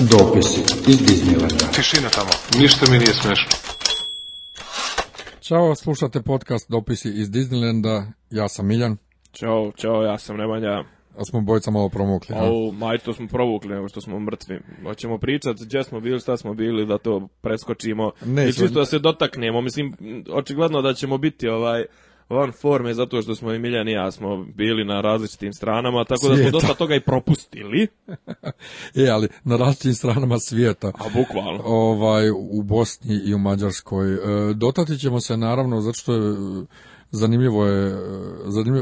Дописи из Диснейленда. Тишина там. Ніж ти мені смеш. Ćao, slušate podcast Dopisi iz Disneylanda, ja sam Miljan. Ćao, čao, ja sam Nemanja. A smo bojca malo promukli, ha? Au, maj, to smo provukli, nego što smo mrtvi. Hoćemo pričati gdje smo bili, šta smo bili, da to preskočimo. Ne, I čisto da se dotaknemo, mislim, očigledno da ćemo biti ovaj van forme zato što smo i Miljan i ja smo bili na različitim stranama, tako da smo dosta toga i propustili. e, ali na različitim stranama svijeta. A bukvalno. Ovaj, u Bosni i u Mađarskoj. E, ćemo se naravno zato što je e, zanimljivo je e,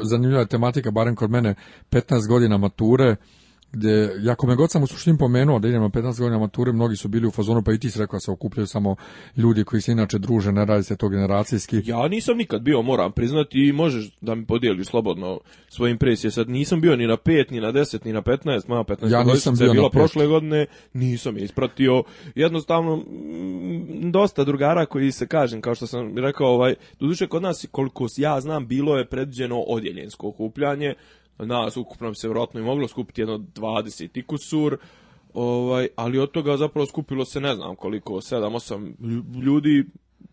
zanimljiva je tematika barem kod mene 15 godina mature gdje, jako me god sam u suštini pomenuo da idem na 15 godina mature, mnogi su bili u fazonu, pa i ti si rekao se okupljaju samo ljudi koji se inače druže, ne radi se to generacijski. Ja nisam nikad bio, moram priznati, i možeš da mi podijeliš slobodno svoje impresije. Sad nisam bio ni na 5, ni na 10, ni na 15, moja 15 ja nisam je bila prošle godine, nisam je ispratio. Jednostavno, dosta drugara koji se kažem, kao što sam rekao, ovaj, doduše kod nas, koliko ja znam, bilo je predviđeno odjeljensko okupljanje, nas ukupno bi se vjerojatno i moglo skupiti jedno 20 ikusur. ovaj, ali od toga zapravo skupilo se ne znam koliko, 7-8 ljudi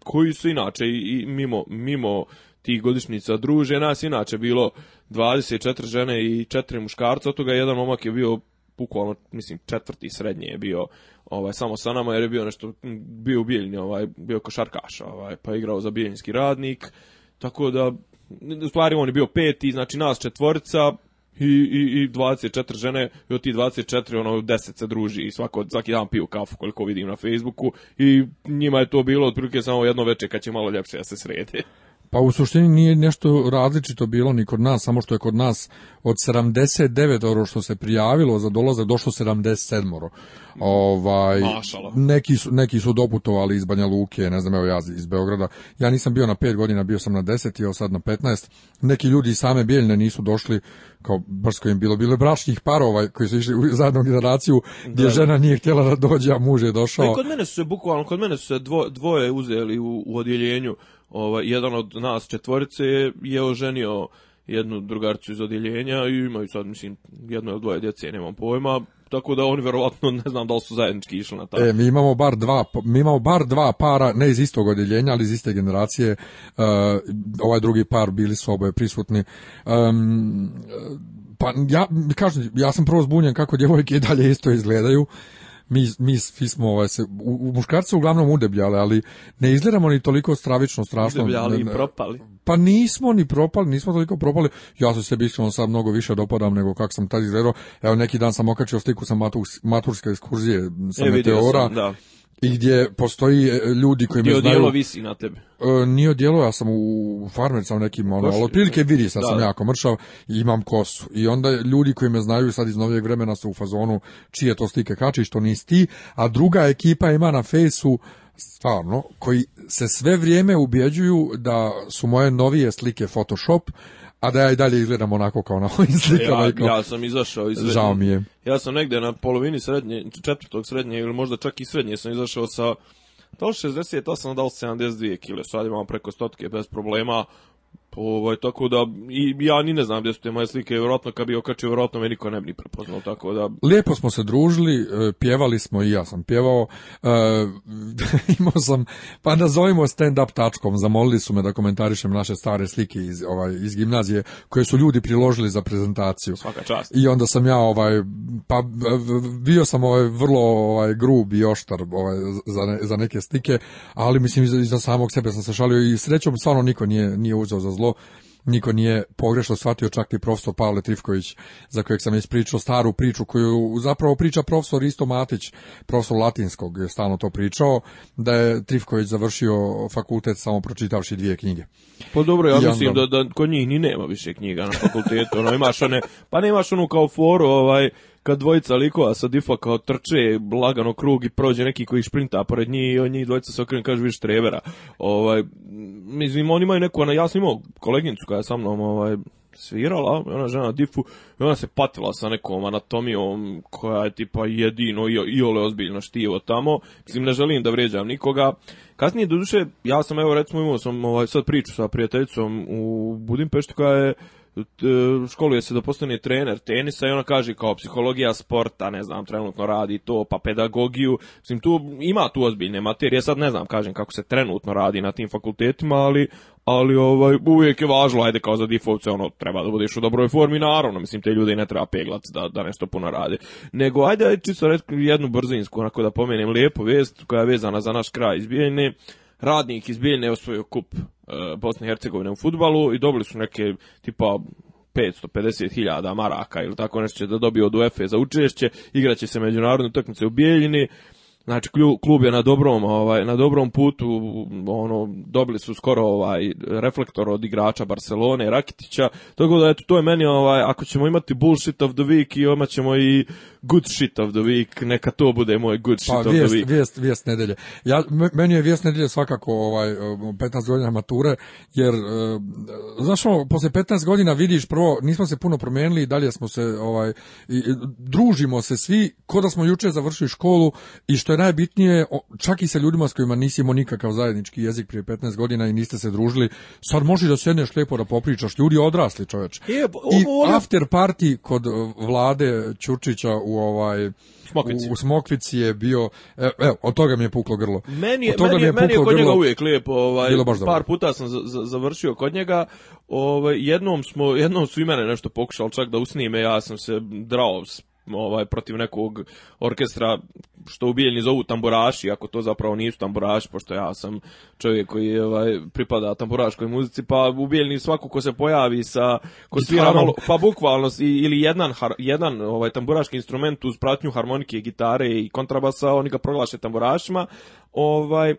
koji su inače i, mimo, mimo tih godišnjica druže, nas inače bilo 24 žene i 4 muškarca, od toga jedan momak je bio bukvalno, mislim, četvrti srednji je bio ovaj, samo sa nama, jer je bio nešto, bio u ovaj, bio košarkaš, ovaj, pa igrao za Bijeljinski radnik, tako da u stvari on je bio peti, znači nas četvorica i, i, i 24 žene i od ti 24 ono 10 se druži i svako, svaki dan piju kafu koliko vidim na Facebooku i njima je to bilo otprilike samo jedno večer kad će malo ljepše da se srede. Pa u suštini nije nešto različito bilo ni kod nas, samo što je kod nas od 79 oro što se prijavilo za dolazak došlo 77 oro. Ovaj, neki, su, neki su doputovali iz Banja Luke, ne znam, evo ja iz Beograda. Ja nisam bio na 5 godina, bio sam na 10 i sad na 15. Neki ljudi iz same Bijeljne nisu došli, kao brsko im bilo, bilo je bračnih parova koji su išli u zadnju generaciju gdje žena nije htjela da dođe, a muž je došao. E, kod mene su se bukvalno, kod mene su se dvoje uzeli u odjeljenju ovaj, jedan od nas četvorice je, oženio jednu drugarcu iz odjeljenja i imaju sad, mislim, jedno ili dvoje djece, nemam pojma, tako da oni verovatno ne znam da li su zajednički išli na taj. E, mi imamo bar dva, pa, mi imamo bar dva para, ne iz istog odjeljenja, ali iz iste generacije, e, ovaj drugi par bili su oboje prisutni. pa ja, kažem, ja sam prvo zbunjen kako djevojke i dalje isto izgledaju, mi, mi svi smo ovaj, se, u, u uglavnom udebljale, ali ne izgledamo ni toliko stravično, strašno. Udebljali i propali. Pa nismo ni propali, nismo toliko propali. Ja se sebi iskreno sad mnogo više dopadam nego kak sam tad izgledao. Evo neki dan sam okačio sliku sa maturske ekskurzije sa e, Meteora. Sam, da i gdje postoji e, ljudi koji me znaju... Nije visi na tebi. E, nije ja sam u farmer sam nekim, ono, ali otprilike vidi sad da, sam jako mršav i imam kosu. I onda ljudi koji me znaju sad iz novijeg vremena su u fazonu čije to slike kači, što nisi ti, a druga ekipa ima na fejsu stvarno, koji se sve vrijeme ubjeđuju da su moje novije slike Photoshop, a da ja i dalje izgledam onako kao na ovim slikama. Ja, ja sam izašao iz srednje. Žao mi je. Ja sam negde na polovini srednje, četvrtog srednje ili možda čak i srednje sam izašao sa da li 68, da li 72 kile, sad imamo preko stotke bez problema, Ovaj, tako da, i ja ni ne znam gdje su te moje slike, vjerojatno kad bi okačio, vjerojatno me niko ne bi ni prepoznao, tako da... Lijepo smo se družili, e, pjevali smo i ja sam pjevao, e, imao sam, pa nazovimo stand-up tačkom, zamolili su me da komentarišem naše stare slike iz, ovaj, iz gimnazije, koje su ljudi priložili za prezentaciju. Svaka čast. I onda sam ja, ovaj, pa bio sam ovaj, vrlo ovaj, grub i oštar ovaj, za, za neke slike, ali mislim, iza samog sebe sam se šalio i srećom, stvarno niko nije, nije uzeo za zlo niko nije pogrešno shvatio čak i profesor Pavle Trifković za kojeg sam ispričao staru priču koju zapravo priča profesor Isto Matić, profesor latinskog je stalno to pričao, da je Trifković završio fakultet samo pročitavši dvije knjige. Pa dobro, ja mislim da, da kod njih ni nema više knjiga na fakultetu, ono, imaš one, pa nemaš onu kao foru, ovaj, kad dvojica likova sa difa kao trče lagano krug i prođe neki koji šprinta pored njih i oni dvojica se okrenu kažu viš Trevera. Ovaj, mislim, oni imaju neku, ona, ja sam imao koleginicu koja je sa mnom ovaj, svirala, ona žena na difu, i ona se patila sa nekom anatomijom koja je tipa jedino i, i ole ozbiljno štivo tamo. Mislim, ne želim da vrijeđam nikoga. Kasnije, doduše, ja sam, evo, recimo, imao sam ovaj, sad priču sa prijateljicom u Budimpešti koja je E, školuje se da postane trener tenisa i ona kaže kao psihologija sporta, ne znam, trenutno radi to, pa pedagogiju, mislim tu ima tu ozbiljne materije, sad ne znam, kažem kako se trenutno radi na tim fakultetima, ali ali ovaj uvijek je važno ajde kao za difovce ono treba da budeš u dobroj formi naravno mislim te ljude ne treba peglac da nešto puno rade nego ajde, ajde čisto jednu brzinsku onako da pomenem lijepu vijest koja je vezana za naš kraj izbijene radnik iz Biljne osvojio kup e, Bosne i Hercegovine u futbalu i dobili su neke tipa 550.000 maraka ili tako nešto da dobiju od UEFA za učešće, igraće se međunarodne utakmice u Bijeljini Znači klub je na dobrom, ovaj, na dobrom putu, ono dobili su skoro ovaj reflektor od igrača Barcelone, Rakitića. Tako da eto to je meni ovaj ako ćemo imati bullshit of the week i onda ćemo i good shit of the week, neka to bude moj good pa, shit of vijest, the week. Vijest, vijest nedelje. Ja meni je vijest nedelje svakako ovaj 15 godina mature jer eh, Zašto ono, poslije posle 15 godina vidiš prvo nismo se puno promijenili dalje smo se ovaj i, družimo se svi ko da smo jučer završili školu i što je najbitnije, čak i sa ljudima s kojima nisi imao nikakav zajednički jezik prije 15 godina i niste se družili, sad možeš da sedneš lijepo da popričaš, ljudi odrasli čoveč. E, I ono- after party kod e, vlade Ćurčića u ovaj... Smokvici. U, Smokvici je bio, e, evo, od toga mi je puklo grlo. Meni je, meni kod njega uvijek lijepo, ovaj, par puta sam završio kod njega, ovaj, jednom, smo, jednom su i mene nešto pokušali čak da usnime, ja sam se drao ovaj, protiv nekog orkestra, što ubijeni zovu tamburaši, ako to zapravo nisu tamburaši, pošto ja sam čovjek koji ovaj, pripada tamburaškoj muzici, pa u svako ko se pojavi sa, ko svira malo, pa bukvalno, ili jedan, jedan ovaj, tamburaški instrument uz pratnju harmonike, gitare i kontrabasa, oni ga proglaše tamburašima, ovaj,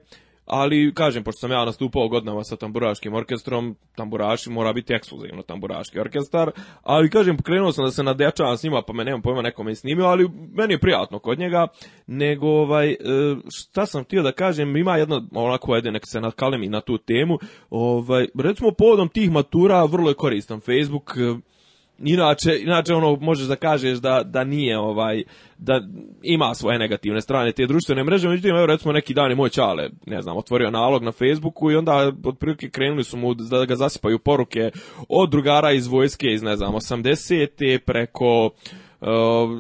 ali kažem, pošto sam ja nastupao godinama sa tamburaškim orkestrom, tamburaši mora biti ekskluzivno tamburaški orkestar, ali kažem, krenuo sam da se nadjačavam s njima, pa me nemam pojma, neko me snimio, ali meni je prijatno kod njega, nego ovaj, e, šta sam htio da kažem, ima jedna, onako, ajde, nek se i na tu temu, ovaj, recimo, povodom tih matura vrlo je koristan Facebook, inače, inače ono možeš da kažeš da, da nije ovaj da ima svoje negativne strane te društvene mreže, međutim evo recimo neki dan je moj čale, ne znam, otvorio nalog na Facebooku i onda otprilike krenuli su mu da ga zasipaju poruke od drugara iz vojske iz ne znam 80 preko Uh,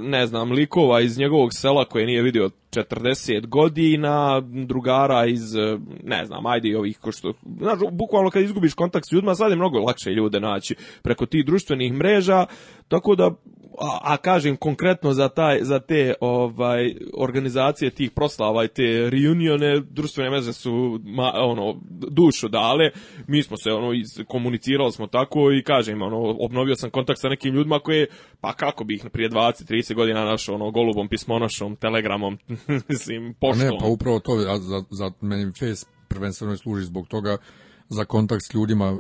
ne znam, likova iz njegovog sela koje nije vidio 40 godina, drugara iz, uh, ne znam, ajde i ovih, ko što, znaš, bukvalno kad izgubiš kontakt s ljudima, sad je mnogo lakše ljude naći preko tih društvenih mreža, tako da a, a kažem konkretno za taj za te ovaj organizacije tih proslava i te reunione društvene mreže su ma, ono dušu dale mi smo se ono iz, komunicirali smo tako i kažem ono obnovio sam kontakt sa nekim ljudima koje pa kako bih prije 20 30 godina našao ono golubom pismonošom telegramom mislim poštom ne pa upravo to za za meni face prvenstveno služi zbog toga za kontakt s ljudima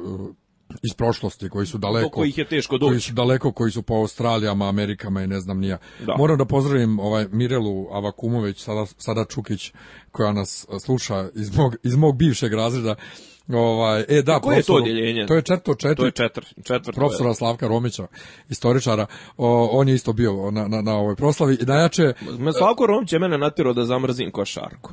iz prošlosti koji su daleko koji je teško doći. koji su daleko koji su po Australijama, Amerikama i ne znam nija. Da. Moram da pozdravim ovaj Mirelu Avakumović sada sada Čukić koja nas sluša iz mog iz mog bivšeg razreda. Ovaj, e da, Koje je to odjeljenje? To je četvrto četiri. To Profesora Slavka Romića, istoričara. on je isto bio na, na, na ovoj proslavi. I najjače... Slavko Romić je mene natjerao da zamrzim košarku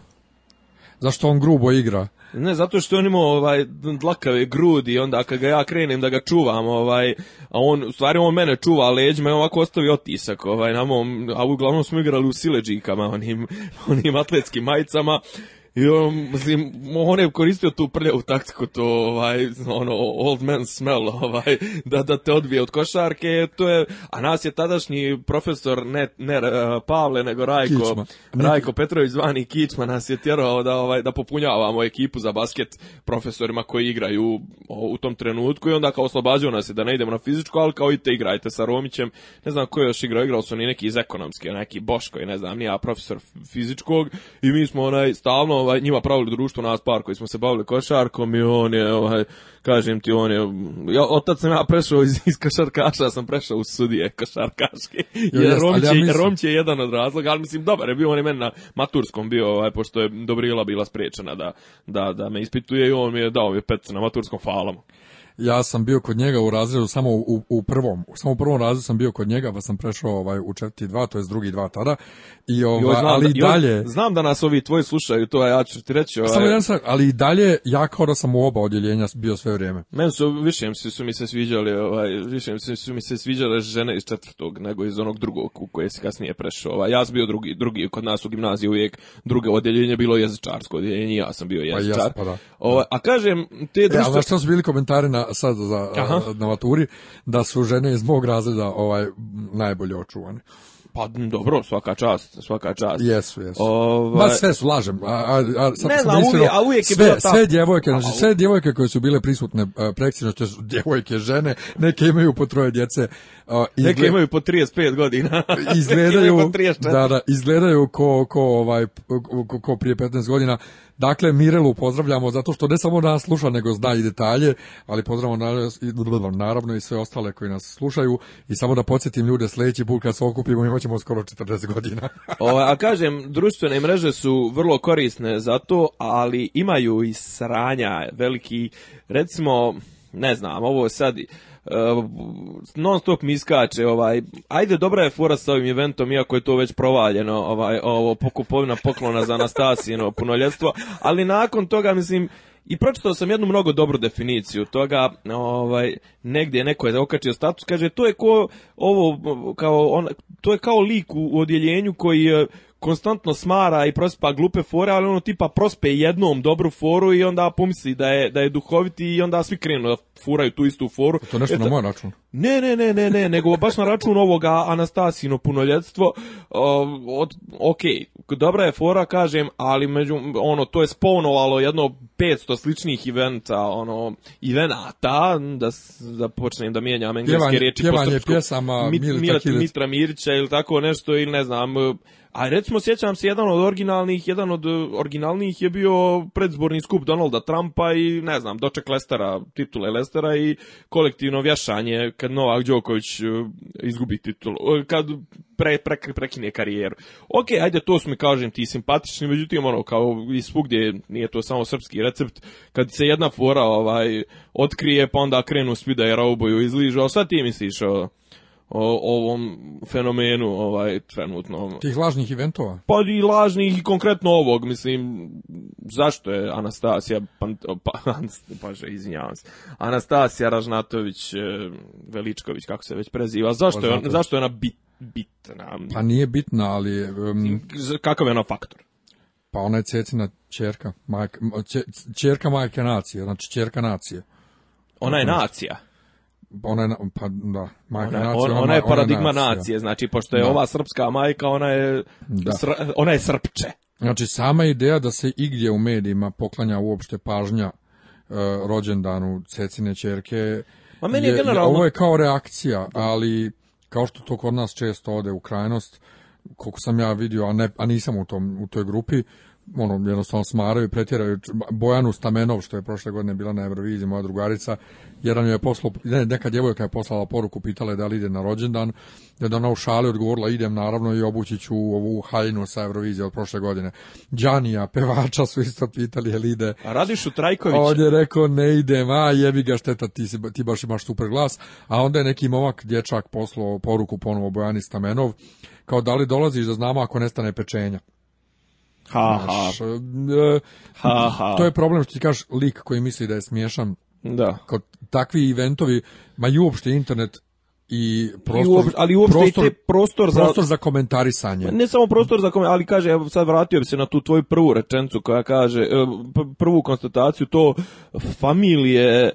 zašto on grubo igra. Ne, zato što on ima ovaj dlakave grudi, onda kad ga ja krenem da ga čuvam, ovaj, a on, u stvari on mene čuva leđima i ovako ostavi otisak, ovaj, na mom, a uglavnom smo igrali u sileđikama, onim, onim atletskim majicama, i on, mislim, on je koristio tu prljavu taktiku, to ovaj, ono, old man smell, ovaj, da, da te odbije od košarke, to je, a nas je tadašnji profesor, ne, ne eh, Pavle, nego Rajko, Rajko Petrović zvani Kičma, nas je tjerao da, ovaj, da popunjavamo ekipu za basket profesorima koji igraju u tom trenutku i onda kao oslobađaju nas je da ne idemo na fizičko, ali kao te igrajte sa Romićem, ne znam ko je još igrao, igrao su oni neki iz ekonomske, neki Boško i ne znam, nija profesor fizičkog i mi smo onaj stalno ovaj, njima pravili društvo nas par koji smo se bavili košarkom i on je, ovaj, kažem ti, on je, ja, otad sam ja prešao iz, iz košarkaša, sam prešao u sudije košarkaške. Jo, jer jest, Romć, je jedan od razloga, ali mislim, dobar je bio, on je meni na maturskom bio, ovaj, pošto je Dobrila bila spriječena da, da, da me ispituje i on mi je dao mi pet na maturskom, hvala ja sam bio kod njega u razredu samo u, u prvom, samo u prvom razredu sam bio kod njega, pa sam prešao ovaj u četvrti dva, to jest drugi dva tada. I ovaj, ali da, dalje znam da nas ovi tvoji slušaju, to ja ću ti reći, Samo ovaj- jedan sam, ali i dalje ja kao da sam u oba odjeljenja bio sve vrijeme. Meni su više su mi se sviđali, ovaj više su, su mi se sviđale žene iz četvrtog nego iz onog drugog u koje se kasnije prešao. Ovaj ja sam bio drugi, drugi kod nas u gimnaziji uvijek drugo odjeljenje bilo jezičarsko odjeljenje, ja sam bio pa jezičar. Pa ovaj, a kažem te e, što su bili komentari na sad za, Aha. E, na maturi, da su žene iz mog razreda ovaj, najbolje očuvane. Pa dobro, svaka čast, svaka čast. Jesu, jesu. Ovaj... Ma sve su, lažem. A, a, a, sad ne znam, uvijek, a uvijek je sve, Sve djevojke, znači sve djevojke koje su bile prisutne uh, e, što su djevojke žene, neke imaju po troje djece. Uh, izgled... Neke imaju po 35 godina. izgledaju, po 34. da, da, izgledaju ko, ko, ovaj, ko, ko prije 15 godina Dakle, Mirelu pozdravljamo zato što ne samo nas sluša, nego zna i detalje, ali pozdravljamo naravno i sve ostale koji nas slušaju i samo da podsjetim ljude sljedeći put kad se okupimo imat ćemo skoro 40 godina. o, ovaj, a kažem, društvene mreže su vrlo korisne za to, ali imaju i sranja veliki, recimo, ne znam, ovo sad Eh, non stop mi iskače ovaj ajde dobra je fora sa ovim eventom iako je to već provaljeno ovaj ovo pokupovina poklona za Anastasijeno punoljetstvo ali nakon toga mislim i pročitao sam jednu mnogo dobru definiciju toga, ovaj, negdje neko je okačio status, kaže, to je ko, ovo, kao, on, to je kao lik u, u odjeljenju koji eh, konstantno smara i prospa glupe fore, ali ono tipa prospe jednom dobru foru i onda pomisli da je, da je duhoviti i onda svi krenu da furaju tu istu foru. To nešto na moj račun? Ne, ne, ne, ne, ne, nego baš na račun ovoga Anastasino punoljetstvo. od, ok, dobra je fora, kažem, ali među, ono, to je spawnovalo jedno 500 sličnih eventa, ono, evenata, da, da počnem da mijenjam engleske riječi po pjesama Mitra Mirića ili tako nešto, ili ne znam, a recimo sjećam se jedan od originalnih, jedan od e, originalnih je bio predzborni skup Donalda Trumpa i ne znam, doček Lestera, titule Lestera i kolektivno vješanje kad Novak Đoković e, izgubi titulu, e, kad pre, pre, prekine karijeru. Ok, ajde, to su mi, kažem, ti simpatični, međutim, ono, kao i svugdje, nije to samo srpski recept, kad se jedna fora ovaj, otkrije, pa onda krenu svi da je rauboju izližu, a šta ti misliš o o, ovom fenomenu ovaj trenutno. Tih lažnih eventova? Pa i lažnih i konkretno ovog, mislim, zašto je Anastasija, Pant, pa, izvinjavam se, Anastasija Ražnatović, eh, Veličković, kako se već preziva, zašto, je, zašto je ona bitna? Pa nije bitna, ali... Um... Kakav je ona faktor? Pa ona je cecina čerka, majka, čerka majke nacije, znači čerka nacije. Ona je znači. nacija? ona je pa da majka ona, paradigma nacije znači pošto je ova srpska majka ona je ona je srpče znači sama ideja da se igdje u medijima poklanja uopšte pažnja e, rođendanu cecine ćerke Ma meni je, je ovo je kao reakcija ali kao što to kod nas često ode u krajnost koliko sam ja vidio a ne a nisam u tom u toj grupi ono, jednostavno smaraju, pretjeraju. Bojanu Stamenov, što je prošle godine bila na Euroviziji, moja drugarica, jedan je poslao, neka djevojka je poslala poruku, pitala je da li ide na rođendan, da ona u šali odgovorila idem naravno i obući ću ovu hajnu sa Eurovizije od prošle godine. Đanija, pevača su isto pitali je li ide. A radiš u Trajković? On je rekao ne idem, a jebi ga šteta, ti, ti baš imaš super glas. A onda je neki momak dječak poslao poruku ponovo Bojani Stamenov, kao da li dolaziš da znamo ako nestane pečenja. Ha, e, e, ha. To je problem što ti kažeš lik koji misli da je smiješan. Da. Kao takvi eventovi, ma i uopšte internet i prostor, ali uopšte prostor, prostor, za, prostor za komentarisanje. Ne samo prostor za komentarisanje, ali kaže, evo sad vratio bi se na tu tvoju prvu rečencu koja kaže, e, prvu konstataciju, to familije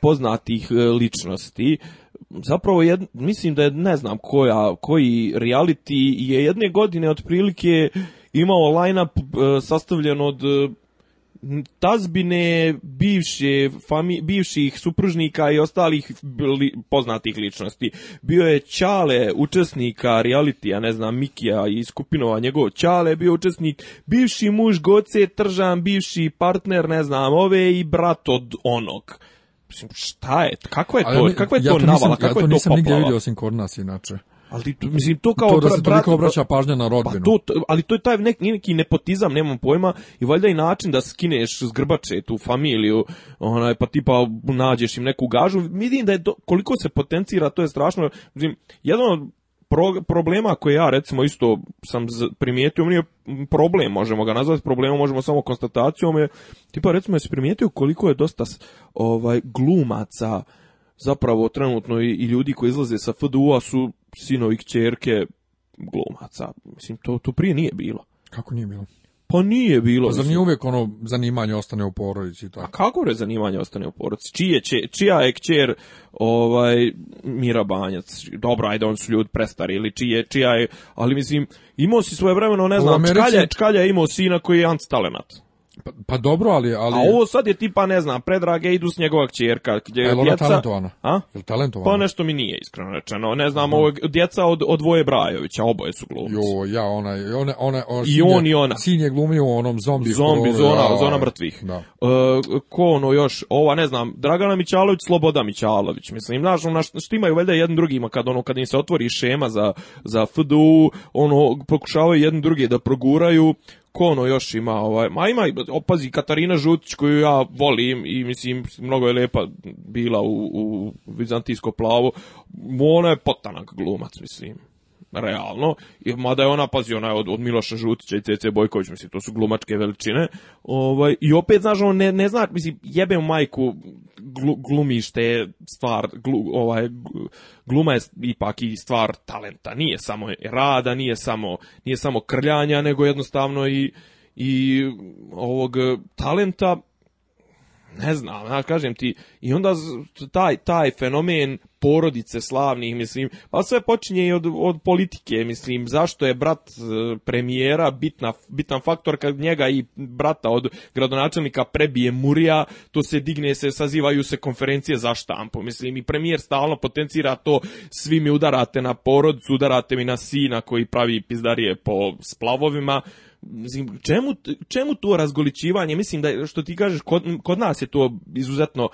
poznatih ličnosti, zapravo mislim da je, ne znam koja, koji reality je jedne godine otprilike imao line-up e, sastavljen od e, tazbine bivše bivših supružnika i ostalih poznatih ličnosti. Bio je čale učesnika realitija, ne znam, Mikija i skupinova njegov. čale je bio učesnik, bivši muž Goce Tržan, bivši partner, ne znam, ove i brat od onog. šta je, kako je to, Kako je to, navala, kako je to poplava? nisam nigdje vidio osim kod nas inače. Ali mislim to kao to da se obraća pažnja na pa rodbinu. Pa to, ali to je taj neki, neki nepotizam, nemam pojma, i valjda i način da skineš s grbače tu familiju, onaj pa tipa nađeš im neku gažu. Vidim da je do, koliko se potencira, to je strašno. Mislim, jedan od pro, problema koje ja recimo isto sam primijetio, nije problem, možemo ga nazvati problemom, možemo samo konstatacijom je tipa recimo jesi primijetio koliko je dosta ovaj glumaca zapravo trenutno i, ljudi koji izlaze sa FDU-a su sinovi kćerke glumaca. Mislim, to, to prije nije bilo. Kako nije bilo? Pa nije bilo. Pa nije uvijek ono zanimanje ostane u porodici? A kako je zanimanje ostane u porodici? Čije će, čija je kćer ovaj, Mira Banjac? Dobro, ajde, on su ljudi prestari ili čije, čija je... Ali mislim, imao si svoje vremeno, ne znam, Americi... čkalja, je imao sina koji je stalenat. Pa, pa dobro, ali, ali... A ovo sad je tipa, ne znam, predrage idu s njegova čjerka. Gdje e, je ona djeca... talentovana? A? Pa nešto mi nije, iskreno rečeno. Ne znam, ovo djeca od, od Voje Brajovića, oboje su glumci. Jo, ja, ona, ona, ona, ona I on i ona. Sin je glumio onom zombi. Zombi, zona, zona mrtvih. Da. E, ko ono još, ova, ne znam, Dragana Mićalović, Sloboda Mićalović. Mislim, znaš, ona imaju valjda jedan drugima kad ono, kad im se otvori šema za, za FDU, ono, pokušavaju jedni drugi da proguraju ko ono još ima, ovaj, ma ima, opazi, Katarina Žutić koju ja volim i mislim, mnogo je lepa bila u, u Vizantijsko plavo, ona je potanak glumac, mislim realno, mada je ona, pazi, ona je od, od Miloša Žutića i CC Bojković, mislim, to su glumačke veličine, ovaj, i opet, znaš, on ne, ne zna, mislim, jebe u majku, glu, glumište stvar, ovaj, gluma je ipak i stvar talenta, nije samo rada, nije samo, nije samo krljanja, nego jednostavno i, i ovog talenta, ne znam, ja kažem ti, i onda taj, taj fenomen porodice slavnih, mislim, pa sve počinje i od, od politike, mislim, zašto je brat e, premijera bitna, bitan faktor kad njega i brata od gradonačelnika prebije Murija, to se digne se, sazivaju se konferencije za štampu, mislim, i premijer stalno potencira to, svi mi udarate na porodicu, udarate mi na sina koji pravi pizdarije po splavovima, Mislim, čemu, čemu to razgoličivanje? Mislim da, što ti kažeš, kod, kod nas je to izuzetno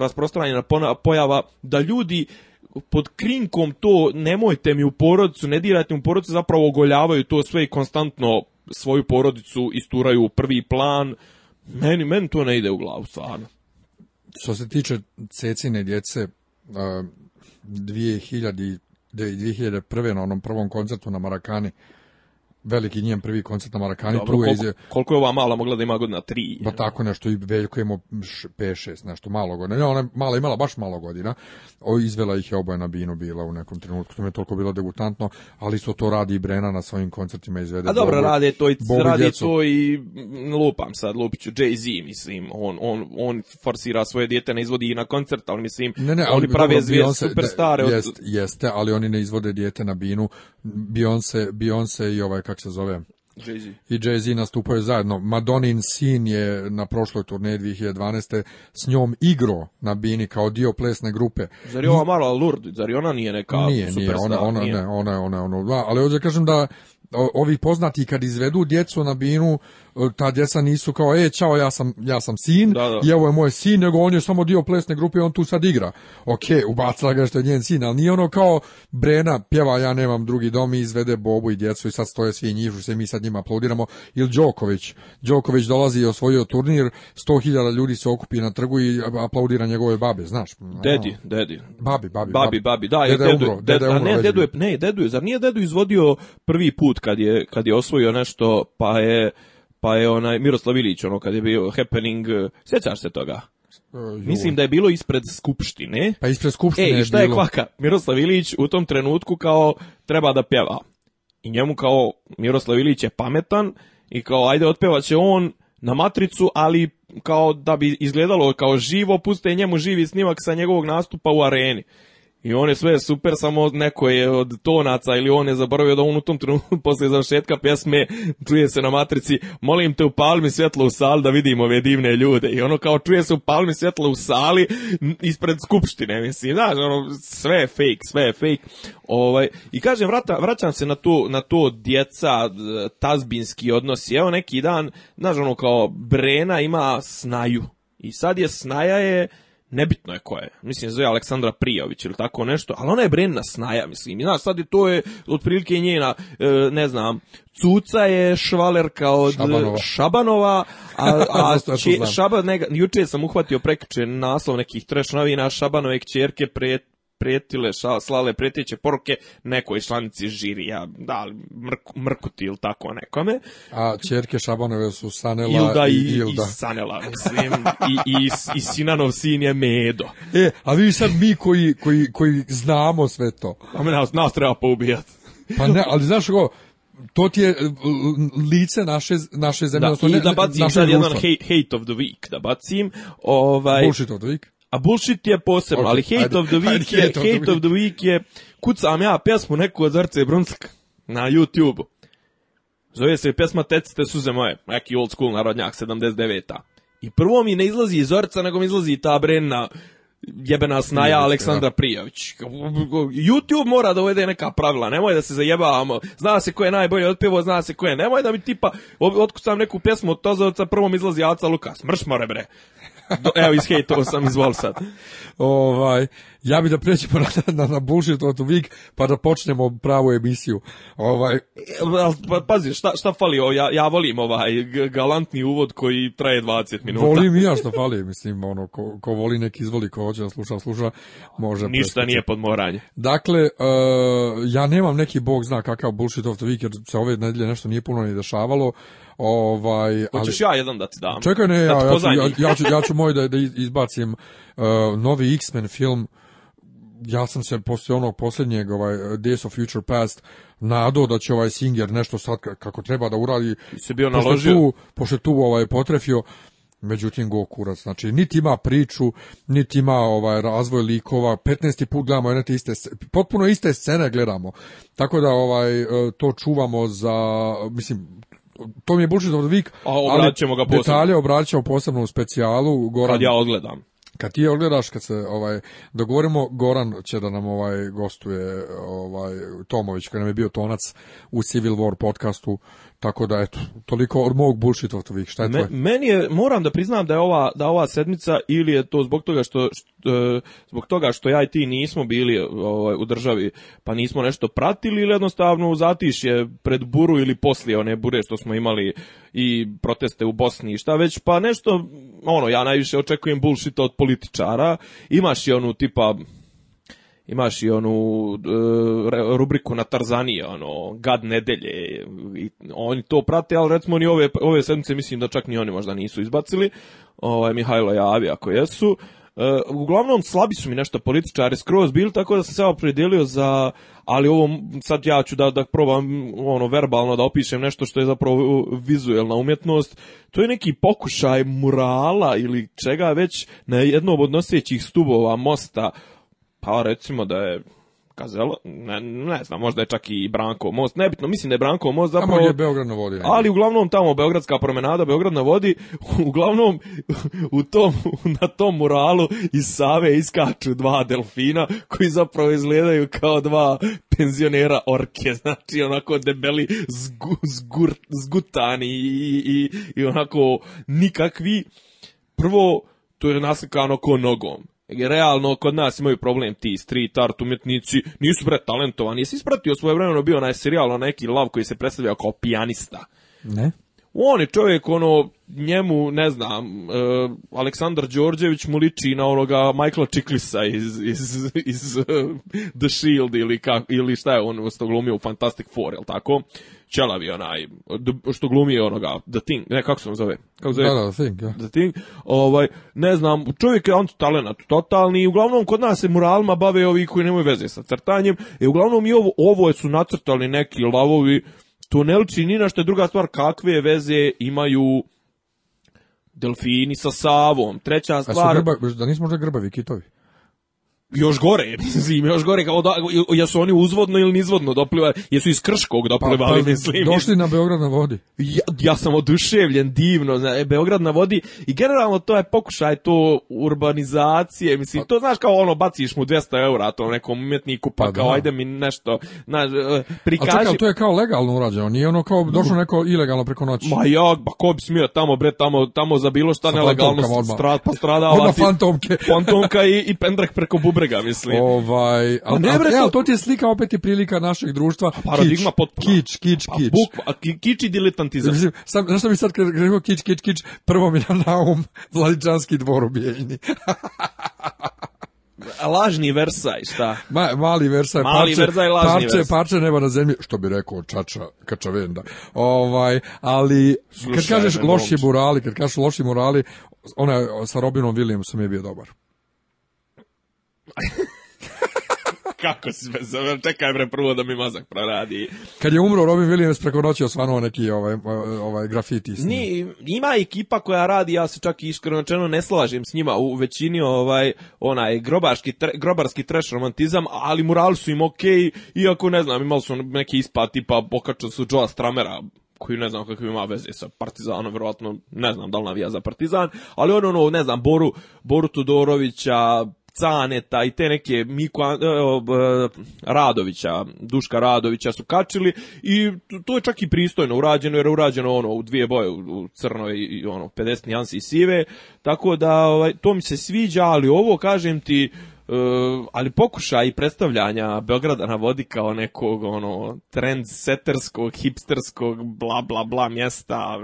rasprostranjena pojava da ljudi pod krinkom to nemojte mi u porodicu, ne dirajte mi u porodicu, zapravo ogoljavaju to sve i konstantno svoju porodicu isturaju u prvi plan. Meni, meni to ne ide u glavu, stvarno. Što se tiče cecine djece, uh, 2000, 2001. na onom prvom koncertu na Marakani, veliki njen prvi koncert na Marakani. Dobro, koliko, koliko je ova mala mogla da ima godina? Tri? Ba tako nešto, i veliko je imao 5-6, nešto malo godina. Ne, ona mala imala baš malo godina. O, izvela ih je oboje na binu bila u nekom trenutku. To mi je toliko bilo degutantno, ali su to radi i Brena na svojim koncertima izvede. A dobro, radi to i, radi to i lupam sad, lupiću Jay-Z, mislim. On, on, on forsira svoje dijete, ne izvodi i na koncert, ali mislim, ne, ali, oni prave dobro, zvijest, Beyonce, superstare. jeste, ali oni ne izvode djete na binu. Beyonce, Beyonce i ovaj, se zove, jay i Jay-Z nastupaju zajedno. Madonin sin je na prošloj turneji 2012. s njom igro na bini kao dio plesne grupe. Zar je ova Lurd, zar je ona nije neka nije, Nije, ona, ona, nije. ona, ona, ono, ali ovdje kažem da ovi poznati kad izvedu djecu na binu, ta djeca nisu kao, e, čao, ja sam, ja sam sin, da, i evo je moj sin, nego on je samo dio plesne grupe i on tu sad igra. Ok, ubacila ga što je njen sin, ali nije ono kao Brena pjeva, ja nemam drugi dom i izvede Bobu i djecu i sad stoje svi njižu se mi sad njima aplaudiramo. Ili Đoković, Đoković dolazi i osvojio turnir, sto hiljada ljudi se okupi na trgu i aplaudira njegove babe, znaš. Ono. Dedi, dedi. Babi, babi, babi. babi. da, Dede je dedu, umro, ne, dedu je, ne, dedu zar nije dedu izvodio prvi put kad je, kad je osvojio nešto, pa je pa je onaj Miroslav Ilić, ono kad je bio happening, e, sjećaš se toga? E, Mislim da je bilo ispred skupštine. Pa ispred skupštine e, šta je, kvaka? Miroslav Ilić u tom trenutku kao treba da pjeva. I njemu kao Miroslav Ilić je pametan i kao ajde će on na matricu, ali kao da bi izgledalo kao živo, puste njemu živi snimak sa njegovog nastupa u areni. I on je sve super, samo neko je od tonaca ili on je zaboravio da on u tom trenutku poslije završetka pjesme čuje se na matrici molim te upali mi svjetlo u sali da vidim ove divne ljude. I ono kao čuje se upali mi svjetlo u sali ispred skupštine, mislim, da ono, sve je fake, sve je fake. Ovaj, I kažem, vrata, vraćam se na to, na to djeca, e, tazbinski odnosi. Evo neki dan, znaš, ono kao Brena ima snaju. I sad je snaja je nebitno je ko je, mislim zove Aleksandra Prijović ili tako nešto, ali ona je Brenna Snaja, mislim, i znaš, sad je to je otprilike njena, e, ne znam, Cuca je švalerka od Šabanova, Šabanova a, a juče sam uhvatio prekriče naslov nekih trešnovina novina, Šabanove kćerke pre, pretile, slale preteće poruke nekoj članici žirija, da li mrk, mrkuti ili tako nekome. A čerke Šabanove su Sanela Ilda i, i Ilda. I Sanela, mislim, i, i, i Sinanov sin je Medo. E, a vi sad mi koji, koji, koji znamo sve to. A me nas, nas treba poubijati. Pa ne, ali znaš ko, to ti je lice naše, naše zemlje. Da, i da bacim sad jedan hate, hate of the week, da bacim. Ovaj, Bullshit of the week. A bullshit je posebno, ali hate, ajde, of the week je, hate, of the, week je, kucam ja pjesmu neku od Zrce Brunsk na YouTube-u. Zove se pjesma Tecite suze moje, neki old school narodnjak 79-a. I prvo mi ne izlazi iz Zorca, nego mi izlazi ta brena jebena snaja Aleksandra Prijović. YouTube mora da uvede neka pravila, nemoj da se zajebavamo. Zna se ko je najbolje odpjevo, zna se ko je. Nemoj da mi tipa, otkucam neku pjesmu od Tozovca, prvom izlazi Aca Lukas. Mrš more bre. Do, evo, ishejtovo sam, izvol sad. ovaj, ja bi da prećemo na, na, na bullshit the week, pa da počnemo pravu emisiju. Ovaj... Pa, pazi, šta, šta fali, ja, ja volim ovaj galantni uvod koji traje 20 minuta. Volim i ja šta fali, mislim, ono, ko, voli nek izvoli, ko hoće da sluša, sluša, može Ništa nije nije podmoranje. Dakle, eh, ja nemam neki bog zna kakav bullshit of the week, jer se ove nedelje nešto nije puno ni dešavalo. Ovaj, Hoćeš ja jedan da ti dam? Čekaj, ne, ja, ja, ja, ja ću moj da, izbacim eh, novi X-Men film ja sam se poslije onog posljednjeg ovaj, Days of Future Past nadao da će ovaj Singer nešto sad kako treba da uradi. Se bio pošto Tu, tu ovaj, potrefio. Međutim, go kurac. Znači, niti ima priču, niti ima ovaj razvoj likova. 15. put gledamo jedne iste, potpuno iste scene gledamo. Tako da ovaj e, to čuvamo za, mislim, to mi je bučno odvik vik ga posebno. Detalje obraćamo posebno u specijalu. Goran, Kad ja odgledam. Kad ti ogledaš, kad se, ovaj, dogovorimo Goran će da nam ovaj, gostuje, ovaj, Tomović, koji nam je bio tonac u Civil War podcastu, tako da, eto, toliko od mog week, šta je Meni je, moram da priznam da je ova, da ova sedmica ili je to zbog toga što, zbog toga što ja i ti nismo bili ovaj, u državi, pa nismo nešto pratili ili jednostavno u zatišje pred buru ili poslije one bure što smo imali i proteste u Bosni i šta već, pa nešto, ono, ja najviše očekujem bullshit od političara, imaš i onu tipa imaš i onu e, rubriku na Tarzanije, ono, gad nedelje, i, oni to prate, ali recimo ni ove, ove sedmice mislim da čak ni oni možda nisu izbacili, ovaj, Mihajlo javi ako jesu. E, uglavnom, slabi su mi nešto političari skroz bili, tako da sam se opredelio za, ali ovo sad ja ću da, da probam ono, verbalno da opišem nešto što je zapravo vizuelna umjetnost. To je neki pokušaj murala ili čega već na jednom od nosećih stubova mosta pa recimo da je Kazelo, ne, ne znam, možda je čak i Branko most, nebitno, mislim da je Branko most zapravo... je Beograd na vodi. Ali uglavnom tamo Beogradska promenada, Beograd na vodi, uglavnom u tom, na tom muralu iz Save iskaču dva delfina koji zapravo izgledaju kao dva penzionera orke, znači onako debeli zgu, zgur, zgutani i, i, onako nikakvi. Prvo, to je naslikano ko nogom realno kod nas imaju problem ti street art umjetnici, nisu bre talentovani. Jesi ispratio svoje vremeno bio onaj serijal, onaj neki lav koji se predstavlja kao pijanista? Ne on je čovjek ono njemu ne znam e, Aleksandar Đorđević mu liči na onoga Michaela Čiklisa iz iz iz e, The Shield ili ka, ili šta je on što glumio u Fantastic Four jel tako Čelavi onaj što glumi onoga The Thing ne kako se on zove kako zove da, da, think, ja. The Thing ovaj ne znam čovjek je on talenat totalni uglavnom kod nas se moralima bave ovi koji nemaju veze sa crtanjem i uglavnom i ovo ovo su nacrtali neki lavovi to ne na što je druga stvar kakve veze imaju delfini sa Savom. Treća stvar... A da nismo možda grbavi kitovi? još gore mislim, još gore, kao da, jesu oni uzvodno ili nizvodno doplivali, jesu iz Krškog pa, doplivali, pa, mislim. Došli na Beograd na vodi. Ja, sam oduševljen, divno, e, Beograd na vodi i generalno to je pokušaj to urbanizacije, mislim, pa- to znaš kao ono, baciš mu 200 eura to nekom umjetniku, pa, pa kao ajde mi nešto, znaš, prikaži. E, A čekaj, to je kao legalno urađeno, nije ono kao došlo neko ilegalno preko noći. Ma ja, pa ko bi smio tamo, bre, tamo, tamo za bilo šta strada, nelegalno stradala. Odmah fantomke. Fantomka i, i pendrek preko bubrega, mislim. Ovaj, al, ne, al, to ti je slika opet i prilika našeg društva. paradigma potpuno. Kič, kič, pa kič. kič i diletantizam. Mislim, sam, znaš što mi sad kad rekao kič, kič, kič, prvo mi na naum Vladičanski dvor u lažni Versaj, šta? mali Versaj, mali parče, Versaj, na zemlji, što bi rekao Čača Kačavenda. Ovaj, ali kad kažeš loši morali, kad kažeš loši murali ona sa Robinom Williamsom je bio dobar. Kako si me Čekaj bre prvo da mi mozak proradi. Kad je umro Robin Williams preko noći osvanuo neki ovaj, ovaj grafiti. Ni, ima ekipa koja radi, ja se čak iskreno ne slažem s njima u većini ovaj onaj grobaški tre, grobarski trash romantizam, ali mural su im okej, okay, iako ne znam, imali su neki ispad tipa pokaču su Joa Stramera Koji ne znam kakve ima veze sa Partizanom, vjerojatno ne znam da li navija za Partizan, ali ono, ono ne znam, Boru, Boru Todorovića, Caneta i te neke Miku e, Radovića, Duška Radovića su kačili i to je čak i pristojno urađeno jer je urađeno ono u dvije boje u crnoj i ono 50 nijansi i sive, tako da ovaj, to mi se sviđa, ali ovo kažem ti Eh, ali pokušaj i predstavljanja Beograda na vodi kao nekog ono trendseterskog, hipsterskog, bla bla bla mjesta,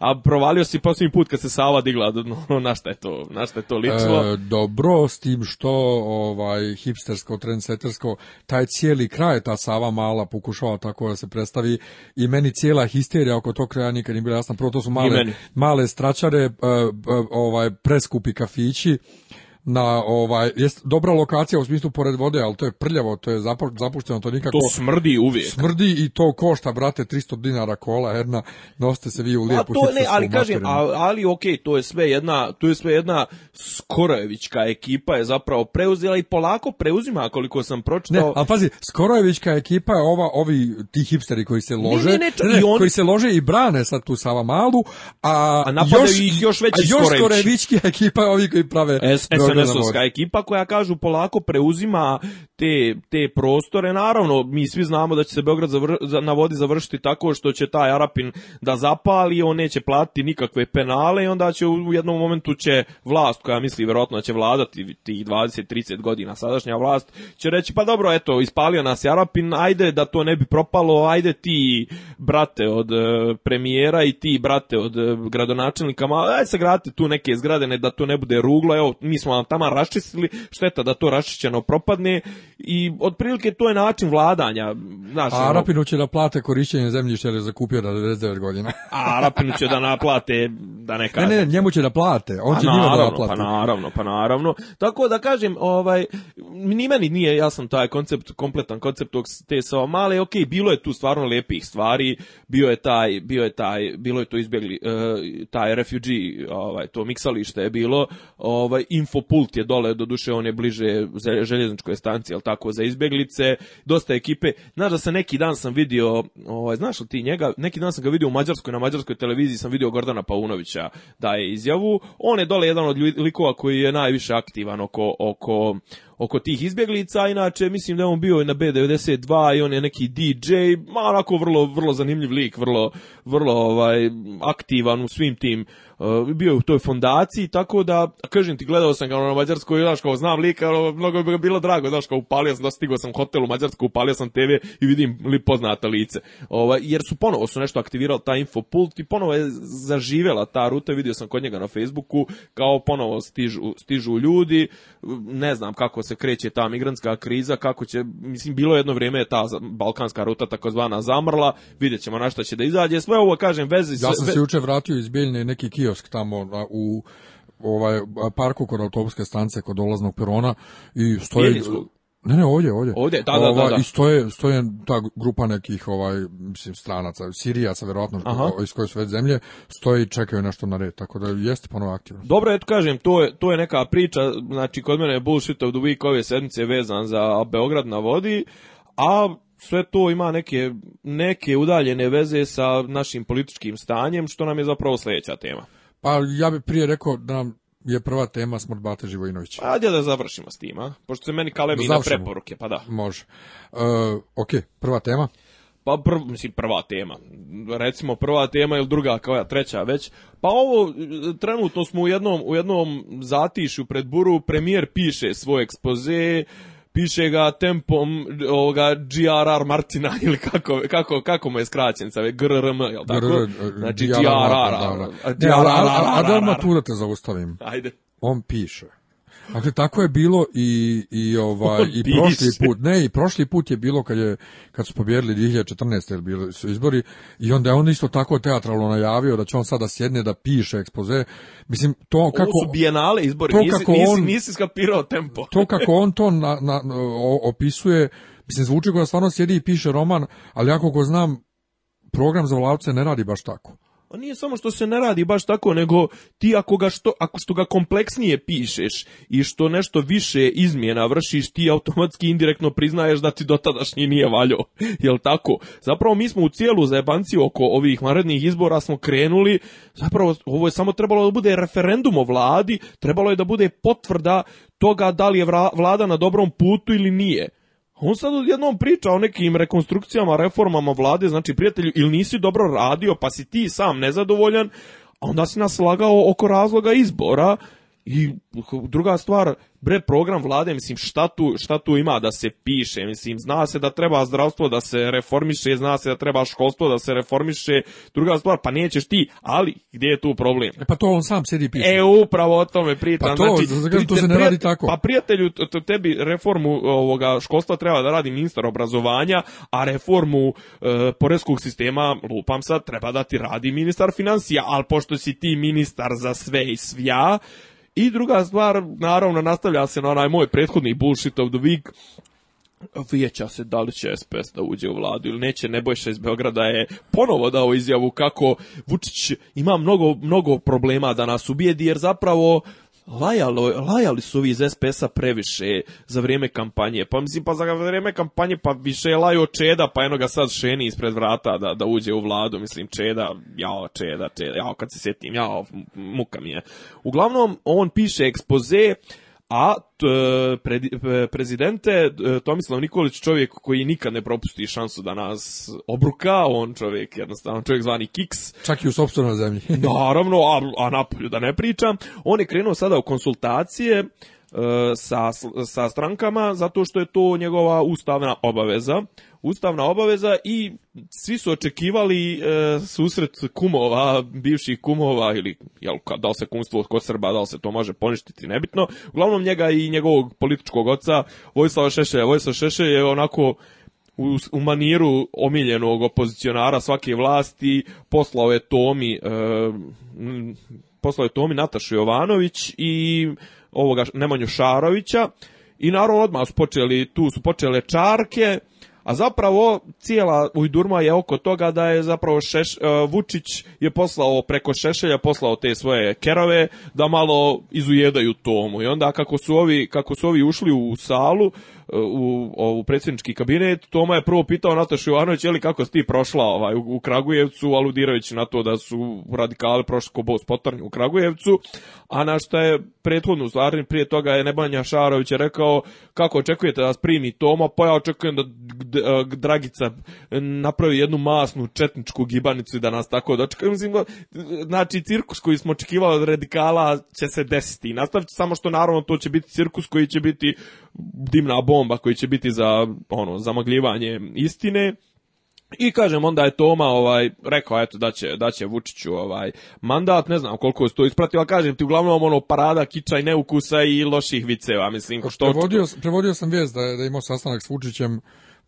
a provalio si posljednji put kad se Sava digla, no, na je to, na šta je to ličilo? E, dobro, s tim što ovaj hipstersko, trendsetersko, taj cijeli kraj, ta Sava mala pokušava tako da se predstavi i meni cijela histerija oko tog kraja nikad nije bila jasna, prvo to su male, male stračare, e, e, ovaj, preskupi kafići, na ovaj jest dobra lokacija u smislu pored vode, ali to je prljavo, to je zapušteno, to nikako. To smrdi uvijek. Smrdi i to košta brate 300 dinara kola jedna. Noste se vi u lijepu. ali kažem, ali, ok, to je sve jedna, to je sve jedna Skorojevićka ekipa je zapravo preuzela i polako preuzima koliko sam pročitao. Ne, a pazi, Skorojevićka ekipa je ova ovi ti hipsteri koji se lože, koji se lože i brane sad tu Sava Malu, a, a još ih još veći još Skorojevićki ekipa je ovi koji prave e, e, renesanska ekipa koja kažu polako preuzima te, te prostore. Naravno, mi svi znamo da će se Beograd na vodi završiti tako što će taj Arapin da zapali, on neće platiti nikakve penale i onda će u jednom momentu će vlast koja misli vjerojatno da će vladati tih 20-30 godina sadašnja vlast će reći pa dobro eto ispalio nas Arapin, ajde da to ne bi propalo, ajde ti brate od e, premijera i ti brate od e, gradonačelnika, ajde sagradite tu neke zgrade da to ne bude ruglo, evo mi smo vam tamo raščistili, šteta da to raščišćeno propadne i otprilike to je način vladanja. Znaš, a ono. Arapinu će da plate korišćenje zemljišta jer je zakupio na 99 godina. a Arapinu će da naplate, da ne Ne, ne, njemu će da plate, on pa će njima da naplate. Pa naravno, pa naravno. Tako da kažem, ovaj, ni meni nije jasan taj koncept, kompletan koncept te sa male, ok, bilo je tu stvarno lijepih stvari, bio je taj, bio je taj, bilo je to izbjegli, eh, taj refugee, ovaj, to miksalište je bilo, ovaj, info pult je dole, doduše on je bliže željezničkoj stanci, jel tako, za izbjeglice, dosta ekipe. Znaš da sam neki dan sam vidio, ovaj, znaš li ti njega, neki dan sam ga vidio u Mađarskoj, na Mađarskoj televiziji sam vidio Gordana Paunovića da je izjavu. On je dole jedan od likova koji je najviše aktivan oko, oko, oko tih izbjeglica, inače mislim da je on bio i na B92 i on je neki DJ, ma onako vrlo, vrlo zanimljiv lik, vrlo, vrlo ovaj, aktivan u svim tim Uh, bio u toj fondaciji, tako da, kažem ti, gledao sam ga ono, na Mađarskoj, znaš, kao znam lika, ono, mnogo bi bilo drago, znaš, kao upalio sam, da stigao sam u Mađarsku, upalio sam TV i vidim li poznata lice. Ova, jer su ponovo su nešto aktivirali ta infopult i ponovo je zaživela ta ruta, vidio sam kod njega na Facebooku, kao ponovo stižu, stižu ljudi, ne znam kako se kreće ta migrantska kriza, kako će, mislim, bilo jedno vrijeme je ta balkanska ruta takozvana zamrla, vidjet ćemo na šta će da izađe, sve ovo, kažem, vezi... Ja sam se juče vratio iz Bijeljne neki kiosk tamo u ovaj parku kod autobuske stance kod dolaznog perona i stoje Ne, ne, ovdje, ovdje. Ovdje, da, da, da, ovaj, I stoje, ta grupa nekih, ovaj, mislim, stranaca, Sirijaca, vjerojatno, Aha. iz koje su već zemlje, stoje i čekaju nešto na red, tako da jeste ponovo aktivno. Dobro, eto kažem, to je, to je neka priča, znači, kod mene je bullshit of the ove sedmice vezan za Beograd na vodi, a sve to ima neke, neke udaljene veze sa našim političkim stanjem, što nam je zapravo sljedeća tema. Pa ja bi prije rekao da nam je prva tema smrt Bate Živojinovića. Pa ajde da završimo s tim, a? Pošto se meni kale na preporuke, pa da. Može. E, ok, prva tema. Pa prv, mislim, prva tema. Recimo prva tema ili druga, koja treća već. Pa ovo, e, trenutno smo u jednom, u jednom zatišu pred buru, premijer piše svoj ekspoze, piše ga tempom ovoga GRR Martina ili kako, kako, kako mu je sa GRRM, jel tako? Znači GRR. A da matura te zaustavim. Ajde. On piše. Dakle, tako je bilo i, i, ovaj, i prošli put, ne, i prošli put je bilo kad, je, kad su pobjerili 2014. Jer bili su izbori i onda je on isto tako teatralno najavio da će on sada sjedne da piše ekspoze. Mislim, to kako... Ovo su bijenale izbori, to kako nisi, on, nisi skapirao tempo. to kako on to na, na, opisuje, mislim, zvuči koja stvarno sjedi i piše roman, ali ako ko znam, program za volavce ne radi baš tako. On nije samo što se ne radi baš tako, nego ti ako ga što, ako što ga kompleksnije pišeš i što nešto više izmjena vršiš, ti automatski indirektno priznaješ da ti dotadašnji nije valjo. Jel tako? Zapravo mi smo u cijelu zajebanci oko ovih marednih izbora smo krenuli, zapravo ovo je samo trebalo da bude referendum o vladi, trebalo je da bude potvrda toga da li je vlada na dobrom putu ili nije. On sad odjednom priča o nekim rekonstrukcijama, reformama vlade, znači prijatelju, ili nisi dobro radio, pa si ti sam nezadovoljan, a onda si nas lagao oko razloga izbora, i druga stvar, bre, program vlade, mislim, šta tu, šta tu ima da se piše? Mislim, zna se da treba zdravstvo da se reformiše, zna se da treba školstvo da se reformiše. Druga stvar, pa nećeš ti, ali gdje je tu problem? E, pa to on sam sedi piše. E, upravo o tome pričam. Pa to, znači, to se ne radi tako. Pa prijatelju, tebi reformu ovoga školstva treba da radi ministar obrazovanja, a reformu e, poreskog sistema, lupam sad, treba da ti radi ministar financija, ali pošto si ti ministar za sve i svja, i druga stvar, naravno, nastavlja se na onaj moj prethodni bullshit of the week, Vijeća se da li će SPS da uđe u vladu ili neće, Nebojša iz Beograda je ponovo dao izjavu kako Vučić ima mnogo, mnogo problema da nas ubijedi jer zapravo lajali su ovi iz SPS-a previše za vrijeme kampanje. Pa mislim, pa za vrijeme kampanje pa više je lajo Čeda, pa eno ga sad šeni ispred vrata da, da uđe u vladu. Mislim, Čeda, jao, Čeda, Čeda, jao, kad se sjetim, jao, muka mi je. Uglavnom, on piše ekspoze, a e, e, prezidente e, Tomislav Nikolić čovjek koji nikad ne propusti šansu da nas obruka, on čovjek jednostavno čovjek zvani Kiks. Čak i u sopstvenoj zemlji. Naravno, a, a napolju da ne pričam. On je krenuo sada u konsultacije E, sa, sa strankama zato što je to njegova ustavna obaveza ustavna obaveza i svi su očekivali e, susret kumova, bivših kumova ili jel, da li se kumstvo kod Srba, da li se to može poništiti, nebitno. Uglavnom njega i njegovog političkog oca Vojislava Šešelja. Vojislav Šeše je onako u, maniru omiljenog opozicionara svake vlasti poslao je Tomi e, poslao je Tomi Natašu Jovanović i ovoga Nemanju Šarovića i naravno odmah su počeli, tu su počele čarke, a zapravo cijela ujdurma je oko toga da je zapravo šeš, e, Vučić je poslao preko Šešelja poslao te svoje kerove da malo izujedaju tomu i onda kako su ovi kako su ovi ušli u salu E, u, u predsjednički kabinet, Toma je prvo pitao Natašu Jovanović, je li kako si ti prošla ovaj, u, Kragujevcu, aludirajući na to da su radikali prošli ko bos potarnju u Kragujevcu, a na što je prethodno stvar, prije toga je Nebanja Šarović rekao, kako očekujete da vas primi Toma, pa ja očekujem da e, Dragica napravi jednu masnu četničku gibanicu i da nas tako dočekaju. E, znači, cirkus koji smo očekivali od radikala će se desiti i samo što naravno to će biti cirkus koji će biti dimna bomba bomba koji će biti za ono zamagljivanje istine. I kažem onda je Toma ovaj rekao eto da će da će Vučiću ovaj mandat, ne znam koliko je to ispratio, ali kažem ti uglavnom ono parada kiča i neukusa i loših viceva, mislim što prevodio, prevodio sam vijest da je, da imao sastanak s Vučićem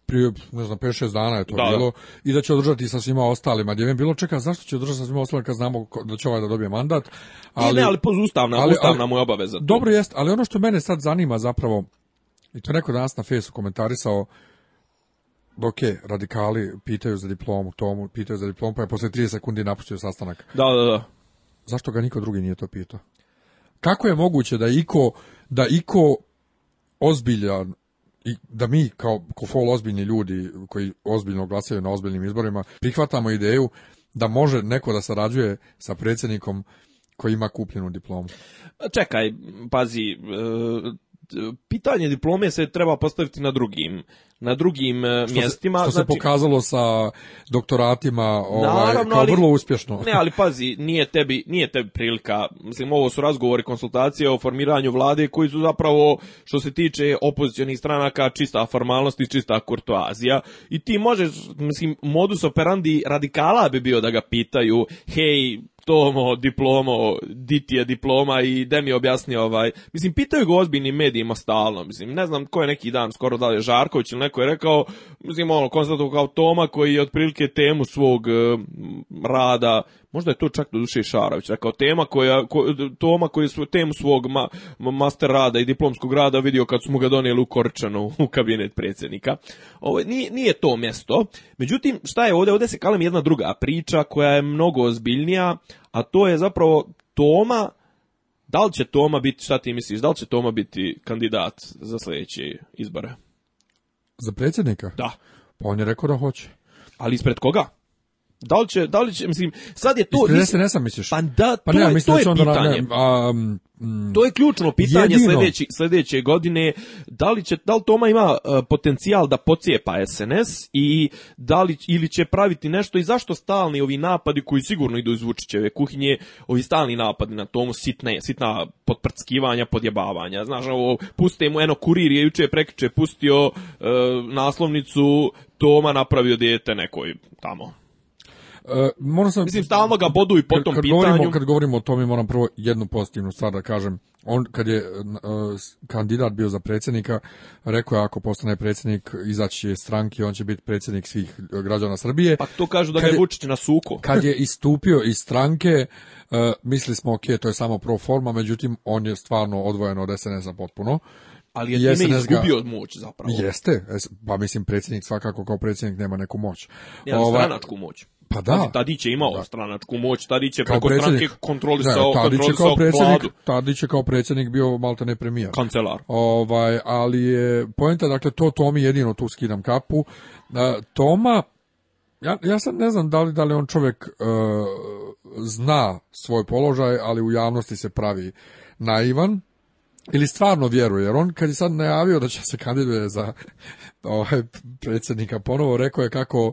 prije, ne znam, 5-6 dana je to bilo, i da će održati sa svima ostalima. Gdje bilo, čeka, zašto će održati sa svima ostalima kad znamo da će ovaj da dobije mandat? Ali, I ne, ali pozustavna, ustavna mu je obaveza. Dobro jest, ali ono što mene sad zanima zapravo, i to neko danas na Facebooku komentarisao ok, radikali pitaju za diplomu, tomu, pitaju za diplomu, pa je posle 30 sekundi napustio sastanak. Da, da, da. Zašto ga niko drugi nije to pitao? Kako je moguće da iko, da iko ozbiljan i da mi kao kofol ozbiljni ljudi koji ozbiljno glasaju na ozbiljnim izborima prihvatamo ideju da može neko da sarađuje sa predsjednikom koji ima kupljenu diplomu. Pa čekaj, pazi, e, pitanje diplome se treba postaviti na drugim na drugim mjestima. Se, što se znači- pokazalo sa doktoratima ovaj, kao ali, vrlo uspješno. Ne, ali pazi, nije tebi, nije tebi prilika. Mislim, ovo su razgovori, konsultacije o formiranju vlade koji su zapravo, što se tiče opozicionih stranaka, čista formalnost i čista kurtoazija. I ti možeš, mislim, modus operandi radikala bi bio da ga pitaju, hej, tomo, diplomo, je diploma i da mi objasni ovaj, mislim, pitaju ga ozbiljnim medijima stalno, mislim, ne znam ko je neki dan, skoro da je Žarković ili neko je rekao, mislim, ono, konstatuo kao Toma koji je otprilike temu svog eh, rada Možda je to čak doduše i Šarović rekao tema koja Toma koji su temu svog ma, master rada i diplomskog rada vidio kad su mu ga donijeli u Korčanu u kabinet predsjednika. Ovo ovaj, nije, nije to mjesto. Međutim, šta je ovdje? Ovdje se kalem jedna druga priča koja je mnogo ozbiljnija, a to je zapravo Toma da li će Toma biti, šta ti misliš, da li će Toma biti kandidat za sljedeće izbore? Za predsjednika? Da. Pa on je rekao da hoće. Ali ispred koga? Da li će, da li će, mislim, sad je to... misliš? Pa da, pa to, je, pitanje. Mm, to je ključno pitanje sljedeće godine. Da li, će, da li Toma ima e, potencijal da pocijepa SNS i da li, ili će praviti nešto i zašto stalni ovi napadi koji sigurno idu iz Vučićeve kuhinje, ovi stalni napadi na Tomu, sitne, sitna potprckivanja, podjebavanja. Znaš, ovo, puste mu, eno, kurir je juče prekriče pustio e, naslovnicu Toma napravio dijete nekoj tamo E, moram Mislim, stalno ga bodu i potom tom kad, pitanju. Govorimo, kad govorimo o tome, moram prvo jednu pozitivnu stvar da kažem. On, kad je e, kandidat bio za predsjednika, rekao je ako postane predsjednik, izaći je stranke, on će biti predsjednik svih e, građana Srbije. Pa to kažu da ga je Vučić na suko. Kad je istupio iz stranke, mislili smo, ok, to je samo pro forma, međutim, on je stvarno odvojen od SNS-a potpuno ali je time izgubio izgubio moć zapravo. Jeste, pa mislim predsjednik svakako kao predsjednik nema neku moć. Nema ovaj, stranačku moć. Pa da. Znači, Tadić je imao da. stranačku moć, Tadić je preko stranke kontrolisao, Tadić je kao predsjednik, Tadić je kao predsjednik bio malta ne premijer. Kancelar. Ovaj, ali je poenta, dakle, to Tomi jedino tu skidam kapu. E, Toma, ja, ja sad ne znam da li, da li on čovjek e, zna svoj položaj, ali u javnosti se pravi naivan ili stvarno vjeruje, jer on kad je sad najavio da će se kandiduje za ovaj, predsjednika ponovo, rekao je kako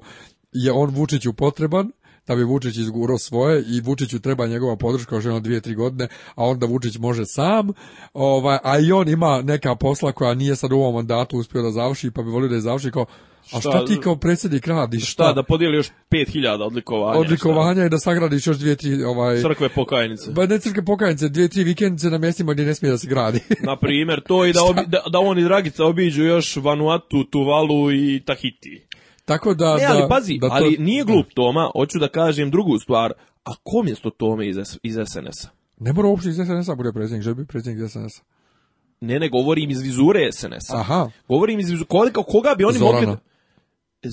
je on Vučiću potreban, da bi Vučić izgurao svoje i Vučiću treba njegova podrška još jedno dvije, tri godine, a onda Vučić može sam, ovaj, a i on ima neka posla koja nije sad u ovom mandatu uspio da završi, pa bi volio da je završi kao a šta, ti kao predsjednik radiš? Šta, da podijeli još 5000 odlikovanja? Odlikovanja i da sagradiš još dvije, tri... Ovaj, crkve pokajnice. Ba, ne crkve pokajnice, dvije, tri vikendice na mjestima gdje ne smije da se gradi. na primjer, to i da, obi, da, da on i Dragica obiđu još Vanuatu, Tuvalu i Tahiti. Tako da, ne, ali pazi, ali nije glup Toma, hoću da kažem drugu stvar, a ko mjesto Tome iz, iz SNS-a? Ne mora uopšte iz SNS-a bude predsjednik, želi biti predsjednik iz SNS-a. Ne, ne, govorim iz vizure SNS-a. Aha. Govorim iz vizure, koga, koga bi oni mogli...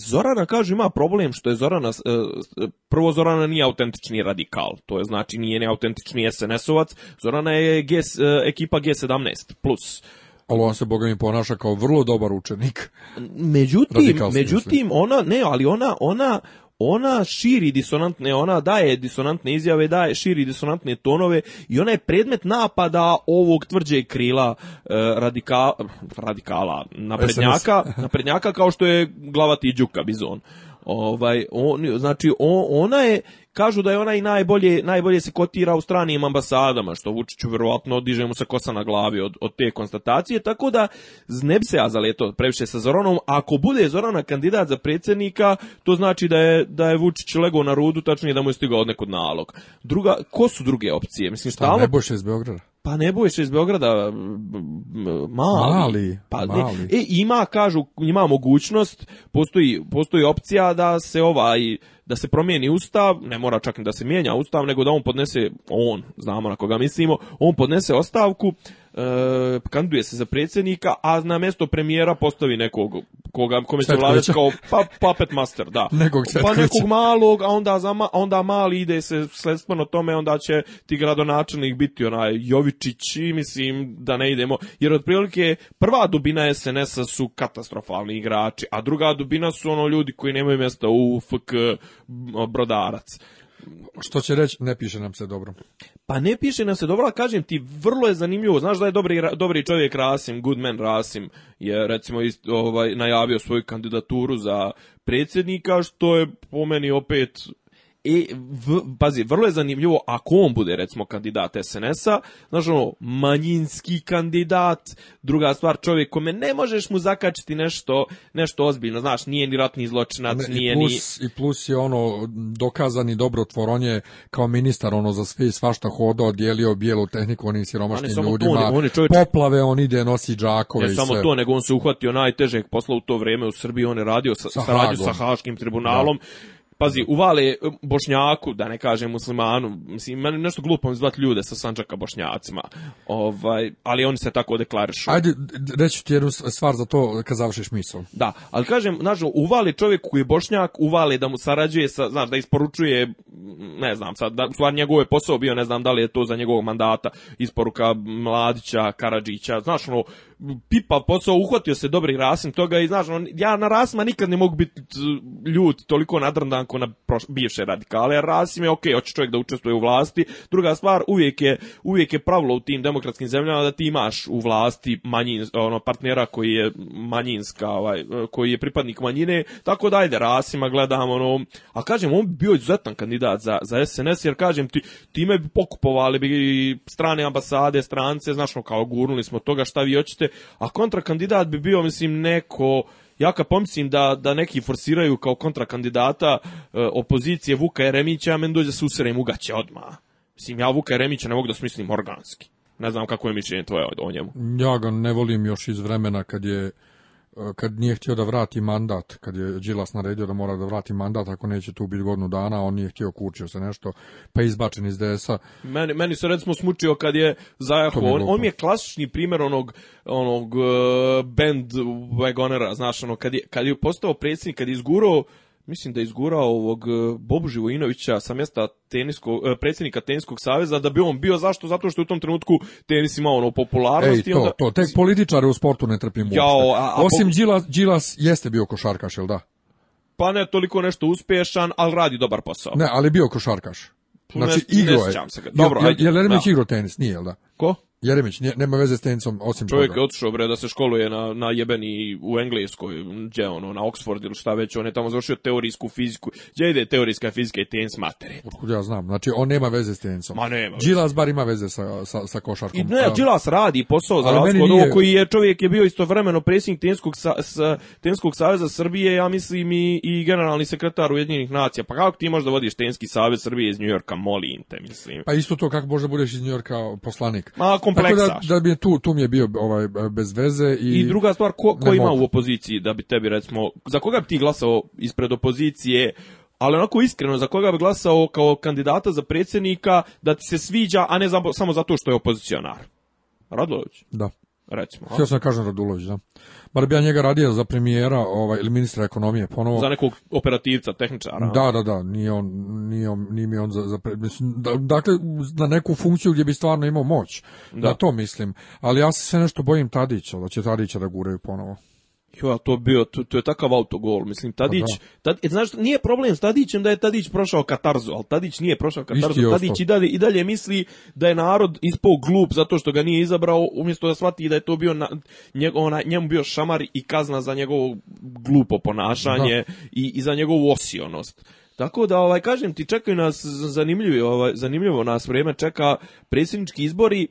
Zorana kaže ima problem što je Zorana e, e, prvo Zorana nije autentični radikal, to je znači nije neautentični SNS-ovac, Zorana je G, e, ekipa G17+. plus ali on se boga mi ponaša kao vrlo dobar učenik. Međutim, međutim ona ne, ali ona ona ona širi disonantne, ona daje disonantne izjave, daje širi disonantne tonove i ona je predmet napada ovog tvrđeg krila e, radika, radikala, naprednjaka, naprednjaka kao što je glava Đuka Bizon. Ovaj, on, znači, ona je Kažu da je ona i najbolje, najbolje se kotira u stranim ambasadama, što Vučiću vjerojatno diže mu se kosa na glavi od, od te konstatacije, tako da ne bi se ja zaleto previše sa Zoranom. Ako bude Zorana kandidat za predsjednika, to znači da je, da je Vučić lego na rudu, tačnije da mu je stigao od nalog. Druga, ko su druge opcije? Mislim, šta, iz Beograda? Pa ne boj se iz Beograda mali. Pa mali e, ima, kažu, ima mogućnost, postoji, postoji opcija da se ovaj, da se promijeni ustav, ne mora čak da se mijenja ustav, nego da on podnese, on, znamo na koga mislimo, on podnese ostavku, e, kanduje se za predsjednika, a na mjesto premijera postavi nekog koga kome se vlade kao pa, master, da. Nekog pa nekog malog, a onda onda mali ide se sledstveno tome, onda će ti gradonačelnik biti onaj Jovičić i mislim da ne idemo, jer otprilike prva dubina SNS-a su katastrofalni igrači, a druga dubina su ono ljudi koji nemaju mjesta u FK Brodarac. Što će reći, ne piše nam se dobro. Pa ne piše nam se dobro, ali kažem ti, vrlo je zanimljivo. Znaš da je dobri, dobri čovjek Rasim, Goodman Rasim, je recimo ovaj, najavio svoju kandidaturu za predsjednika, što je po meni opet i v, pazi, vrlo je zanimljivo ako on bude recimo kandidat SNS-a, znaš ono, manjinski kandidat, druga stvar čovjek kome ne možeš mu zakačiti nešto, nešto ozbiljno, znaš, nije ni ratni zločinac, ne, nije ni... I plus je ono dokazani dobrotvor, on je kao ministar ono za sve svašta hodao, dijelio bijelu tehniku onim siromašnim on ljudima, to, on je čovječ... poplave, on ide, nosi džakove ne, i samo sve. to, nego on se uhvatio najtežeg posla u to vrijeme u Srbiji, on je radio sa, sa sa, sa Haškim tribunalom, Pazi, uvale eh, Bošnjaku, da ne kažem muslimanu, mislim, meni nešto glupo mi zvati ljude sa Sanđaka Bošnjacima, ovaj, ali oni se tako deklarišu. Ajde, reći ti jednu stvar za to kad završiš misl. Da, ali kažem, znaš, uvale čovjek koji je Bošnjak, uvali da mu sarađuje, sa, znaš, da isporučuje, ne znam, sad, da, stvar njegov je posao bio, ne znam da li je to za njegovog mandata, isporuka Mladića, Karadžića, znaš, ono, pipa posao, uhvatio se dobri Rasim toga i znaš, ja na Rasima nikad ne mogu biti e, ljut, toliko nadrndan ko na bivše radikale, jer Rasim je ok, hoće čovjek da učestvuje u vlasti, druga stvar, uvijek je, uvijek je pravilo u tim demokratskim zemljama da ti imaš u vlasti manjin, ono, partnera koji je manjinska, ovaj, e, koji je pripadnik manjine, tako da ajde, Rasima gledam, ono, a kažem, on bi bio izuzetan kandidat za, za SNS, jer kažem, ti, time bi pokupovali bi strane ambasade, strance, znaš, ono, kao gurnuli smo toga šta vi hoćete, a kontrakandidat bi bio, mislim, neko... Ja kad pomislim da, da neki forsiraju kao kontrakandidata e, opozicije Vuka Jeremića, ja meni dođe susrem ugaće odmah. Mislim, ja Vuka Jeremića ne mogu da smislim organski. Ne znam kako je mišljenje tvoje o njemu. Ja ga ne volim još iz vremena kad je Eh, kad nije htio da vrati mandat, kad je Đilas naredio da mora da vrati mandat, ako neće tu biti godinu dana, on nije htio, kurčio se nešto, pa je izbačen iz DS-a. Meni, meni se recimo smučio kad je Zajaho, on, on mi je klasični primjer onog, onog uh, band wagonera, znaš, ono, kad je, kad je postao predsjednik, kad je izgurao mislim da je izgurao ovog e, Bobu Živojinovića sa mjesta tenisko, e, predsjednika teniskog saveza da bi on bio zašto zato što u tom trenutku tenis imao ono popularnost to, i onda... to tek političare u sportu ne trpim a, Osim Gilas jeste bio košarkaš, jel da? Pa ne toliko nešto uspješan, ali radi dobar posao. Ne, ali bio košarkaš. Znači, ne, se Dobro, jel, jel, tenis, nije, jel da? Ko? Jeremić nema veze s tenicom osim Čovjek je otišao bre da se školuje na na jebeni u Engleskoj, gdje ono na Oxford ili šta već, on je tamo završio teorijsku fiziku. Gdje ide teorijska fizika i tenis materi? Otkud ja znam, znači on nema veze s tenicom. Ma nema. Džilas bar ima veze sa sa sa košarkom. I ne, Džilas radi posao za razliku koji je čovjek je bio istovremeno predsjednik tenskog sa, sa tenskog saveza Srbije, ja mislim i, i generalni sekretar Ujedinjenih nacija. Pa kako ti možda vodiš tenski savez Srbije iz Njujorka, molim te, mislim. Pa isto to kako možda budeš iz Njujorka poslanik. Ma kompleksa. da, da bi tu, tu mi je bio ovaj, bez veze. I, I druga stvar, ko, ko ima u opoziciji da bi tebi recimo, za koga bi ti glasao ispred opozicije, ali onako iskreno, za koga bi glasao kao kandidata za predsjednika da ti se sviđa, a ne samo zato što je opozicionar? Radlović? Da recimo. Htio sam da kažem Radulović, da. Bar bi ja njega radio za premijera ovaj, ili ministra ekonomije ponovo. Za nekog operativca, tehničara. Da, ono. da, da, nije on, on, mi on za, za dakle, na neku funkciju gdje bi stvarno imao moć. Da. Na to mislim. Ali ja se sve nešto bojim Tadića, da će Tadića da guraju ponovo. Jo, to to, to je takav autogol, mislim, pa Tadić, tad, e, znaš, nije problem s Tadićem da je Tadić prošao Katarzu, ali Tadić nije prošao Katarzu, Tadić i dalje, i dalje misli da je narod ispao glup zato što ga nije izabrao, umjesto da shvati da je to bio, na, njemu bio šamar i kazna za njegovo glupo ponašanje da. i, za njegovu osionost. Tako da ovaj kažem ti čekaju nas zanimljivo, ovaj zanimljivo nas vrijeme čeka predsjednički izbori.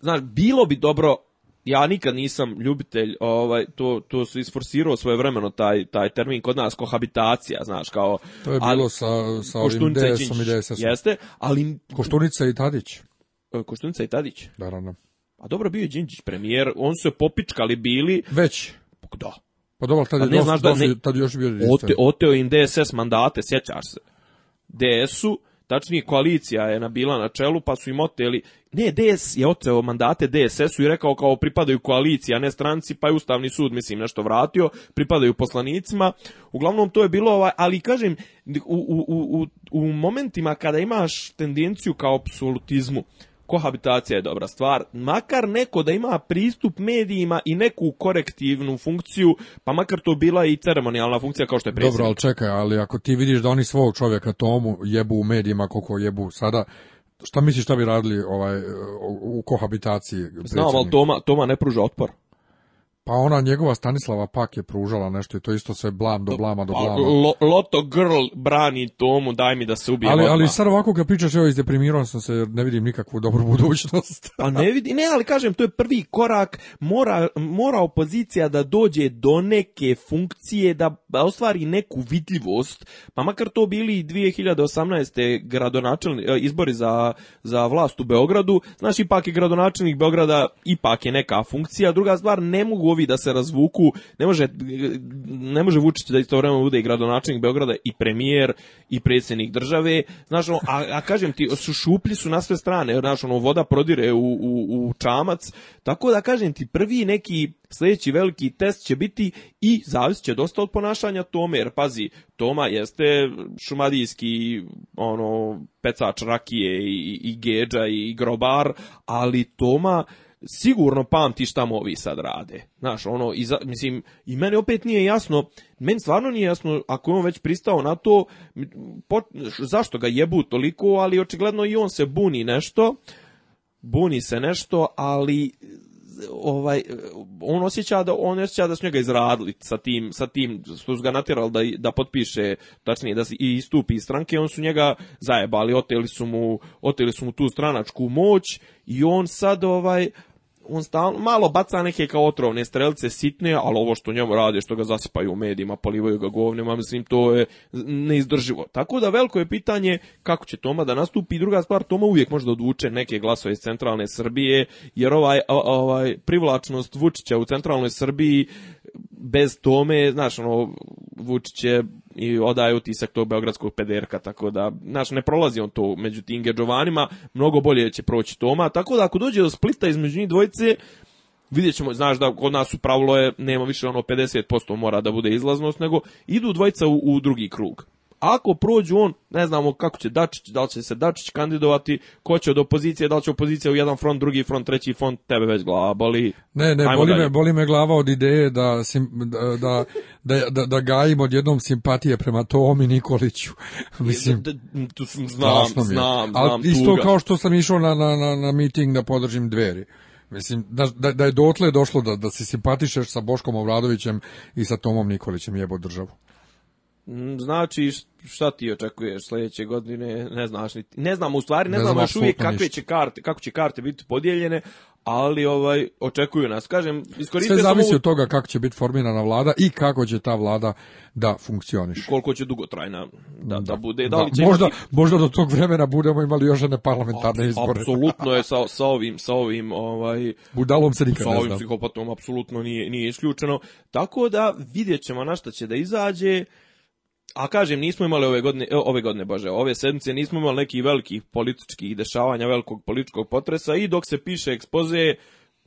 Znaš, bilo bi dobro ja nikad nisam ljubitelj, ovaj, to, to su isforsirao svoje vremeno taj, taj termin kod nas, kohabitacija, znaš, kao... To je bilo ali, sa, sa ovim i DSS-om. Jeste, ali... Koštunica i Tadić. E, Koštunica i Tadić? da. A dobro, bio je Đinđić premijer, on su je popičkali bili... Već. Pa da. Pa dobro, tad, je još bio... oteo im DSS mandate, sjećaš se. DS-u, tačnije koalicija je bila na čelu, pa su im oteli, ne, DS je oteo mandate DSS-u i rekao kao pripadaju koalicija, ne stranci, pa je Ustavni sud, mislim, nešto vratio, pripadaju poslanicima, uglavnom to je bilo, ovaj, ali kažem, u, u, u, u momentima kada imaš tendenciju ka apsolutizmu, kohabitacija je dobra stvar, makar neko da ima pristup medijima i neku korektivnu funkciju, pa makar to bila i ceremonijalna funkcija kao što je predsjednik. Dobro, ali čekaj, ali ako ti vidiš da oni svog čovjeka tomu jebu u medijima koliko jebu sada, šta misliš šta bi radili ovaj, u kohabitaciji? Znam, ali Toma, Toma ne pruža otpor. Pa ona njegova Stanislava Pak je pružala nešto i to isto sve blam do blama do blama. Loto Girl brani tomu, daj mi da se ubije. Ali, ali sad ovako kad pričaš, evo izdeprimiran sam se jer ne vidim nikakvu dobru budućnost. pa ne vidi ne, ali kažem, to je prvi korak, mora, mora opozicija da dođe do neke funkcije, da ostvari neku vidljivost, pa makar to bili 2018. gradonačelni, e, izbori za, za vlast u Beogradu, znaš, ipak je gradonačelnik Beograda, ipak je neka funkcija, druga stvar, ne mogu ovi da se razvuku. Ne može, ne može Vučić da istovremeno bude i gradonačelnik Beograda i premijer i predsjednik države. Znaš, ono, a, a kažem ti, su šuplji su na sve strane. Znaš, ono, voda prodire u, u, u čamac. Tako da kažem ti, prvi neki sljedeći veliki test će biti i zavisit će dosta od ponašanja Tome, jer pazi, Toma jeste šumadijski ono, pecač rakije i, i geđa i grobar, ali Toma sigurno pamti šta mu ovi sad rade. Znaš, ono, i mislim, i meni opet nije jasno, meni stvarno nije jasno, ako je on već pristao na to, po, zašto ga jebu toliko, ali očigledno i on se buni nešto, buni se nešto, ali ovaj on osjeća da on osjeća da su njega izradili sa tim sa tim što su ga natjerali da da potpiše tačnije da se i istupi iz stranke on su njega zajebali oteli su mu oteli su mu tu stranačku moć i on sad ovaj on stalno, malo baca neke kao otrovne strelce sitne, ali ovo što njemu rade, što ga zasipaju u medijima, polivaju ga govnima, mislim, to je neizdrživo. Tako da veliko je pitanje kako će Toma da nastupi. Druga stvar, Toma uvijek može da odvuče neke glasove iz centralne Srbije, jer ovaj, ovaj privlačnost Vučića u centralnoj Srbiji bez Tome, znaš, ono, Vučić je i odaje utisak tog beogradskog pederka, tako da, znaš, ne prolazi on to među tim geđovanima, mnogo bolje će proći Toma, tako da ako dođe do splita između njih dvojice, vidjet ćemo, znaš da kod nas u pravilo je, nema više ono 50% mora da bude izlaznost, nego idu dvojica u drugi krug. Ako prođu on, ne znamo kako će Dačić, da li će se Dačić kandidovati, ko će od opozicije, da li će opozicija u jedan front, drugi front, treći front, tebe već glava boli. Ne, ne, boli me, boli me, glava od ideje da, sim, da, da, da, odjednom simpatije prema Tomi Nikoliću. Mislim, znam, znam, znam, isto kao što sam išao na, na, na, na miting da podržim dveri. Mislim, da, da je dotle došlo da, da se simpatišeš sa Boškom Ovradovićem i sa Tomom Nikolićem jebo državu. Mm, znači, šta ti očekuješ sljedeće godine, ne znaš niti. Ne znamo u stvari, ne, ne znam još uvijek kakve će karte, kako će karte biti podijeljene, ali ovaj očekuju nas. Kažem, Sve zavisi od toga kako će biti formirana vlada i kako će ta vlada da funkcioniše. Koliko će dugotrajna da, da, bude. Da, da. će možda, možda do tog vremena budemo imali još jedne parlamentarne izbore. Apsolutno je sa, sa ovim, sa ovim ovaj, budalom se nikad sa ovim psihopatom apsolutno nije, nije isključeno. Tako da vidjet ćemo na šta će da izađe. A kažem, nismo imali ove godine, e, ove godine, bože, ove sedmice nismo imali nekih velikih političkih dešavanja, velikog političkog potresa i dok se piše ekspoze,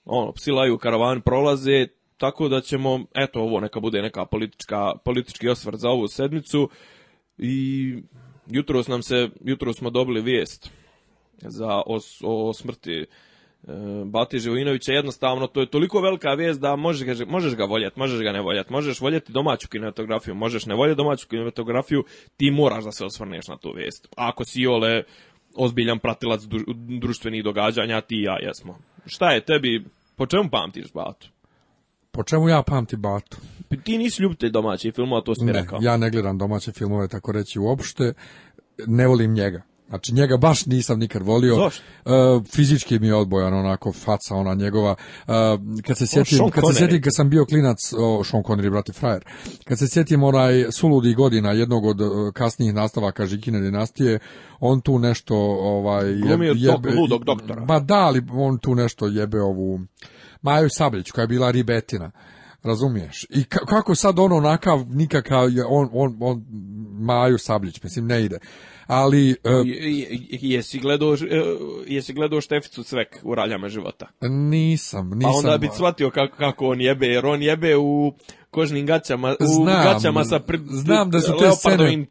ono, psi laju, karavan prolaze, tako da ćemo, eto, ovo neka bude neka politička, politički osvrt za ovu sedmicu i jutros nam se, jutro smo dobili vijest za, o smrti E, Bati Živojinovića jednostavno to je toliko velika vijest da možeš ga, možeš ga voljeti, možeš ga ne voljeti, možeš voljeti domaću kinematografiju, možeš ne voljeti domaću kinematografiju, ti moraš da se osvrneš na tu vijest. Ako si ole ozbiljan pratilac društvenih događanja, ti ja jesmo. Šta je tebi, po čemu pamtiš Batu? Po čemu ja pamti Batu? Ti nisi ljubitelj domaćih filmova, to si ne, rekao. ja ne gledam domaće filmove, tako reći, uopšte. Ne volim njega. Znači njega baš nisam nikad volio. E, fizički mi je odbojan onako faca ona njegova. E, kad se sjetim, kad se sjetim kad sam bio klinac, o, Sean Connery brate frajer. Kad se sjetim onaj suludi godina jednog od e, kasnijih nastavaka Žikine dinastije, on tu nešto ovaj jebe, ludog doktora. Ma da, ali on tu nešto jebe ovu Maju Sablić koja je bila ribetina. Razumiješ? I kako sad on onakav nikakav on on on Maju Sablić mislim ne ide ali... Uh, jesi, gledao, jesi gledao Šteficu Cvek u Raljama života? Nisam, nisam. Pa onda bi shvatio kako, kako on jebe, jer on jebe u kožnim gaćama, u gaćama sa pr... znam da su te scene,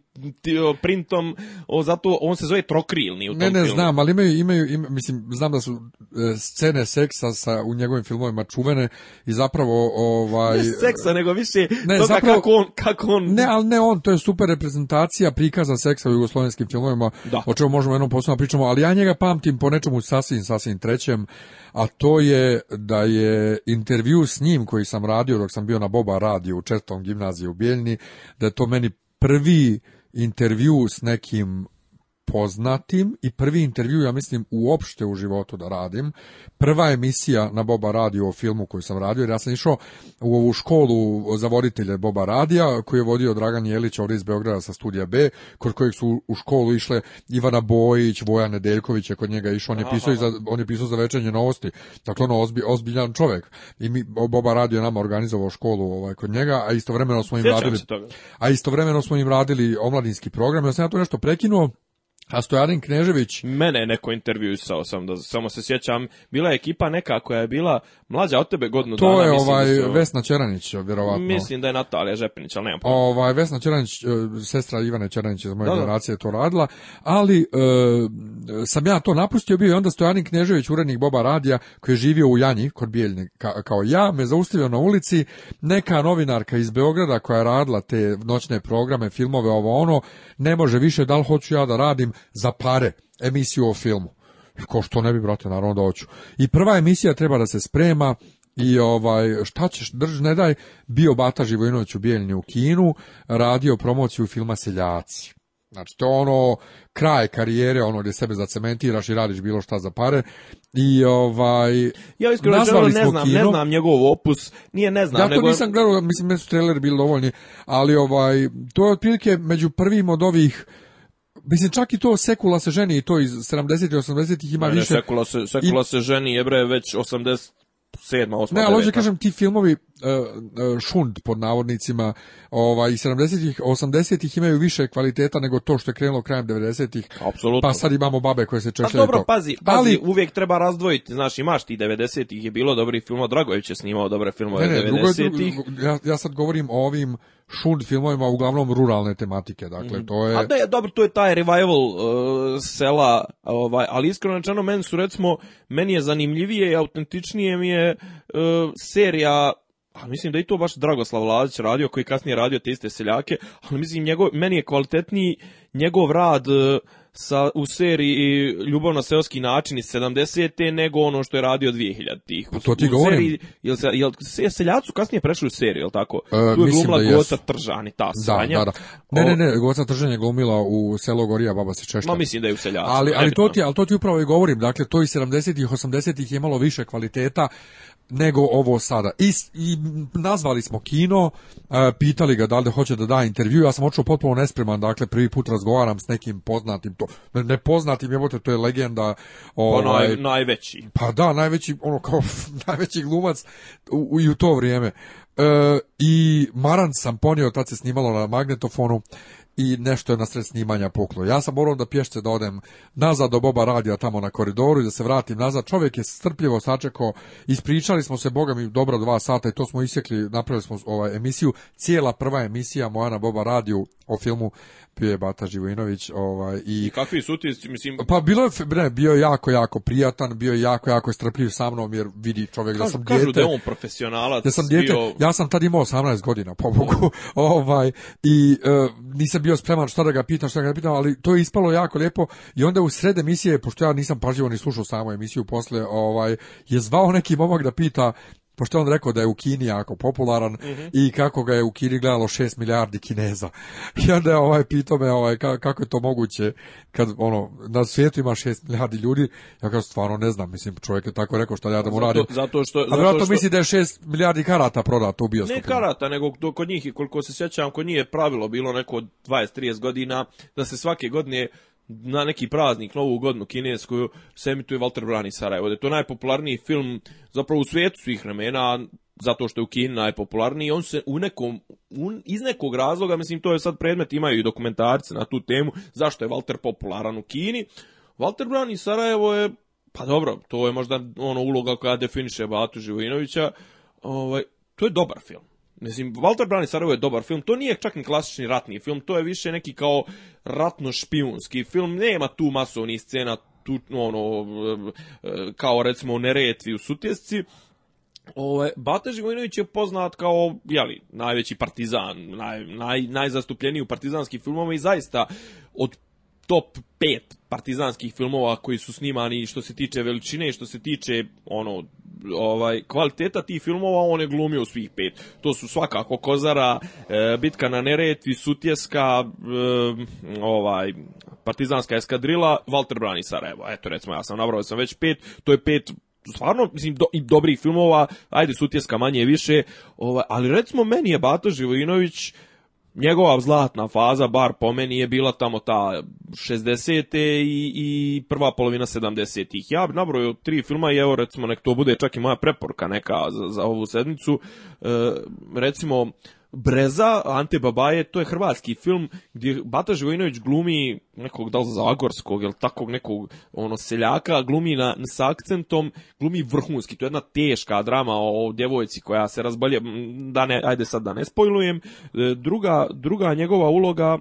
printom, o, zato on se zove trokrilni u tom Ne, ne, znam, ali imaju, imaju, ima, mislim, znam da su e, scene seksa sa, u njegovim filmovima čuvene i zapravo, ovaj... Ne seksa, nego više ne, toga kako, on, kako on... Ne, ali ne on, to je super reprezentacija prikaza seksa u jugoslovenskim filmovima, o čemu možemo jednom posebno pričamo, ali ja njega pamtim po nečemu sasvim, sasvim trećem, a to je da je intervju s njim koji sam radio dok sam bio na Boba radio u četvrtom gimnaziji u Bijeljni, da je to meni prvi intervju s nekim poznatim i prvi intervju, ja mislim, uopšte u životu da radim. Prva emisija na Boba Radio o filmu koju sam radio, jer ja sam išao u ovu školu za voditelje Boba Radija, koju je vodio Dragan Jelić ovdje iz Beograda sa studija B, kod kojeg su u školu išle Ivana Bojić, Vojan Nedeljković je kod njega išao, on je pisao, za, on je pisao za večernje novosti, dakle ono ozbi, ozbiljan čovjek. I mi, Boba Radio je nama organizovao školu ovaj, kod njega, a istovremeno smo im radili... A istovremeno smo im radili omladinski program, ja sam ja to nešto prekinuo, a Stojanin Knežević... Mene je neko intervjuisao sam, da samo se sjećam. Bila je ekipa neka koja je bila mlađa od tebe godinu to dana. To je ovaj, Vesna Čeranić, vjerovatno. Mislim da je Natalija Žepinić, ali nemam Ovaj, Vesna Čeranić, e, sestra Ivane Čeranić iz moje da, generacije to radila, ali e, sam ja to napustio bio i onda Stojanin Knežević, urednik Boba Radija, koji je živio u Janji, kod Bijeljne, kao ja, me zaustavio na ulici, neka novinarka iz Beograda koja je radila te noćne programe, filmove, ovo ono, ne može više, da li hoću ja da radim, za pare emisiju o filmu. ko što ne bi, brate, naravno da hoću. I prva emisija treba da se sprema, i ovaj šta ćeš drž ne daj bio Bata Živojinović u Bijeljni u Kinu radio promociju filma Seljaci znači to je ono kraj karijere ono gdje sebe zacementiraš i radiš bilo šta za pare i ovaj ja iskreno ne znam kino. ne znam njegov opus nije ne znam ja to nego... nisam gledao mislim da su trailer bili dovoljni ali ovaj to je otprilike među prvim od ovih mislim čak i to sekula se ženi i to iz 70 i 80 ih ima ne, više. Ne, sekula se sekula I... se ženi je bre već 80 7. a Ne, ali kažem ti filmovi uh, šund pod navodnicima ovaj, 70-ih, 80-ih imaju više kvaliteta nego to što je krenulo krajem 90-ih. Apsolutno. Pa sad imamo babe koje se češljaju Pa dobro, to. pazi, pazi ali, uvijek treba razdvojiti, znaš, imaš ti 90-ih je bilo dobri filmovi, Dragojević je snimao dobre filmove ne, ne, 90-ih. Ja, ja sad govorim o ovim šund filmovima uglavnom ruralne tematike, dakle mhm. to je... A ne, dobro, to je taj revival uh, sela, ovaj, ali iskreno rečeno meni su recimo, meni je zanimljivije i autentičnije mi je uh, serija a mislim da i to baš Dragoslav Lazić radio, koji kasnije radio te iste seljake, ali mislim njegov, meni je kvalitetniji njegov rad uh, sa, u seriji Ljubavno seoski način iz 70-te nego ono što je radio 2000-ih. Pa to ti govorim. jel, se, jel se, seljacu kasnije prešli u seriju, jel tako? E, tu je glumila da Goca Tržani, ta sanja. Da, da. Ne, ne, ne, Goca Tržan je glumila u selo Gorija, baba se češta. Ma mislim da je u seljacu. Ali, ali, to ti, ali to ti upravo i govorim, dakle, to iz 70-ih, 80-ih je imalo više kvaliteta, nego ovo sada. I, nazvali smo kino, e, pitali ga da li hoće da da intervju, ja sam očeo potpuno nespreman, dakle prvi put razgovaram s nekim poznatim, to, nepoznatim, jebote, to je legenda. Pa ovaj, pa najveći. Pa da, najveći, ono kao, najveći glumac u, u, u to vrijeme. E, I Maran sam ponio, tad se snimalo na magnetofonu i nešto je na sred snimanja poklo. Ja sam morao da pješce da odem nazad do Boba Radija tamo na koridoru i da se vratim nazad. Čovjek je strpljivo sačekao, ispričali smo se, boga mi, dobro dva sata i to smo isjekli, napravili smo ovaj emisiju. Cijela prva emisija Mojana Boba Radiju o filmu pio je Bata Živojinović. Ovaj, i, kakvi su ti, mislim... Pa bilo ne, bio je jako, jako prijatan, bio je jako, jako strpljiv sa mnom, jer vidi čovjek da sam kažu da je on profesionalac. Da sam djete. bio... ja sam tad imao 18 godina, pobogu. ovaj, I e, nisam bio spreman šta da ga pitam, šta da ga pitam, ali to je ispalo jako lijepo. I onda u sred emisije, pošto ja nisam pažljivo ni slušao samo emisiju, posle ovaj, je zvao neki momak da pita pošto je on rekao da je u Kini jako popularan mhm. i kako ga je u Kini gledalo 6 milijardi Kineza. I onda je ovaj pitao me ovaj, kako je to moguće kad ono, na svijetu ima 6 milijardi ljudi, ja kao stvarno ne znam, mislim čovjek je tako rekao što ja da mu radi. Zato što, A zato što... misli da je 6 milijardi karata prodato u bioskopu. Ne karata, nego kod njih, koliko se sjećam, kod njih je pravilo bilo neko 20-30 godina da se svake godine na neki praznik, novu godinu kinesku, se emituje Walter Brani Sarajevo. Da je to najpopularniji film zapravo u svijetu svih vremena, zato što je u Kini najpopularniji. On se u nekom, iz nekog razloga, mislim to je sad predmet, imaju i dokumentarce na tu temu, zašto je Walter popularan u Kini. Walter Brani Sarajevo je, pa dobro, to je možda ono uloga koja definiše Batu Živojinovića. Ovaj, to je dobar film Mislim, Walter Brani Sarajevo je dobar film, to nije čak ni klasični ratni film, to je više neki kao ratno-špijunski film, nema tu masovnih scena, tu, ono, e, e, kao recimo u Neretvi u Sutjesci, Ove, Bate Živojinović je poznat kao jeli, najveći partizan, naj, najzastupljeniji u partizanskim filmovima i zaista od top 5 partizanskih filmova koji su snimani što se tiče veličine i što se tiče ono ovaj kvaliteta tih filmova on je glumio u svih pet. To su svakako Kozara, e, Bitka na Neretvi, Sutjeska, e, ovaj Partizanska eskadrila, Walter Brani Sarajevo. Eto recimo ja sam nabrao sam već pet, to je pet stvarno mislim i dobrih filmova, ajde Sutjeska manje više, ovaj ali recimo meni je Bato Živojinović njegova zlatna faza, bar po meni, je bila tamo ta 60. i, i prva polovina 70-ih. Ja bi nabrojio tri filma i evo recimo nek to bude čak i moja preporka neka za, za ovu sednicu. E, recimo Breza, Ante Babaje, to je hrvatski film gdje Bata Živojinović glumi nekog da zagorskog ili takog nekog ono seljaka, glumi na, s akcentom, glumi vrhunski. To je jedna teška drama o, djevojci koja se razbalje, da ne, ajde sad da ne spojlujem. E, druga, druga njegova uloga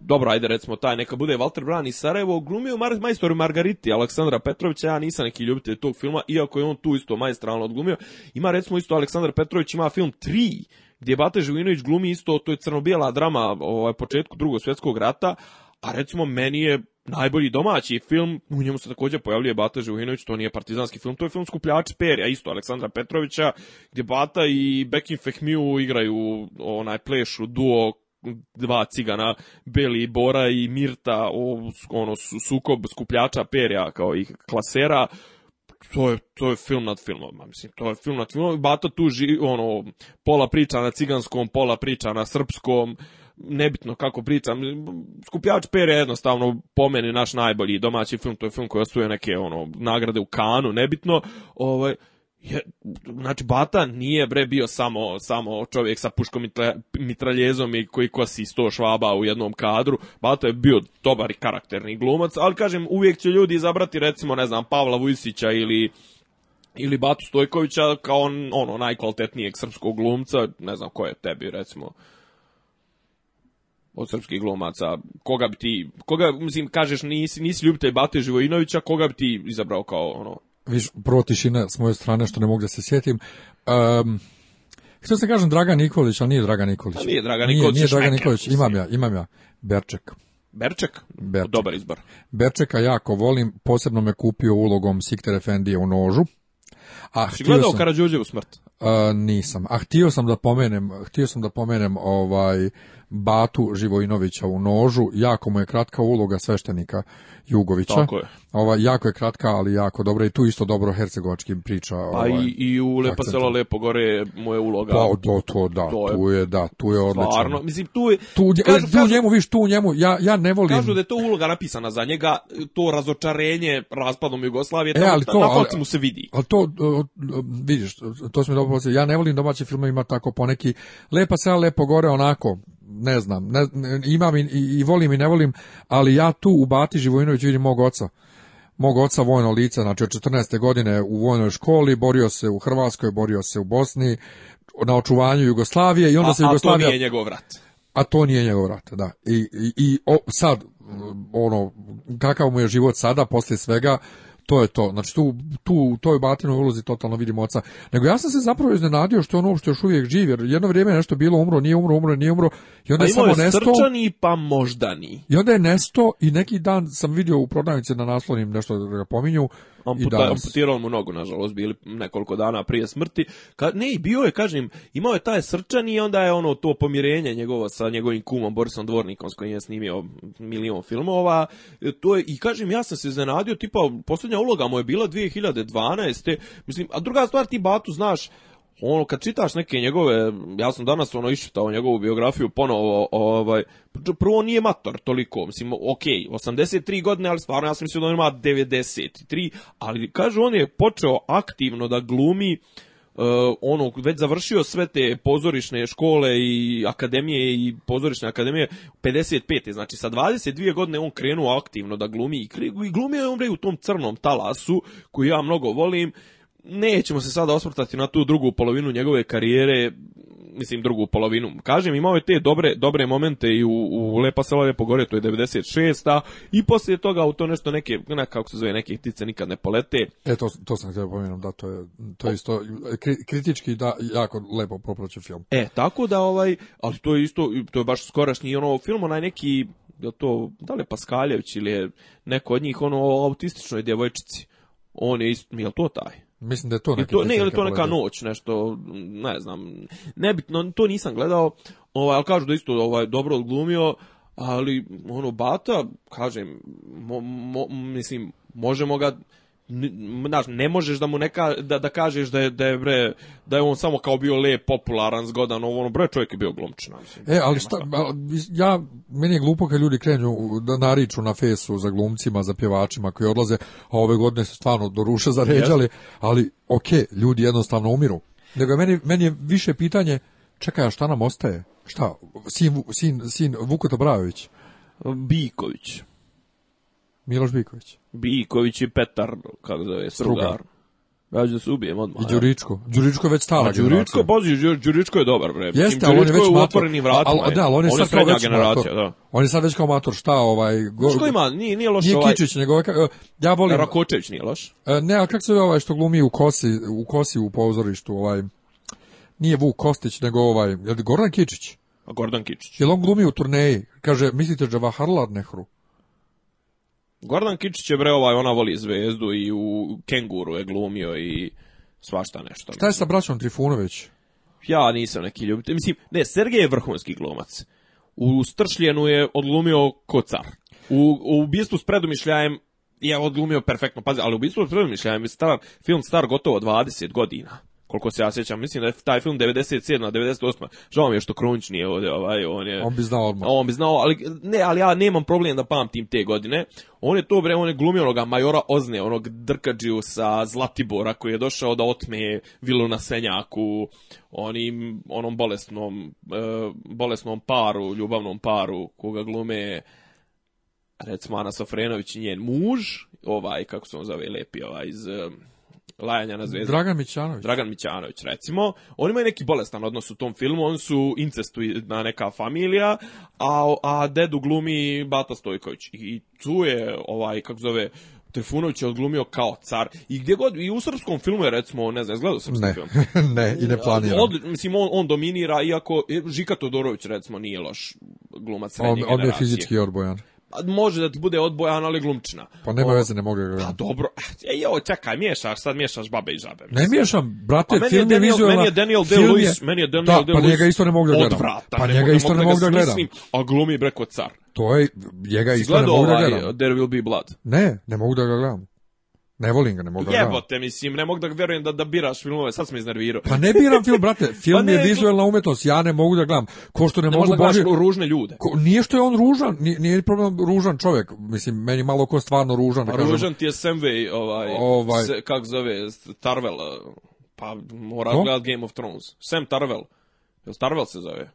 dobro, ajde recimo taj neka bude Walter Brown iz Sarajevo, glumio Mar majstor Margariti Aleksandra Petrovića, ja nisam neki ljubitelj tog filma, iako je on tu isto majstralno odglumio. Ima recimo isto Aleksandar Petrović ima film 3, gdje Bate Živinović glumi isto, to je crnobijela drama ovaj, početku drugog svjetskog rata, a recimo meni je najbolji domaći film, u njemu se također pojavljuje Bata Živinović, to nije partizanski film, to je film Skupljač perja, isto Aleksandra Petrovića, gdje Bata i bekim Fehmiju igraju onaj plešu duo dva cigana, Beli i Bora i Mirta, o, ono, sukob skupljača perja kao ih klasera, to je, to je film nad filmom, mislim, to je film nad filmom, Bato tu živi, ono, pola priča na ciganskom, pola priča na srpskom, nebitno kako pričam, Skupljač Perija jednostavno po meni naš najbolji domaći film, to je film koji ostuje neke ono nagrade u Kanu, nebitno. Ovaj je, znači Bata nije bre bio samo samo čovjek sa puškom i mitraljezom i koji kosi sto švaba u jednom kadru. Bata je bio dobar i karakterni glumac, ali kažem uvijek će ljudi izabrati recimo ne znam Pavla Vujsića ili ili Batu Stojkovića kao on, ono najkvalitetnijeg srpskog glumca, ne znam ko je tebi recimo od srpskih glumaca, koga bi ti, koga, mislim, kažeš nisi, nisi ljubitelj Bate Živojinovića, koga bi ti izabrao kao, ono, viš, prvo tišina s moje strane što ne mogu da se sjetim. Um, Htio sam kažem Dragan Nikolić, ali nije Dragan Nikolić. Pa nije Dragan Nikolić. Nije, Dragan Nikolić, imam ja, imam ja. Berček. Berček? Berček. Dobar izbor. Berčeka jako volim, posebno me kupio ulogom Sikter Efendije u nožu. A si gledao Karadžuđevu smrt? E, nisam. A htio sam da pomenem, htio sam da pomenem ovaj Batu Živojinovića u nožu, jako mu je kratka uloga sveštenika Jugovića. Ova, jako je kratka, ali jako dobro i tu isto dobro hercegovački priča. Pa i, i u Lepa sela Lepo gore mu je uloga. Pa, to, da, to tu je, da, tu je odlično. mislim, tu Tu, kažu, tu njemu, viš, tu njemu, ja, ja ne volim... Kažu da je to uloga napisana za njega, to razočarenje raspadom Jugoslavije, e, ali to, mu se vidi. Ali to, vidiš, to smo dobro ja ne volim domaće filmove, ima tako poneki Lepa sela Lepo gore, onako, ne znam, ne, imam i, volim i ne volim, ali ja tu u Bati Živojinović vidim mog oca. Mog oca vojno lice, znači od 14. godine u vojnoj školi, borio se u Hrvatskoj, borio se u Bosni, na očuvanju Jugoslavije i onda a, se Jugoslavija... A to nije njegov rat. A to nije njegov rat, da. I, i, sad, ono, kakav mu je život sada, poslije svega, to je to. Znači tu, tu u toj batinoj ulozi totalno vidim oca. Nego ja sam se zapravo iznenadio što on uopšte još uvijek živ, Jer jedno vrijeme je nešto bilo umro, nije umro, umro, nije umro. I onda pa je samo nesto. Srčani, pa moždani. I onda je nesto i neki dan sam vidio u prodavnici na naslovnim nešto da ga pominju amputa, amputirao mu nogu, nažalost, bili nekoliko dana prije smrti. Ka, ne, i bio je, kažem, imao je taj srčan i onda je ono to pomirenje njegovo sa njegovim kumom Borisom Dvornikom s kojim je snimio milion filmova. E, to I kažem, ja sam se iznenadio, tipa, posljednja uloga mu je bila 2012. Mislim, a druga stvar, ti Batu, znaš, ono kad čitaš neke njegove ja sam danas ono iščitao njegovu biografiju ponovo ovaj prvo nije mator toliko mislim ok 83 godine ali stvarno ja sam mislio da on ima 93 ali kažu on je počeo aktivno da glumi uh, ono već završio sve te pozorišne škole i akademije i pozorišne akademije 55. znači sa 22 godine on krenuo aktivno da glumi i glumio je on u tom crnom talasu koji ja mnogo volim nećemo se sada osvrtati na tu drugu polovinu njegove karijere, mislim drugu polovinu. Kažem, imao je te dobre, dobre momente i u, u Lepa Selove pogore, to je 96-a, i poslije toga u to nešto neke, ne, kako se zove, neke ptice nikad ne polete. E, to, to sam htio pomenuti, da, to je, to je isto kritički, da, jako lepo propraćen film. E, tako da, ovaj, ali to je isto, to je baš skorašnji ono film, onaj neki, je to, da li je Paskaljević ili je neko od njih, ono, o autističnoj djevojčici. On je isto, je to taj? Mislim da je to to, ne, ili to neka noć, nešto, ne znam, nebitno, to nisam gledao, ovaj, ali kažu da isto ovaj, dobro odglumio, ali ono Bata, kažem, mo, mo, mislim, možemo ga ne možeš da mu neka, da, da kažeš da je, da je bre, da je on samo kao bio lep, popularan, zgodan, ovo ono, bre, čovjek je bio glomčan e, ali šta, ja, meni je glupo kad ljudi krenu da nariču na fesu za glumcima, za pjevačima koji odlaze, a ove godine su stvarno do ruše zaređali, ali, okej, ljudi jednostavno umiru. Nego meni, meni je više pitanje, čekaj, šta nam ostaje? Šta, sin, sin, sin Vukota Biković. Miloš Biković. Biković i Petar, kako zove, Strugar. Ja ću da se ubijem odmah. I Đuričko. Đuričko je već stala A Đuričko, pazi, Đuričko je dobar, bre. Jeste, ali on je već u otvorenim vratima. Al, da, ali on je, on sad je kao već generacija, Da. On je sad već kao mator, šta ovaj... Go, što ima, nije, nije loš nije ovaj... Kičić, nego ovaj... E, ja volim... Rakočević nije loš. E, ne, ali kako se ovaj što glumi u kosi, u kosi u pozorištu, ovaj... Nije Vuk Kostić, nego ovaj... Je li Gordon Kičić? A Gordon Kičić. Jel on glumi u turneji? Kaže, mislite Nehru? Gordan Kičić je bre ovaj, ona voli zvezdu i u Kenguru je glumio i svašta nešto. Šta je sa braćom Trifunović? Ja nisam neki ljubitelj. Mislim, ne, Sergej je vrhunski glumac. U Stršljenu je odglumio kocar. U, u s predumišljajem je odglumio perfektno, pazi, ali u bistvu s predumišljajem, je film star gotovo 20 godina koliko se ja sjećam, mislim da je taj film 97. 98. Žao mi je što Krunić nije ovdje, ovaj, on je... On bi znao odmah. On bi znao, ali, ne, ali ja nemam problem da pamtim te godine. On je to bre, on je glumio onoga Majora Ozne, onog drkađiju sa Zlatibora koji je došao da otme vilu na Senjaku, onim, onom bolesnom, e, bolesnom paru, ljubavnom paru koga glume recimo Ana Sofrenović i njen muž, ovaj, kako se on zove, lepi, ovaj, iz lajanja na zvezdu. Dragan Mićanović. Dragan Mićanović, recimo. On ima neki bolestan odnos u tom filmu, on su na neka familija, a, a dedu glumi Bata Stojković. I tu je, ovaj, kako zove, Trifunović je odglumio kao car. I gdje god, i u srpskom filmu je recimo, ne znam, izgledao srpski ne, film. ne, i ne planiram. Od, mislim, on, on dominira, iako Žika Todorović recimo nije loš glumac srednje generacije. On je fizički orbojan može da ti bude odbojan, ali glumčina. Pa nema o, veze, ne mogu gledati. Pa dobro, e, jo, čekaj, miješaš, sad miješaš babe i žabe. Ne miješam, brate, pa film je vizualna... Meni je Daniel Day-Lewis, meni je Daniel Day-Lewis... pa njega isto ne mogu da gledam. Odvrata, pa njega isto ne mogu da gledam. A glumi breko car. To je, njega isto ne mogu da ovaj, gledam. gledao ovaj, There Will Be Blood. Ne, ne mogu da ga gledam. Ne volim ga, ne mogu Jebote, mislim, ne mogu da vjerujem da, da biraš filmove, sad sam iznervirao. Pa ne biram film, brate, film pa je vizuelna umetnost, ja ne mogu da gledam. Ko što ne, ne mogu ružne ljude. Ko, nije što je on ružan, nije, problem ružan čovjek, mislim, meni malo ko stvarno ružan. pa ružan ti je Samway, ovaj, ovaj... Se, kak zove, Tarvel, pa mora no? gledat Game of Thrones. Sam Tarvel, jel Tarvel se zove?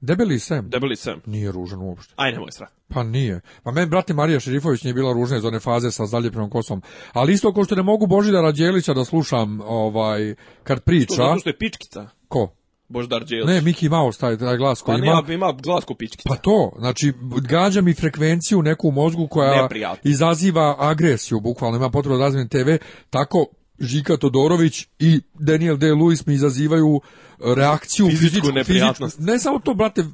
Debeli Sam. Debeli Sam. Nije ružan uopšte. Aj nemoj sra. Pa nije. Pa meni brati Marija Šerifović nije bila ružna iz one faze sa zaljepnom kosom. Ali isto kao što ne mogu Božidar Đelića da slušam ovaj kad priča. Što, što je pičkica. Ko? Božidar Đelić. Ne, Miki Maus, taj, taj glas koji pa ima. Pa ima glas ko pičkica. Pa to, znači, gađa mi frekvenciju neku mozgu koja Neprijatno. izaziva agresiju, bukvalno ima potrebu da razmijem TV, tako Žika Todorović i Daniel D. Lewis mi izazivaju e, reakciju fizičku, fizičku neprijatnost. ne samo to, brate,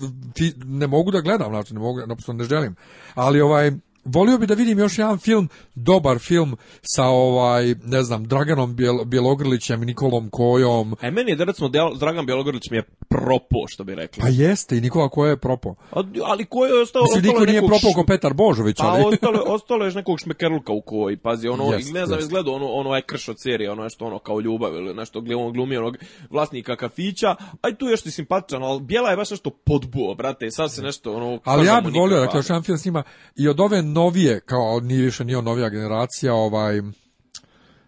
ne mogu da gledam, znači ne mogu, naprosto ne želim. Ali ovaj volio bi da vidim još jedan film, dobar film sa ovaj, ne znam, Draganom Bjel, Bjelogrlićem, Nikolom Kojom. E, meni je da recimo Dragan Bjelogrlić mi je propo, što bi rekli. Pa jeste, i Nikola Koja je propo. A, ali Koja je ostao... Mislim, nije propo ko Petar Božović, pa ali... Pa, ostalo, ostalo je nekog šmekerluka u koji, pazi, ono, jest, ne znam, izgleda ono, ono je krš od serije, ono je što ono kao ljubav ili nešto gdje on onog vlasnika kafića, a i tu još je simpatičan, ali Bjela je baš nešto podbuo, brate, sad se nešto ono... Ali ja bih volio, dakle, još jedan film s i od ove novije, kao nije više nije novija generacija, ovaj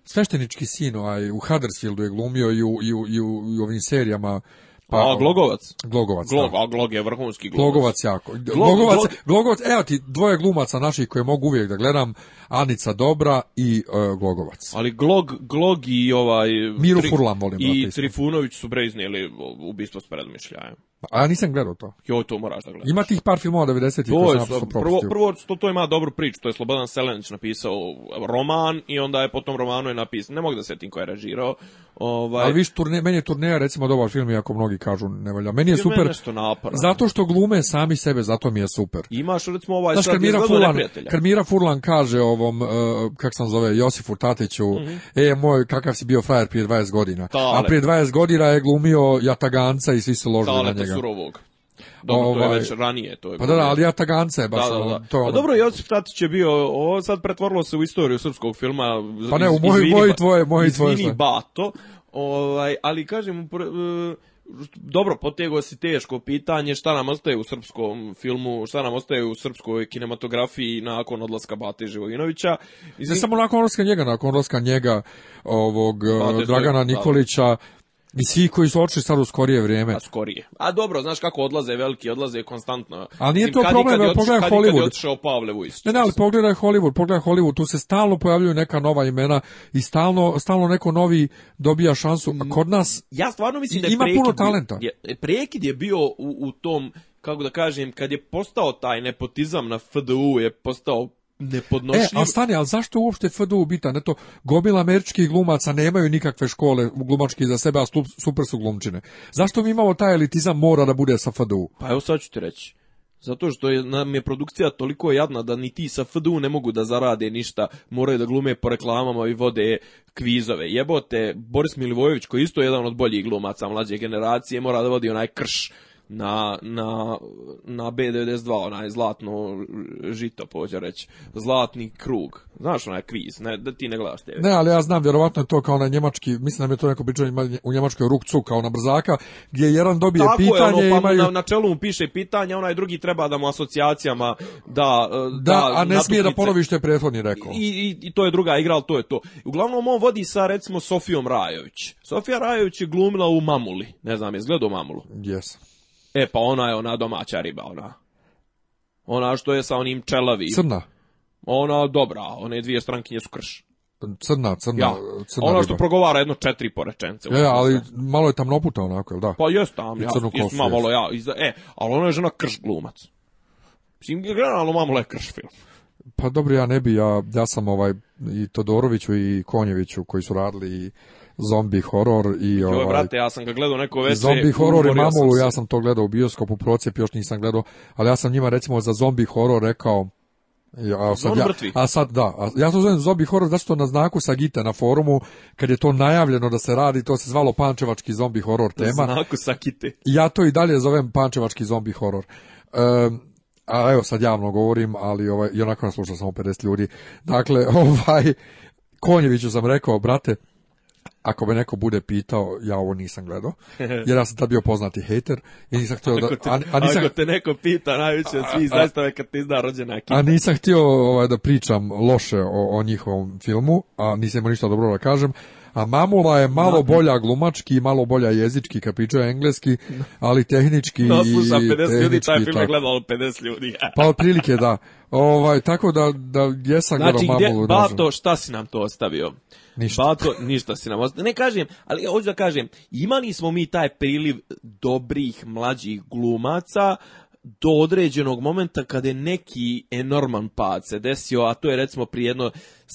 sveštenički sin ovaj, u Huddersfieldu je glumio i u, u, ovim serijama pa, a Glogovac? Glogovac, Glog, da. A Glog je vrhunski glumac. Glogovac jako. Glogovac, Glog... evo ti dvoje glumaca naših koje mogu uvijek da gledam, Anica Dobra i e, Glogovac. Ali Glog, Glog i ovaj... Miru tri, Furlan, I Trifunović su bre iznijeli ubistvo s predmišljajem. Pa, a ja nisam gledao to. Jo, to moraš da gledaš. Ima tih par filmova 90-ih koji sam prvo, prvo, to, to ima dobru priču, to je Slobodan Selenić napisao roman i onda je po tom romanu je napisao, ne mogu da setim ko je režirao. Ovaj... Ali viš, turne, meni je turneja recimo dobar film, iako mnogi kažu ne valja. Meni je super, je nešto zato što glume sami sebe, zato mi je super. Imaš recimo ovaj Znaš, sad Mira Furlan, kad Furlan kaže ovom, uh, kak sam zove, Josifu Tatiću, mm -hmm. e moj, kakav si bio frajer prije 20 godina. Tale. A prije 20 godina je glumio Jataganca i svi se ložili Josipa Surovog. Dobro, to je ovaj, već ranije. To je pa da, da, ali ja Tagance. je baš. Da, da, ono, da. To pa ono. Pa dobro, Josip Tatić je bio, ovo sad pretvorilo se u istoriju srpskog filma. Pa ne, u moji izvini, moji tvoje, moj izvini tvoje. Izvini bato, ovaj, ali kažem, e, dobro, potego si teško pitanje šta nam ostaje u srpskom filmu, šta nam ostaje u srpskoj kinematografiji nakon odlaska Bate Živojinovića. I Ne samo nakon odlaska njega, nakon odlaska njega ovog Bate e, Dragana Nikolića, da. I svi koji su otišli sad u skorije vrijeme. A skorije. A dobro, znaš kako odlaze veliki, odlaze konstantno. Ali nije to problem, ja pogledaj Hollywood. Kad je otišao Pavle Vujić. Ne, ne, ali pogledaj Hollywood, pogledaj Hollywood, tu se stalno pojavljuju neka nova imena i stalno, stalno neko novi dobija šansu. A kod nas ja stvarno mislim ima prekid, puno talenta. Je, e, prekid je bio u, u tom kako da kažem, kad je postao taj nepotizam na FDU je postao nepodnošljiv. E, A stani, ali zašto uopšte FDU bitan? to, gomila američkih glumaca nemaju nikakve škole glumački za sebe, a stup, super su glumčine. Zašto mi imamo taj elitizam mora da bude sa FDU? Pa evo sad ću ti reći. Zato što je, nam je produkcija toliko jadna da ni ti sa FDU ne mogu da zarade ništa, moraju da glume po reklamama i vode kvizove. Jebote, Boris Milivojević koji je isto jedan od boljih glumaca mlađe generacije mora da vodi onaj krš na, na, na B92, onaj zlatno žito, pođe reći, zlatni krug. Znaš onaj kviz, ne, da ti ne gledaš Ne, ali ja znam, vjerovatno je to kao onaj njemački, mislim da je to neko pričao u njemačkoj rukcu, kao na brzaka, gdje jedan dobije Tako pitanje je, ono, pa imaju... na, čelu mu piše pitanje, onaj drugi treba da mu asocijacijama da... Eh, da, a ne smije da ponovi što je prethodni rekao. I, i, to je druga igra, ali to je to. Uglavnom, on vodi sa, recimo, Sofijom Rajović. Sofija Rajović je glumila u Mamuli. Ne znam, je gledao Mamulu? Jesam. E, pa ona je ona domaća riba, ona. Ona što je sa onim čelavim. Crna. Ona dobra, one dvije strankinje su krš. Crna, crna, ja. Ona što progovara jedno četiri porečence. Ja, ono ali malo je tamnoputa onako, jel da? Pa jest tam, ja. Kosu, malo, ja. e, ali ona je žena krš glumac. Mislim, generalno malo je krš film. Pa dobro, ja ne bi, ja, ja sam ovaj i Todoroviću i Konjeviću koji su radili i zombi horor i ovaj brate, ja sam ga gledao neko veče. Zombi horor i Mamulu, ja sam to gledao u bioskopu, procijep još nisam gledao, ali ja sam njima recimo za zombi horor rekao ja, ja, a sad da, ja sam zovem zombi horor zašto na znaku Sagita na forumu kad je to najavljeno da se radi, to se zvalo pančevački zombi horor tema. Na znaku Ja to i dalje zovem pančevački zombi horor. a evo sad javno govorim, ali ovaj, i onako nas samo 50 ljudi. Dakle, ovaj, Konjeviću sam rekao, brate, ako me neko bude pitao, ja ovo nisam gledao, jer ja sam tad bio poznati hejter i nisam htio da... A, a nisam, ako te neko pita, najviše svi zaistave kad ti zna rođena A nisam htio ovaj, da pričam loše o, njihovom filmu, a nisam imao ništa dobro da kažem, a Mamula je malo bolja glumački i malo bolja jezički kad engleski, ali tehnički to slušam 50 ljudi, taj film je gledalo 50 ljudi. pa otprilike da. Ovaj, tako da, da jesam znači, gledao Mamulu. Znači, Bato, šta si nam to ostavio? Ništa. Bato, pa ništa si nam Ne kažem, ali hoću da kažem, imali smo mi taj priliv dobrih mlađih glumaca, do određenog momenta kada je neki enorman pad se desio, a to je recimo prije jedno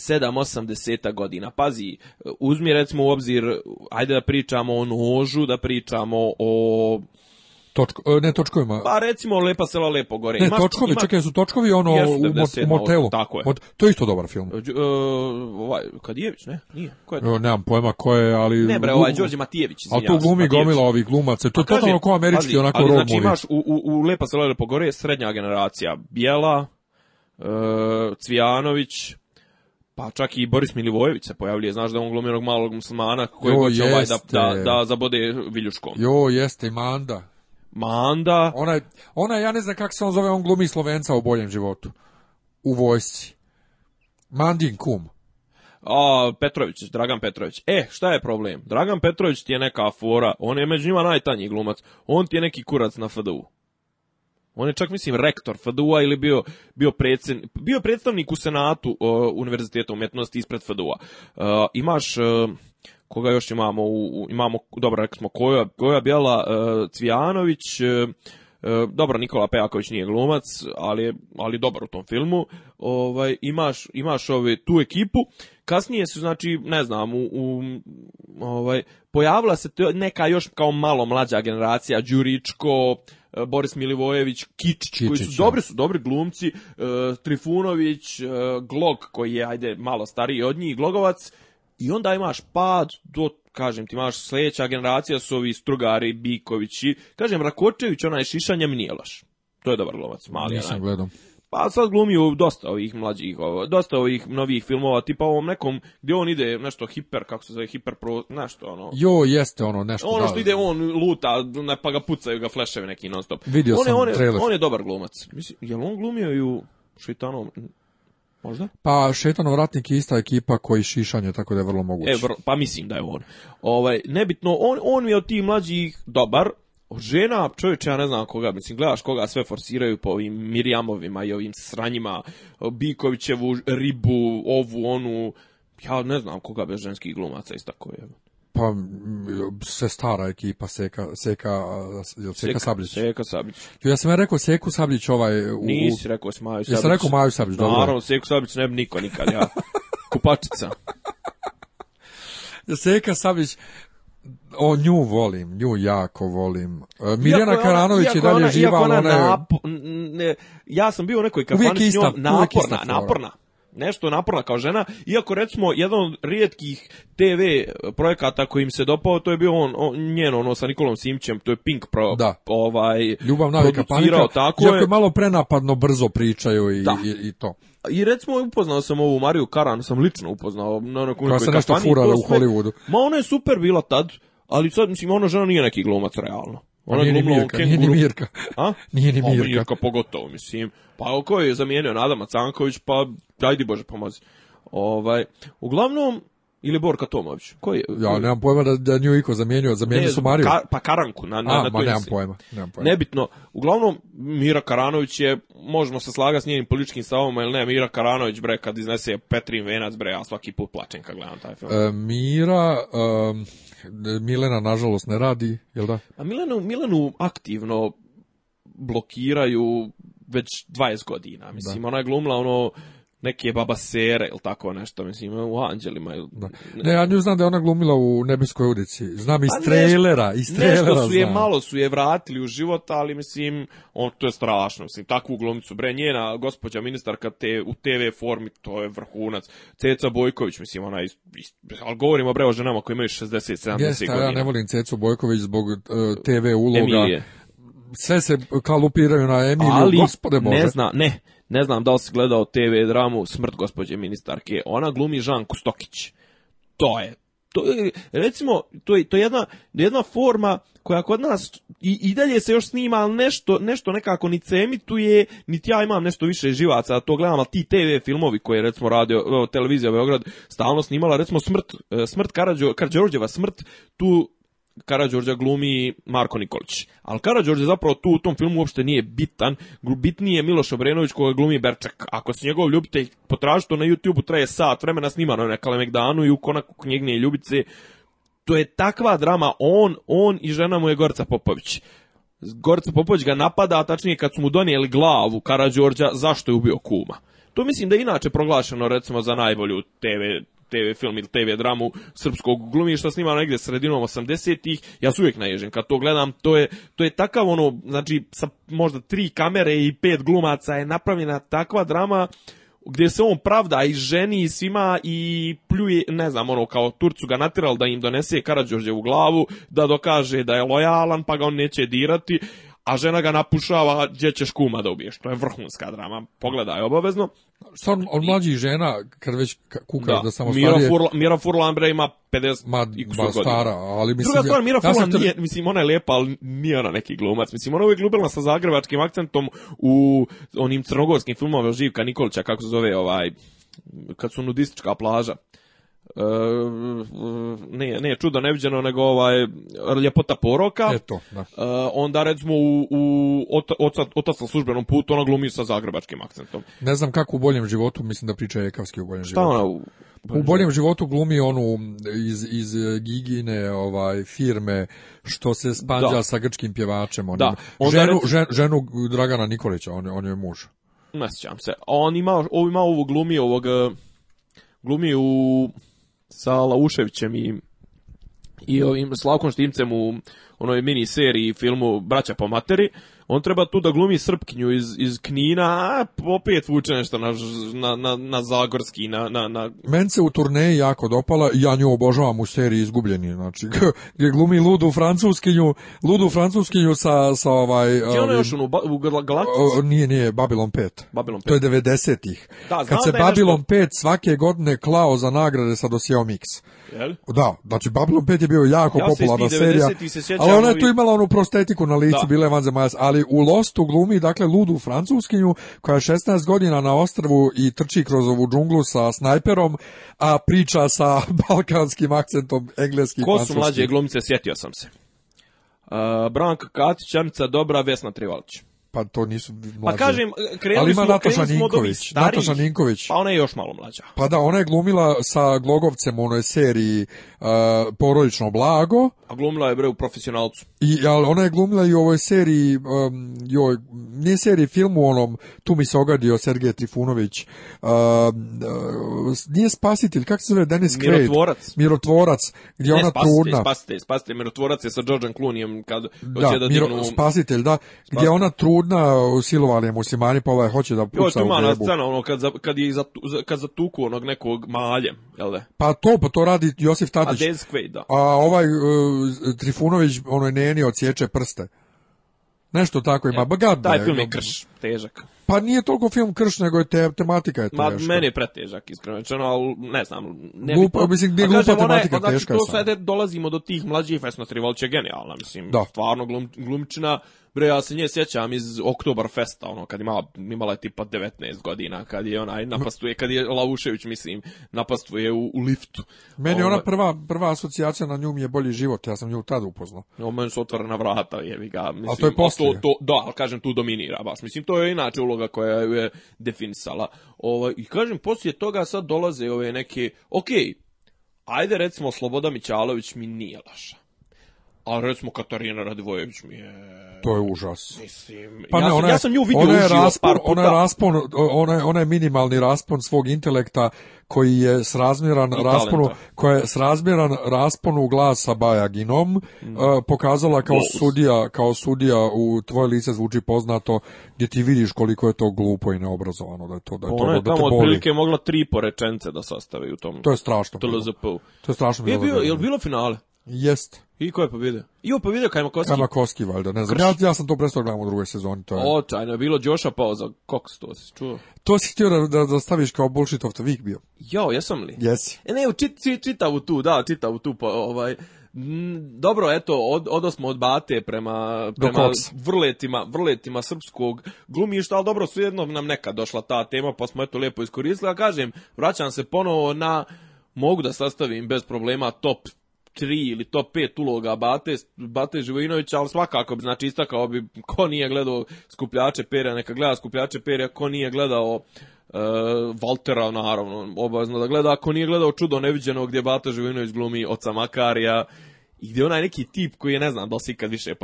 7 80 godina. Pazi, uzmi recimo u obzir, ajde da pričamo o nožu, da pričamo o Točko, e, ne točkovima. Pa recimo Lepa sela lepo gore. Ne, točkovi, ima... čekaj, su točkovi ono u motelu. Tako je. Mot, to je isto dobar film. Uh, ovaj, Kadijević, ne? Nije. Ko je to? nemam pojma ko je, ali... Ne bre, ovaj Đorđe Matijević. A tu glumi gomila ovih glumaca. To je totalno ko američki pazi, onako znači, imaš u, u, u Lepa sela lepo gore je srednja generacija. Bijela, uh, Cvijanović, pa čak i Boris Milivojević se pojavljuje, znaš da on glumi onog malog muslimana koji hoće ovaj da, da, da zabode viljuškom. Jo, jeste, Manda. Manda. Ona, ona, ja ne znam kako se on zove, on glumi Slovenca u boljem životu. U vojsci. Mandin kum. A, Petrović, Dragan Petrović. E, šta je problem? Dragan Petrović ti je neka afora, on je među njima najtanji glumac, on ti je neki kurac na FDU. On je čak, mislim, rektor FDU-a ili bio, bio, bio predstavnik u Senatu uh, Univerziteta umjetnosti ispred FDU-a. E, imaš... E, koga još imamo, u, imamo dobro, rekli smo, Koja, Koja Bjela, e, Cvijanović, e, e, dobro, Nikola Pejaković nije glumac, ali, ali dobar u tom filmu. Ovaj, imaš, imaš ovaj, tu ekipu. Kasnije su, znači, ne znam, u, u ovaj, pojavila se neka još kao malo mlađa generacija, Đuričko, Boris Milivojević, Kičić, koji su dobri su dobri glumci, Trifunović, Glog koji je ajde malo stariji od njih, Glogovac i onda imaš pad do, kažem ti, imaš sljedeća generacija su ovi Strugari, Bikovići. Kažem, Rakočević, onaj šišanje mi nije loš. To je dobar lovac, mali. Nisam gledam. Pa sad glumio dosta ovih mlađih, dosta ovih novih filmova, tipa ovom nekom gdje on ide nešto hiper, kako se zove, hiper pro, nešto ono. Jo, jeste ono, nešto. Ono što ide, on luta, pa ga pucaju ga fleševi neki non stop. Vidio on sam je, on je, On je dobar glumac. Mislim, je on glumio i u Možda? Pa Šetanov Vratnik je ista ekipa koji šišanje, tako da je vrlo moguće. E, pa mislim da je on. Ovaj, nebitno, on, on je od tih mlađih dobar, žena, čovječe, ja ne znam koga, mislim, gledaš koga sve forsiraju po ovim Mirjamovima i ovim sranjima, Bikovićevu ribu, ovu, onu, ja ne znam koga bez ženskih glumaca iz tako je. Pa se stara ekipa Seka Seka Seka, Seka Sablić. Seka Sablić. Ja sam ja rekao Seku Sablić ovaj u Nisi rekao Maju Sablić. sam rekao Maju Sablić, dobro. Naravno Seku Sablić ne bi niko nikad ja. Kupačica. Seka Sablić o nju volim, nju jako volim. E, Mirjana iako Karanović je dalje živa, ona, je... Ne, ja sam bio u nekoj kafani s njom, naporna, naporna nešto naporna kao žena, iako recimo jedan od rijetkih TV projekata kojim se dopao, to je bio on, on njen ono sa Nikolom Simćem, to je Pink pro, ovaj Ljubav navika panika, tako je malo prenapadno brzo pričaju i, i, to. I recimo upoznao sam ovu Mariju Karan, sam lično upoznao na nekoj Koja se nešto u Hollywoodu. Ma ona je super bila tad, ali sad mislim ona žena nije neki glumac realno. Ona nije ni Mirka, nije ni Mirka. A? Nije ni Mirka. Mirka pogotovo, mislim. Pa ko je zamijenio Nadama Canković, pa dajdi Bože pomozi. Ovaj, uglavnom, ili Borka Tomović? Koji je? Ja nemam pojma da, da nju iko zamijenio, zamijenio su Mariju. pa Karanku na, na, A, ma, nemam pojma, Nebitno. Uglavnom, Mira Karanović je, možemo se slagati s njenim političkim stavom, ali ne, Mira Karanović, bre, kad iznese Petrin Venac, bre, ja svaki put plačem kad gledam taj film. E, Mira, Milena, nažalost, ne radi, jel da? A pa Milenu, Milenu aktivno blokiraju već 20 godina. Mislim, ona je glumila ono neki je baba Sere ili tako nešto, mislim, u Anđelima. Ili... Ne, ja nju znam da je ona glumila u Nebeskoj ulici. Znam iz pa trailera, iz trailera Nešto su je, malo su je vratili u život, ali mislim, on, to je strašno, mislim, takvu glumicu. Bre, njena gospođa ministarka te, u TV formi, to je vrhunac. Ceca Bojković, mislim, ona is, is, ali govorimo, bre, o ženama koje imaju 60-70 godina. ja ne volim Cecu Bojković zbog e, TV uloga. Emilije sve se kalupiraju na Emiliju, ali, gospode Bože. Ne zna, ne, ne znam da li si gledao TV dramu Smrt gospođe ministarke. Ona glumi Žanku Stokić. To je to je, recimo, to je, to jedna, jedna forma koja kod nas i, i dalje se još snima, ali nešto, nešto nekako ni se emituje, niti ja imam nešto više živaca, to gledam, ali ti TV filmovi koje je, recimo radio, televizija Beograd stalno snimala, recimo smrt, e, smrt smrt, tu Karađorđa glumi Marko Nikolić. Ali Karađorđa zapravo tu u tom filmu uopšte nije bitan. Bitniji je Miloš Obrenović koga glumi Berčak. Ako se njegov ljubitelj potraži to na YouTubeu traje sat vremena snimano na Kalemegdanu i u konaku knjigne ljubice. To je takva drama. On, on i žena mu je Gorca Popović. Gorca Popović ga napada, a tačnije kad su mu donijeli glavu Karađorđa, zašto je ubio kuma? To mislim da je inače proglašeno recimo za najbolju TV TV film ili TV dramu srpskog glumišta snimano negdje sredinom 80-ih, ja su uvijek naježen kad to gledam, to je, to je takav ono, znači sa možda tri kamere i pet glumaca je napravljena takva drama gdje se on pravda i ženi i svima i pljuje, ne znam, ono, kao Turcu ga natiral da im donese u glavu, da dokaže da je lojalan, pa ga on neće dirati, a žena ga napušava gdje ćeš kuma da ubiješ. To je vrhunska drama, pogledaj obavezno. Što od mlađih žena, kad već kukaš da, da samo Mira starije... Furla, Mira Furlan, ima 50 Ma, i godina. stara, ali mislim... Druga stvar, Mira ja Furlan mislim, ona je lijepa, ali nije ona neki glumac. Mislim, ona je uvijek ljubila sa zagrebačkim akcentom u onim crnogorskim filmovima Živka Nikolića, kako se zove ovaj kad su nudistička plaža. E, nije, nije čudo neviđeno, nego ovaj, ljepota poroka. Eto, da. E, onda recimo u, u otac, na službenom putu, ona glumi sa zagrebačkim akcentom. Ne znam kako u boljem životu, mislim da priča Ekavski u boljem Šta životu. Ona, u, boljem životu glumi onu iz, iz Gigine ovaj, firme što se spanđa da. sa grčkim pjevačem. Onim. Da. Onda ženu, ženu Dragana Nikolića, on, on je muž. Ne sjećam se. On ima, ima glumi ovog e, glumi u sa Lauševićem i i ovim Slavkom Štimcem u onoj mini seriji filmu Braća po materi, on treba tu da glumi Srpkinju iz, iz Knina, a opet vuče nešto na, na, na, na Zagorski, na, na, na... Men se u turneji jako dopala, ja nju obožavam u seriji Izgubljeni, znači, gdje glumi ludu francuskinju, ludu francuskinju sa, sa ovaj... Gdje ona još ono, u, Nije, nije, Babylon 5. Babylon 5. To je 90-ih. Kad se Babylon nešto... 5 svake godine klao za nagrade sa dosijom X Jel? Da, znači Babylon 5 je bio jako ja popularna serija, se ali ona je tu imala onu prostetiku na licu, da. bila je ali u Lostu glumi dakle ludu francuskinju koja je 16 godina na ostrvu i trči kroz ovu džunglu sa snajperom, a priča sa balkanskim akcentom engleski Ko su mlađe glumice, sjetio sam se. Uh, Branka Katić, Dobra, Vesna Trivalić pa to nisu mlađe. Pa kažem, e, krenuli Ali ima smo, Nataša Ninković, Nataša Ninković. Pa ona je još malo mlađa. Pa da, ona je glumila sa Glogovcem u onoj seriji uh, Porodično blago. A glumila je bre u profesionalcu. I, ali ona je glumila i u ovoj seriji, um, joj, nije seriji filmu onom, tu mi se ogadio Sergej Trifunović, uh, uh, nije spasitelj, kako se zove, Denis Quaid. Mirotvorac. Mirotvorac, gdje ne, ona spasitelj, trudna. Spasitelj, spasitelj, mirotvorac je sa Georgeom Clooney'om. kad da, da miro, dignu... spasitelj, da, spasitelj. gdje ona trudna da silovali je muslimani, pa ovaj hoće da puca u grebu. na ono, kad, za, kad, je za, kad zatuku onog nekog maljem, jel da? Pa to, pa to radi Josif Tadić. A Deskvej, da. A ovaj uh, Trifunović, onoj neni, odsječe prste. Nešto tako ima, e, gadno. Taj film je krš, težak. Pa nije toliko film krš, nego je te, tematika je teška. Ma, meni je pretežak, iskreno ali ne znam. Ne glupa, mislim, gdje glupa tematika znači, teška. Znači, to sve dolazimo do tih mlađih, Vesna Trivalć je genijalna, mislim, da. stvarno glum, glumčina, Bre, ja se nje sjećam iz Oktoberfesta, ono, kad imala, imala je tipa 19 godina, kad je onaj napastuje, kad je Lavušević, mislim, napastuje u, u liftu. Meni ona ovaj. prva, prva asocijacija na nju mi je bolji život, ja sam nju tada upoznao. No, meni su otvorena vrata, mi ga. Mislim, to je poslije. To, to, da, ali kažem, tu dominira baš. Mislim, to je inače uloga koja je definisala. Ovo, ovaj, I kažem, poslije toga sad dolaze ove neke, okej, okay, ajde recimo Sloboda Mićalović mi nije laša. A recimo Katarina Radivojević mi je... To je užas. Mislim, pa ja, sam nju vidio ona je raspon, par Ona je, raspon, ona, ona je minimalni raspon svog intelekta koji je srazmjeran rasponu, koja je srazmjeran rasponu glasa Bajaginom, mm. E, pokazala kao sudija, kao sudija u tvoje lice zvuči poznato gdje ti vidiš koliko je to glupo i neobrazovano da je to da je ona to, da je tamo otprilike mogla tri porečence da sastavi u tom. To je strašno. To je strašno. Je bilo, je bilo finale? Jest. I ko je pobijedio? I on pobijedio Kajmakovski. Kajmakovski, valjda, ne znam. Ja, sam to prestao gledam u drugoj sezoni. To je. Očajno je bilo Đoša pao za koks, to si čuo. To si htio da, da, staviš kao bullshit of the week bio. Jo, jesam li? Jesi. E ne, čit, čit, tu, da, čitavu tu, pa ovaj... dobro, eto, od, odosmo od bate prema, prema vrletima, vrletima srpskog glumišta, ali dobro, sujedno nam neka došla ta tema, pa smo eto lijepo iskoristili, a kažem, vraćam se ponovo na mogu da sastavim bez problema top tri ili top pet uloga Bate, Bate Živojinovića, ali svakako bi, znači istakao bi ko nije gledao skupljače perja, neka gleda skupljače perja, ko nije gledao e, Valtera, naravno, obavezno da gleda, ako nije gledao Čudo neviđeno gdje Bate Živojinović glumi oca Makarija, i gdje onaj neki tip koji je, ne znam, da kad više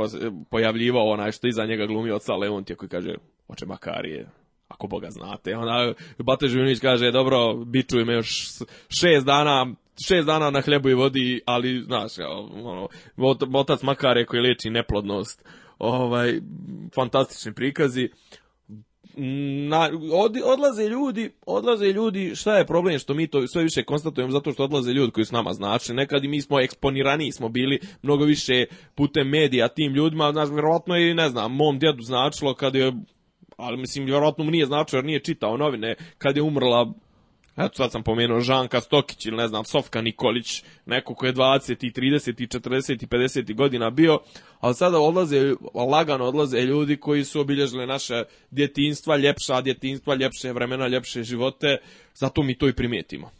pojavljivao onaj što iza njega glumi oca Leontija koji kaže, oče Makarije, ako Boga znate. Onda Bate Živojinović kaže, dobro, bičuj me još šest dana, šest dana na hljebu i vodi, ali, znaš, ono, otac Makare koji liječi neplodnost, ovaj, fantastični prikazi. odlaze ljudi, odlaze ljudi, šta je problem što mi to sve više konstatujemo zato što odlaze ljudi koji su nama znači, nekad i mi smo eksponirani, smo bili mnogo više putem medija tim ljudima, znaš, vjerovatno je, ne znam, mom djedu značilo kad je ali mislim, vjerojatno mu nije značilo jer nije čitao novine kad je umrla Eto sad sam pomenuo Žanka Stokić ili ne znam Sofka Nikolić, neko ko je 20 i 30 i 40 i 50 godina bio, ali sada odlaze, lagano odlaze ljudi koji su obilježili naše djetinstva, ljepša djetinstva, ljepše vremena, ljepše živote, zato mi to i primijetimo.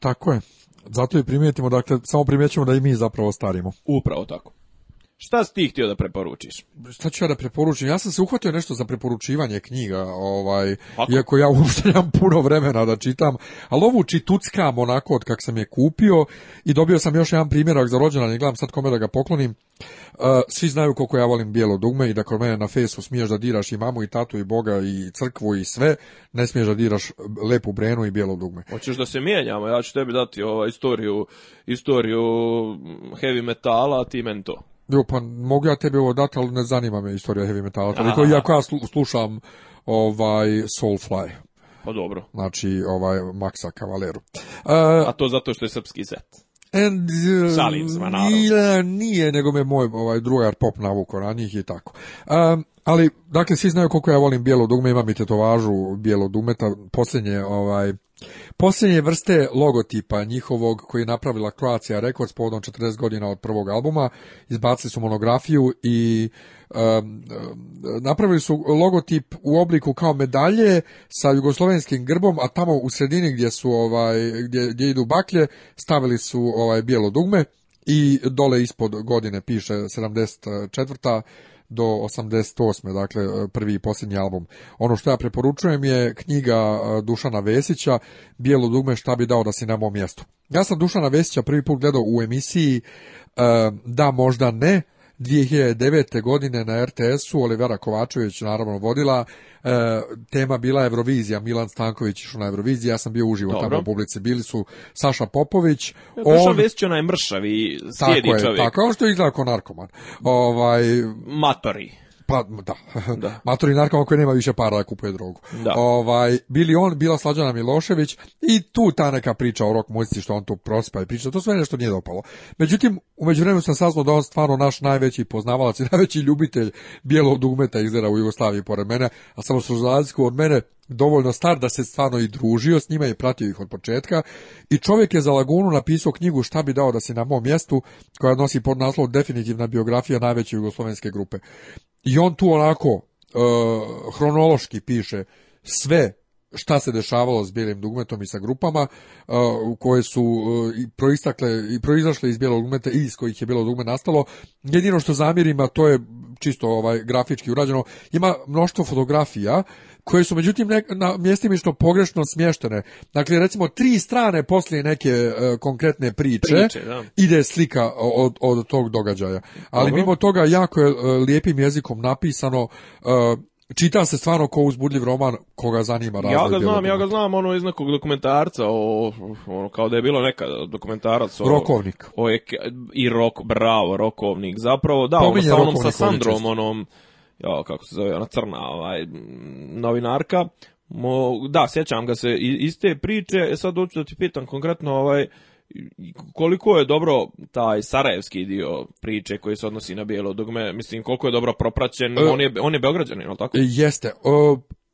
Tako je. Zato i primijetimo, dakle, samo primjećujemo da i mi zapravo starimo. Upravo tako. Šta si ti htio da preporučiš? Šta ću ja da preporučim? Ja sam se uhvatio nešto za preporučivanje knjiga, ovaj, Ako? iako ja uopšte puno vremena da čitam, ali ovu čituckam onako od kak sam je kupio i dobio sam još jedan primjerak za rođena, ne gledam sad kome da ga poklonim. E, svi znaju koliko ja volim bijelo dugme i da kod mene na fesu smiješ da diraš i mamu i tatu i boga i crkvu i sve, ne smiješ da diraš lepu brenu i bijelo dugme. Hoćeš da se mijenjamo, ja ću tebi dati ovaj, istoriju, istoriju heavy metala, a ti to. Jo, pa mogu ja tebi ovo dati, ali ne zanima me istorija heavy metala. Toliko, iako ja slušam ovaj Soulfly. Pa dobro. Znači, ovaj Maxa Kavaleru. E, A to zato što je srpski set. And, uh, Nije, nego me moj ovaj, drugar pop navukao na njih i tako. E, ali, dakle, svi znaju koliko ja volim bijelo dugme, imam i tetovažu bijelo posljednje, ovaj, posljednje vrste logotipa njihovog koji je napravila Croatia s povodom 40 godina od prvog albuma, izbacili su monografiju i napravili su logotip u obliku kao medalje sa jugoslovenskim grbom, a tamo u sredini gdje su ovaj gdje, gdje idu baklje stavili su ovaj bijelo dugme i dole ispod godine piše 74 do 88. dakle e, prvi i posljednji album. Ono što ja preporučujem je knjiga e, Dušana Vesića Bijelo dugme šta bi dao da si na mom mjestu. Ja sam Dušana Vesića prvi put gledao u emisiji e, da možda ne 2009. godine na RTS-u Olivera Kovačević naravno vodila, e, tema bila Eurovizija, Milan Stanković išao na Euroviziji, ja sam bio uživo tamo u publici, bili su Saša Popović. Ja, on... Vesić, onaj mršavi, sjedi tako je, Tako, on što izgleda kao narkoman. Ovaj... Matori. Pa, da. da. Matori koji nema više para da kupuje drogu. Ovaj, bili on, bila Slađana Milošević i tu ta neka priča o rock muzici što on tu prospa i priča, to sve nešto nije dopalo. Međutim, u međuvremenu sam saznao da on stvarno naš najveći poznavalac i najveći ljubitelj bijelog dugmeta izgleda u Jugoslaviji pored mene, a samo su od mene dovoljno star da se stvarno i družio s njima i pratio ih od početka i čovjek je za Lagunu napisao knjigu Šta bi dao da si na mom mjestu koja nosi pod naslov Definitivna biografija najveće jugoslovenske grupe. I on tu onako uh, hronološki piše sve šta se dešavalo s bijelim dugmetom i sa grupama e, u koje su e, proistakle i proizašle iz bijelog dugmeta i iz kojih je bilo dugme nastalo. Jedino što zamjerim, to je čisto ovaj grafički urađeno, ima mnoštvo fotografija koje su međutim nek, na mjestimično pogrešno smještene. Dakle, recimo tri strane poslije neke e, konkretne priče, ide slika od, od tog događaja. Ali mimo toga jako je lijepim jezikom napisano čita se stvarno ko uzbudljiv roman koga zanima razvoj Ja ga znam, ja ga znam, ono iz nekog dokumentarca, o, ono, kao da je bilo neka dokumentarac. O, rokovnik. O, I rok, bravo, rokovnik. Zapravo, da, ono, sa onom sa Sandrom, onom, ja, kako se zove, ona crna, ovaj, novinarka. da, sjećam ga se iz te priče, e sad hoću da ti pitam konkretno, ovaj, koliko je dobro taj sarajevski dio priče koji se odnosi na bijelo dugme, mislim koliko je dobro propraćen, e, on, je, on je beograđanin, ali tako? Jeste,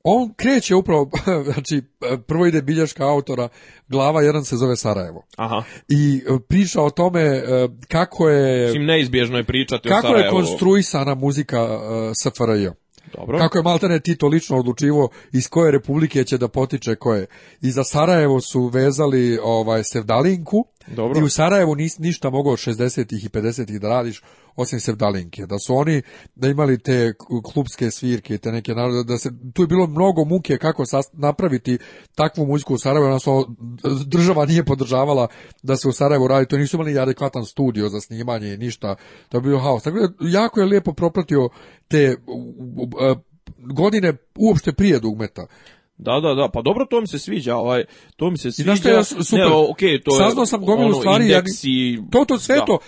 on kreće upravo, znači prvo ide bilješka autora, glava jedan se zove Sarajevo. Aha. I e, priča o tome e, kako je... Mislim, neizbježno je pričati kako o Sarajevo. je konstruisana muzika SFRJ. Dobro. Kako je Maltene Tito lično odlučivo iz koje republike će da potiče koje. I za Sarajevo su vezali ovaj Sevdalinku. Dobro. I u Sarajevu nis, ništa mogao 60-ih i 50-ih da radiš osim Sevdalinke, da su oni da imali te klubske svirke i te neke narode, da se, tu je bilo mnogo muke kako napraviti takvu muziku u Sarajevo, odnosno država nije podržavala da se u Sarajevu radi, to nisu imali adekvatan studio za snimanje i ništa, to je bio haos. Tako da, jako je lijepo propratio te godine uopšte prije dugmeta. Da, da, da, pa dobro, to mi se sviđa, ovaj, to mi se sviđa. I super, ne, okay, to saznao sam gomilu ono, stvari, ja, to, to, sve to,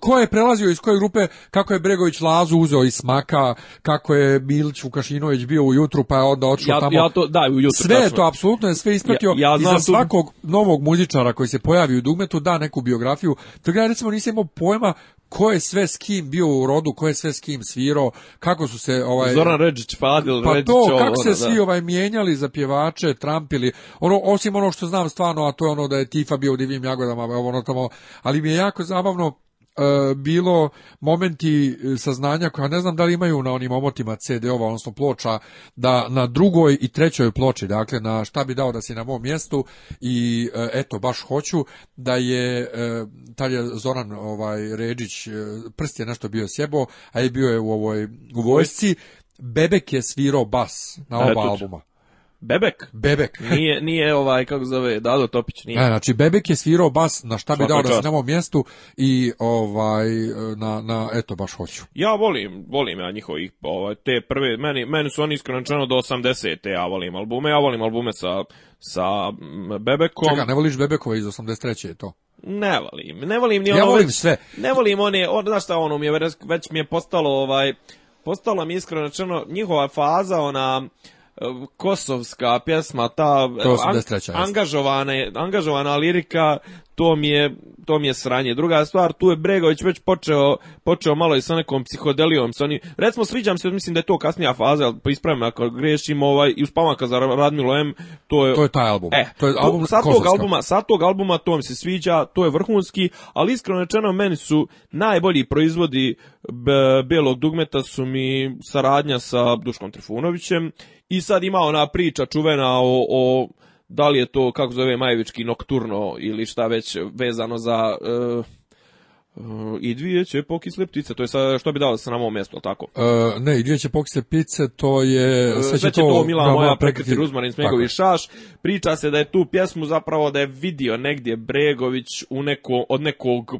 ko je prelazio iz koje grupe, kako je Bregović Lazu uzeo iz smaka, kako je Milić Vukašinović bio ujutru, pa je onda odšao tamo. Ja to, da, sve to, apsolutno je sve ispratio ja, i za svakog novog muzičara koji se pojavi u dugmetu, da neku biografiju, tako ja recimo nisam imao pojma ko je sve s kim bio u rodu, ko je sve s kim svirao, kako su se ovaj Zoran Ređić, Fadil pa to, ovo, kako se svi ovaj mijenjali za pjevače, trampili. Ono osim ono što znam stvarno, a to je ono da je Tifa bio u divim jagodama, ono tamo, ali mi je jako zabavno E, bilo momenti e, saznanja koja ne znam da li imaju na onim omotima CD-ova, odnosno ploča, da na drugoj i trećoj ploči, dakle na šta bi dao da si na mom mjestu i e, eto, baš hoću da je, tad Zoran ovaj, Ređić prst je nešto bio sjebo, a je bio je u ovoj u vojsci, Bebek je svirao bas na oba albuma. Bebek? Bebek. nije, nije ovaj, kako zove, Dado Topić, nije. E, znači, Bebek je svirao bas na šta bi dao se nemao mjestu i ovaj, na, na, eto, baš hoću. Ja volim, volim ja njihovih, ovaj, te prve, meni, meni su oni iskreno do 80. ja volim albume, ja volim albume sa, sa mm, Bebekom. Čekaj, ne voliš Bebekova iz 83. je to? Ne volim, ne volim ni ono... Ja volim sve. Ne volim one, on, znaš šta, ono mi je, već mi je postalo, ovaj, postala mi iskreno njihova faza, ona kosovska pjesma, ta an, angažovana, angažovana lirika, to mi, je, to mi je sranje. Druga stvar, tu je Bregović već počeo, počeo malo i sa nekom psihodelijom. Sa onim, recimo, sviđam se, mislim da je to kasnija faza, ali ispravim ako grešim ovaj, i uz za Radmilo M, to je... To je taj album. E, to je album to, sa, tog albuma, sa tog albuma to mi se sviđa, to je vrhunski, ali iskreno rečeno, meni su najbolji proizvodi belog dugmeta su mi saradnja sa Duškom Trifunovićem i sad ima ona priča čuvena o, o da li je to, kako zove, Majevički nokturno ili šta već vezano za... E, e i dvije će pokisle ptice, to je sa, što bi dao se na mom mjestu, tako? E, ne, i dvije će pokisle ptice, to je... Sve, sve će, to, to Mila moja prekriti Ruzmarin Smegovi Šaš. Priča se da je tu pjesmu zapravo da je vidio negdje Bregović u neko, od nekog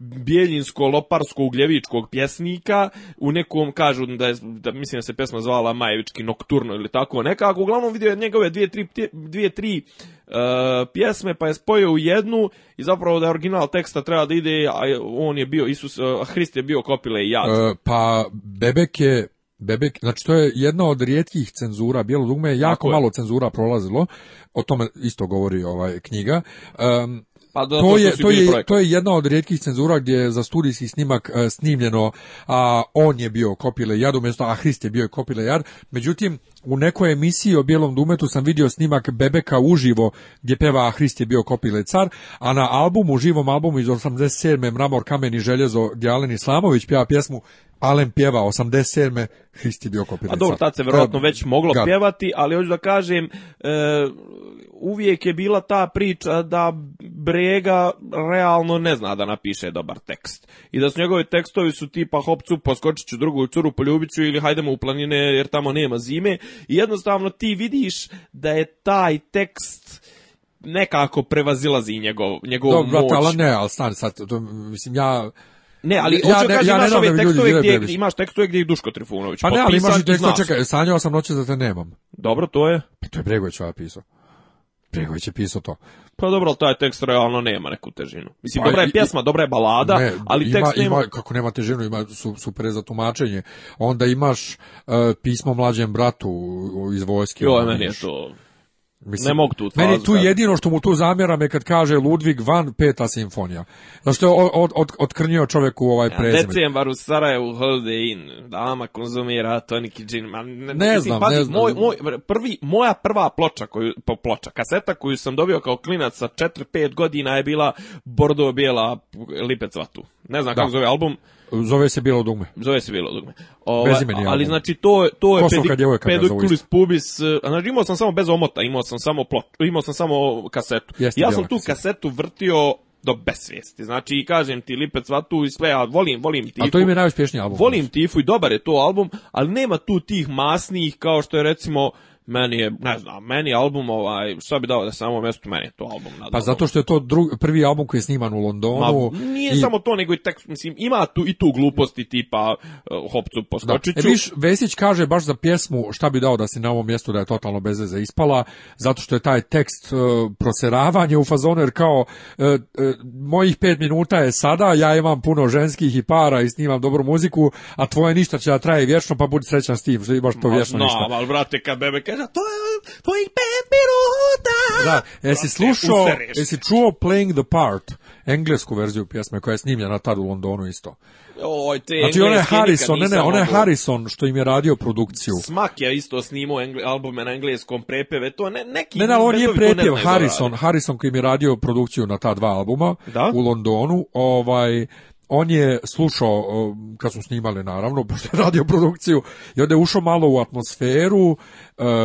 bijeljinsko-loparsko-ugljevičkog pjesnika u nekom, kažu da je, da, mislim da se pesma zvala Majevički nokturno ili tako nekako, uglavnom vidio je njegove dvije, tri, dvije, tri e, pjesme pa je spojio u jednu i zapravo da je original teksta treba da ide, a on je bio, Isus, uh, Hrist je bio kopile i jad. E, pa Bebek je Bebek, znači to je jedna od rijetkih cenzura, Bijelo dugme, jako malo cenzura prolazilo, o tome isto govori ovaj knjiga. Um, pa to, je, to, je, to je jedna od rijetkih cenzura gdje je za studijski snimak e, snimljeno, a on je bio Kopile Jad, umjesto a Hrist je bio Kopile Jad. Međutim, u nekoj emisiji o Bijelom Dumetu sam vidio snimak Bebeka uživo gdje peva a Hrist je bio Kopile Car, a na albumu, živom albumu iz 87. Mramor, kamen i željezo gdje Alen Islamović pjeva pjesmu Alen pjeva 87. Hrist je bio Kopile car. A dobro, tad se vjerojatno e, već moglo pjevati, ali hoću da kažem, e, uvijek je bila ta priča da Brega realno ne zna da napiše dobar tekst. I da su njegovi tekstovi su tipa hopcu, poskočit ću drugu curu, poljubit ću ili hajdemo u planine jer tamo nema zime. I jednostavno ti vidiš da je taj tekst nekako prevazilazi njegov, njegov moć. Dobro, ne, ali stani sad, mislim, ja... Ne, ali ja, ne, ja imaš ne ove tekstove gdje, imaš tekstove gdje je Duško Trifunović Pa ne, ali imaš i tekstove, čekaj, sanjao sam noće da te nemam. Dobro, to je. Pa to je Bregović pisao. Bregović je pisao to. Pa dobro, to taj tekst realno nema neku težinu. Mislim, pa dobra je pjesma, dobra je balada, ali tekst nema... Ima, kako nema težinu, ima su, super za tumačenje. Onda imaš uh, pismo mlađem bratu iz vojske. Jo, ono, meni je to... Mislim, ne mogu tu Meni tu jedino što mu tu zamjeram je kad kaže Ludvig van peta simfonija Znaš što je od, od, otkrnio čovjeku ovaj prezim Ja, decembar u Sarajevu holiday in. Dama konzumira toniki džin. Ma, ne, ne mislim, znam, ne znam. Moj, moj, prvi, moja prva ploča, koju, ploča, kaseta koju sam dobio kao klinac sa 4-5 godina je bila Bordo Bijela Lipec Vatu. Ne znam da. kako zove album. Zove se bilo dugme. Zove se bilo dugme. ali ono. znači to to je Kosovka pedik, pubis, eh, a znači imao sam samo bez omota, imao sam samo plot, imao sam samo kasetu. ja sam tu kasetu. vrtio do besvijesti. Znači, i kažem ti Lipec Vatu, sve, ja volim, volim Tifu. A to im je najuspješniji album. Volim Tifu i dobar je to album, ali nema tu tih masnih kao što je recimo meni je, ne znam, meni album, ovaj, šta bi dao da samo mjesto meni to album. pa zato što je to drugi, prvi album koji je sniman u Londonu. nije samo to, nego i tekst, mislim, ima tu i tu gluposti tipa eh, Hopcu poskočiću. Da. E, Vesić kaže baš za pjesmu šta bi dao da si na ovom mjestu da je totalno bez ispala, zato što je taj tekst uh, proseravanje u fazonu, jer kao eh, mojih pet minuta je sada, ja imam puno ženskih i para i snimam dobru muziku, a tvoje ništa će da traje vječno, pa budi srećan s tim, što imaš to vječno no, ništa. kad bebe kaže, to je pet minuta. Da, jesi slušao, jesi čuo Playing the Part, englesku verziju pjesme koja je snimljena tad u Londonu isto. Oj, te znači Harrison, ne, ne, je Harrison što im je radio produkciju. Smak je isto snimao engle, albume na engleskom prepeve, to ne, neki... Ne, ne, on je prepjev Harrison, Harrison koji im je radio produkciju na ta dva albuma u Londonu, ovaj on je slušao, kad su snimali naravno, pošto je radio produkciju, i onda je ušao malo u atmosferu e,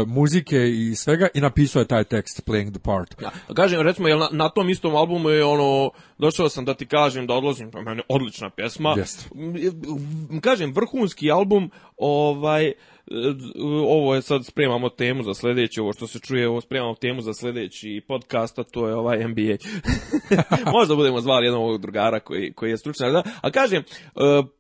muzike i svega i napisao je taj tekst Playing the Part. Pa kažem, recimo, jel na, tom istom albumu je ono, došao sam da ti kažem da odlazim, pa meni odlična pjesma. Kažem, vrhunski album, ovaj, ovo je sad spremamo temu za sljedeći, ovo što se čuje, ovo spremamo temu za sljedeći podcast, a to je ovaj NBA. Možda budemo zvali jednog drugara koji, koji je stručnjak, da? A kažem, e,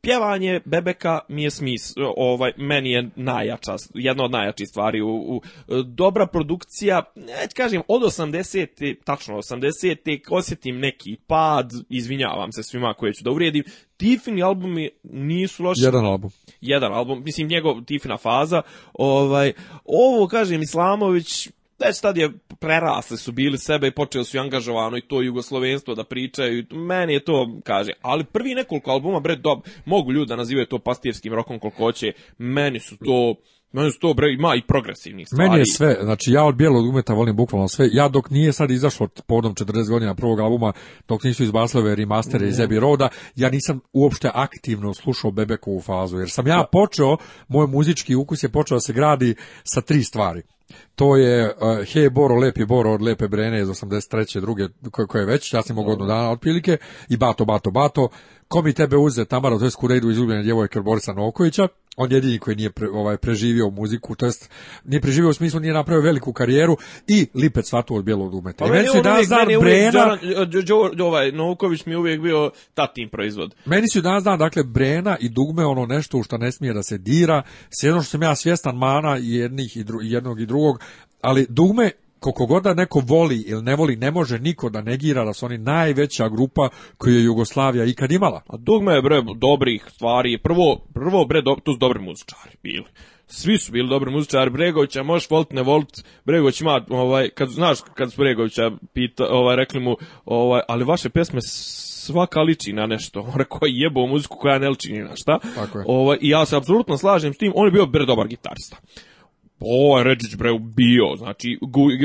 pjevanje Bebeka mi je smis, ovaj, meni je najjača, jedna od najjačih stvari. U, e, dobra produkcija, e, kažem, od 80. tačno 80. osjetim neki pad, izvinjavam se svima koje ću da uvrijedim, Tiffin albumi nisu loši. Jedan album. Jedan album, mislim njegov Tifina faza. Ovaj, ovo, kažem, Islamović, već tad je prerasli su bili sebe i počeli su angažovano i to jugoslovenstvo da pričaju. Meni je to, kaže, ali prvi nekoliko albuma, bre, dob, mogu ljudi da nazivaju to pastirskim rokom koliko hoće. Meni su to meni su to bre, ima i progresivni stvari. Meni je sve, znači ja od bijelog umeta volim bukvalno sve. Ja dok nije sad izašlo povodom 40 godina prvog albuma, dok nisu iz ove remastere iz Abbey Roda, ja nisam uopšte aktivno slušao Bebekovu fazu, jer sam ja počeo, moj muzički ukus je počeo da se gradi sa tri stvari. To je uh, Boro, Lepi Boro od Lepe Brene iz 83. druge, koje, je već, ja sam godinu dana otprilike, i Bato, Bato, Bato, Ko mi tebe uze, Tamara, to je Skurejdu iz Ljubljene djevojke od Borisa Nokovića on je jedini koji nije ovaj, preživio muziku, to jest nije preživio u smislu nije napravio veliku karijeru i Lipec svatu od bijelog dumeta. Pa I meni su danas dan ovaj, mi uvijek bio proizvod. Meni su danas dan, dakle, Brena i dugme ono nešto u što ne smije da se dira, s jednom što sam ja svjestan mana jednih i jednog i drugog, ali dugme koliko god da neko voli ili ne voli, ne može niko da negira da su oni najveća grupa koju je Jugoslavija ikad imala. A dogma je bre dobrih stvari. Prvo, prvo bre do, su dobri muzičari bili. Svi su bili dobri muzičari, Bregovića, možeš volt ne volt, Bregović ima, ovaj, kad, znaš, kad su Bregovića pita, ovaj, rekli mu, ovaj, ali vaše pesme svaka liči na nešto. On rekao jebo muziku koja ne liči ni na šta. Tako je. Ovaj, I ja se apsolutno slažem s tim, on je bio bre dobar gitarista ovaj Redžić bre ubio, znači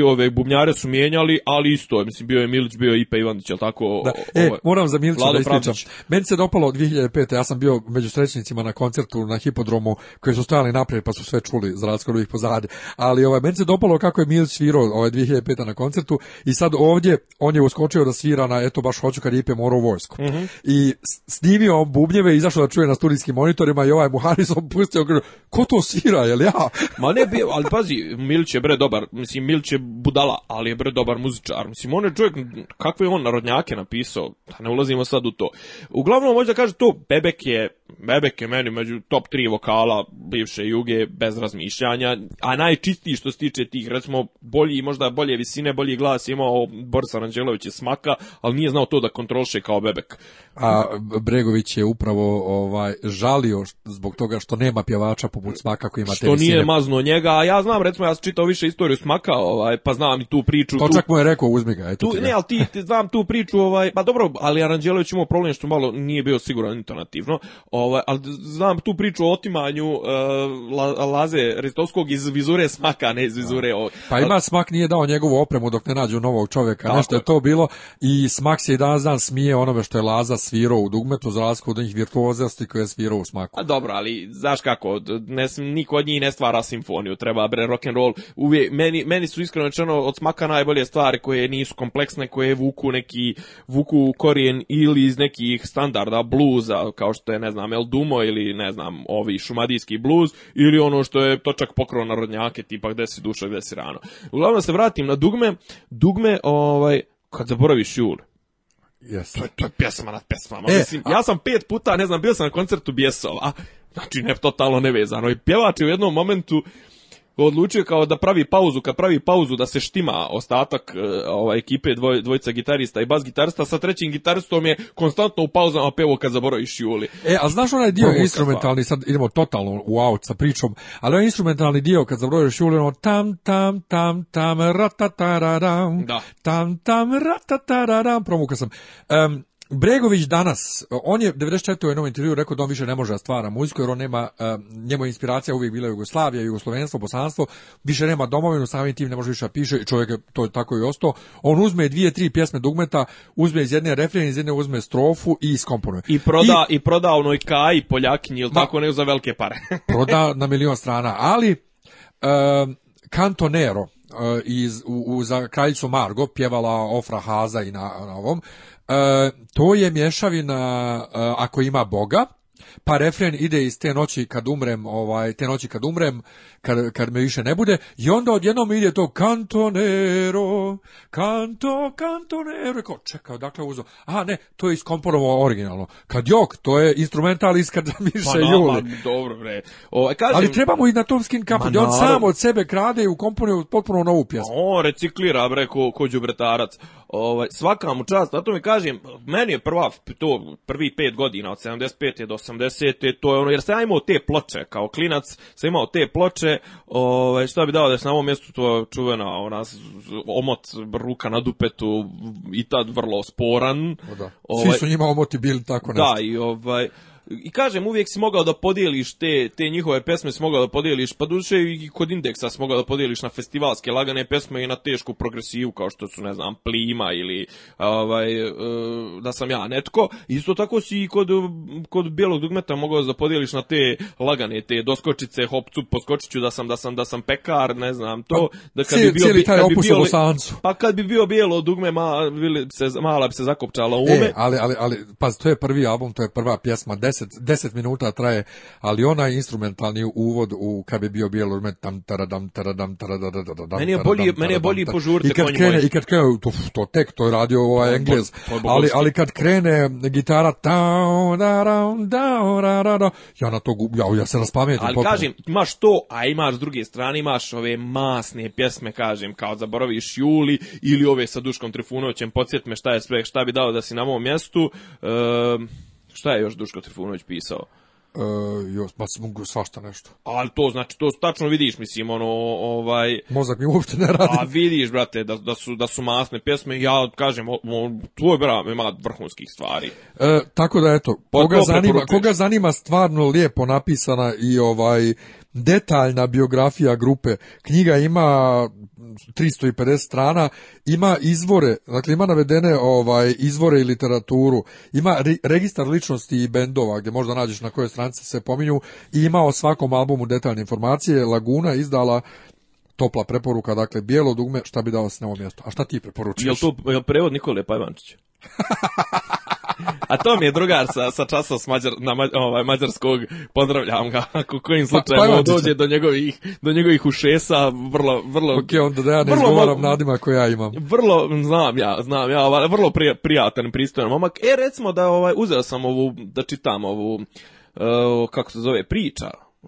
ove bubnjare su mijenjali, ali isto mislim bio je Milić, bio je Ipe Ivanić, je tako? Da. E, moram za Milića da ispričam. Meni se dopalo 2005. ja sam bio među srećnicima na koncertu na hipodromu koji su stojali naprijed pa su sve čuli za ih pozadi, ali ovaj, meni se dopalo kako je Milić svirao ovaj, 2005. na koncertu i sad ovdje on je uskočio da svira na eto baš hoću kad je Ipe u vojsku. Mm -hmm. I snimio bubnjeve, izašao da čuje na studijskim monitorima i ovaj Buharis opustio pustio, ko to svira, jel ja? Ma ne, bi, je, ali pazi, Milić je bre dobar, mislim, Milić je budala, ali je bre dobar muzičar. Mislim, on je čovjek, kakve je on narodnjake napisao, da ne ulazimo sad u to. Uglavnom, možda kaže to, Bebek je, Bebek je meni među top tri vokala bivše juge, bez razmišljanja, a najčistiji što se tiče tih, recimo, bolji, možda bolje visine, bolji glas imao Borsa Ranđelović je smaka, ali nije znao to da kontroliše kao Bebek. A Bregović je upravo ovaj žalio zbog toga što nema pjevača poput smaka koji ima Što nije mazno njega, a ja znam, recimo, ja sam čitao više istoriju smaka, ovaj, pa znam i tu priču. Pa to čak mu je rekao, uzmi ga, eto tu, Ne, ali ti, znam tu priču, ovaj, pa dobro, ali Aranđelović imao problem što malo nije bio siguran internativno. ovaj, ali znam tu priču o otimanju eh, Laze Ristovskog iz vizure smaka, ne iz vizure... pa ima smak nije dao njegovu opremu dok ne nađu novog čovjeka, nešto je to bilo i smak se i danas dan smije onome što je Laza svirao u dugmetu, za razliku od njih virtuozosti koje je svirao u smaku. A dobro, ali znaš kako, ne, od njih ne stvara simfoniju, treba bre rock and roll. Uvijek meni, meni su iskreno rečeno od smaka najbolje stvari koje nisu kompleksne, koje vuku neki vuku korijen ili iz nekih standarda bluza, kao što je ne znam El Dumo ili ne znam, ovi šumadijski bluz ili ono što je točak pokrov narodnjake tipa gde si duša, gde si rano. Uglavnom se vratim na dugme, dugme ovaj kad zaboraviš Jul. Yes. To, je, to je pjesma nad pjesmama. E, Mislim, Ja sam pet puta, ne znam, bio sam na koncertu Bjesova. Znači, ne, totalno nevezano. I pjevač je u jednom momentu, odlučio kao da pravi pauzu, kad pravi pauzu da se štima ostatak e, ova ekipe dvoj, dvojica gitarista i bas gitarista sa trećim gitaristom je konstantno u pauzama pevo kad zaboraviš Juli. E, a znaš onaj dio instrumentalni, sad idemo totalno u out sa pričom, ali onaj instrumentalni dio kad zaboravi Juli, ono tam, tam, tam, tam, ratatararam, tam, tam, ratatararam, promuka sam. Um, Bregović danas, on je 94. u jednom intervju rekao da on više ne može stvara muziku jer on nema, eh, njemu je inspiracija uvijek bila Jugoslavija, Jugoslovenstvo, Bosanstvo, više nema domovinu, samim tim ne može više piše piše, čovjek je to tako i ostao. On uzme dvije, tri pjesme dugmeta, uzme iz jedne refren, iz jedne uzme strofu i iskomponuje. I proda, i, i proda onoj kaj, Poljakinji ili tako ne za velike pare. proda na milion strana, ali eh, Canto Cantonero, eh, iz, u, za kraljicu Margo pjevala Ofra Haza i na ovom E, to je mješavina e, ako ima Boga, pa refren ide iz te noći kad umrem, ovaj, te noći kad umrem, kad, kad me više ne bude, i onda odjednom ide to kantonero, kanto, kantonero, ko čekao dakle uzo, a ne, to je iskomponovao originalno, kad jok, to je instrumental iskad mi Miše pa, no, pa dobro, bre. Ovaj, kažem, Ali trebamo i na tom skin kapu, on sam od sebe krade i ukomponuje potpuno novu pjesmu. On reciklira, bre, ko, ko đubretarac. Ovaj, svaka mu čast, zato mi kažem, meni je prva, to prvi pet godina, od 75. do 80. to je ono, jer sam ja imao te ploče, kao klinac sam imao te ploče, ovaj, šta bi dao da je na ovom mjestu to čuvena, ona, omot ruka na dupetu i tad vrlo sporan. Da. da. Svi ovaj, su njima omoti bili tako nešto. Da, i ovaj, i kažem, uvijek si mogao da podijeliš te, te njihove pesme, si mogao da podijeliš, pa duše i kod indeksa si mogao da podijeliš na festivalske lagane pesme i na tešku progresivu, kao što su, ne znam, Plima ili ovaj, e, da sam ja netko. Isto tako si i kod, kod bijelog dugmeta mogao da podijeliš na te lagane, te doskočice, hopcu, poskočiću, da sam, da sam, da sam pekar, ne znam, to. Pa, da kad cijeli, bi bio, taj opus bi bio, Pa kad bi bio bijelo dugme, ma, se, mala bi se zakopčala u e, ume. ali, ali, ali, pa to je prvi album, to je prva pjesma, 10 10, minuta traje, ali onaj instrumentalni uvod u kad bi bio bijelo tam taradam taradam taradam Meni je bolji meni je bolji I kad krene to to tek to je radio ovaj Englez. Ali kad krene gitara down ra ja na ja se raspamjetim Ali kažem, imaš to, a imaš s druge strane imaš ove masne pjesme, kažem, kao zaboraviš Juli ili ove sa Duškom Trifunovićem, podsjet me šta je sve, šta bi dao da si na mom mjestu. Ehm, Šta je još Duško Trifunović pisao? E, još, ba, svašta nešto. Ali to, znači, to tačno vidiš, mislim, ono, ovaj... Mozak mi uopšte ne radi. A vidiš, brate, da, da, su, da su masne pjesme, ja kažem, o, tvoj bram ima vrhunskih stvari. E, tako da, eto, pa, koga, zanima, koga zanima stvarno lijepo napisana i ovaj detaljna biografija grupe, knjiga ima 350 strana, ima izvore, dakle ima navedene ovaj izvore i literaturu, ima registar ličnosti i bendova gdje možda nađeš na kojoj stranici se pominju i ima o svakom albumu detaljne informacije. Laguna izdala topla preporuka, dakle bijelo dugme, šta bi dao s na ovo mjesto. A šta ti preporučuješ? Jel to jel prevod Nikole Pajvančića? A to mi je drugar sa, sa Mađar, na ovaj, mađarskog, pozdravljam ga, ako kojim slučajem pa, pa dođe do njegovih, do njegovih ušesa, vrlo, vrlo... Ok, onda da ja ne izgovaram nadima koje ja imam. Vrlo, znam ja, znam ja, ovaj, vrlo prijatelj prijatan, pristojan momak. E, recimo da ovaj, uzeo sam ovu, da čitam ovu, e, kako se zove, priča, e,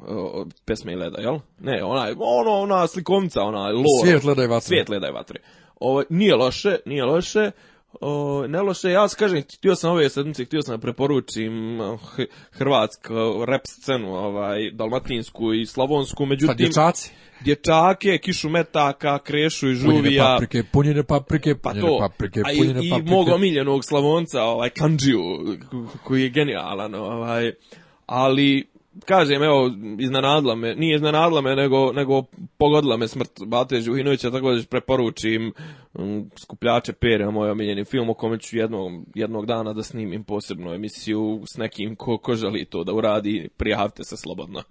pesme i leda, jel? Ne, onaj, ono, ona slikovnica, ona, lora. Svijet leda i vatre. Svijet leda i vatre. Ovo, ovaj, nije loše, nije loše. O, neloše, ja kažem, htio sam ove sedmice, htio sam da preporučim hrvatsku rap scenu, ovaj, dalmatinsku i slavonsku, međutim... Sa dječaci? Dječake, kišu metaka, krešu i žuvija. Punjene paprike, punjene paprike, punjene pa to, paprike, punjene paprike. I, i mog omiljenog slavonca, ovaj, kanđiju, koji je genijalan, ovaj, ali kažem, evo, iznenadila me, nije iznenadila me, nego, nego pogodila me smrt Bate Žuhinovića, tako da preporučim mm, Skupljače pera, moj omiljeni film, o kome ću jednog, jednog dana da snimim posebnu emisiju s nekim ko, ko želi to da uradi, prijavite se slobodno.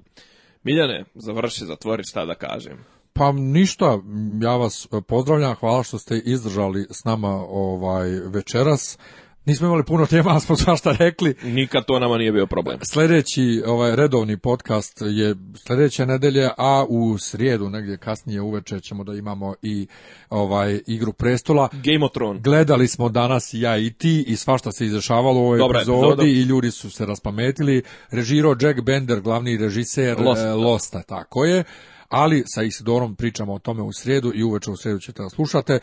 Miljane, završi, zatvori, šta da kažem. Pa ništa, ja vas pozdravljam, hvala što ste izdržali s nama ovaj večeras. Nismo imali puno tema, ali smo svašta rekli. Nikad to nama nije bio problem. Sljedeći ovaj, redovni podcast je sljedeće nedelje, a u srijedu, negdje kasnije uveče, ćemo da imamo i ovaj igru prestola. Game of Thrones. Gledali smo danas ja i ti i svašta se izrašavalo u ovoj epizodi i ljudi su se raspametili. Režiro Jack Bender, glavni režiser eh, Losta, tako je ali sa Isidorom pričamo o tome u srijedu i uveče u srijedu ćete nas slušate.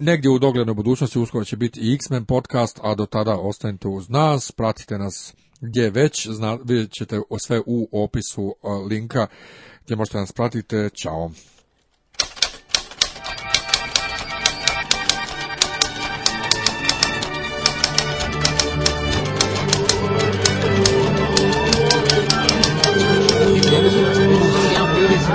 Negdje u doglednoj budućnosti uskoro će biti i X-Men podcast, a do tada ostanite uz nas, pratite nas gdje već, vidjet ćete sve u opisu linka gdje možete nas pratite. Ćao! Oh,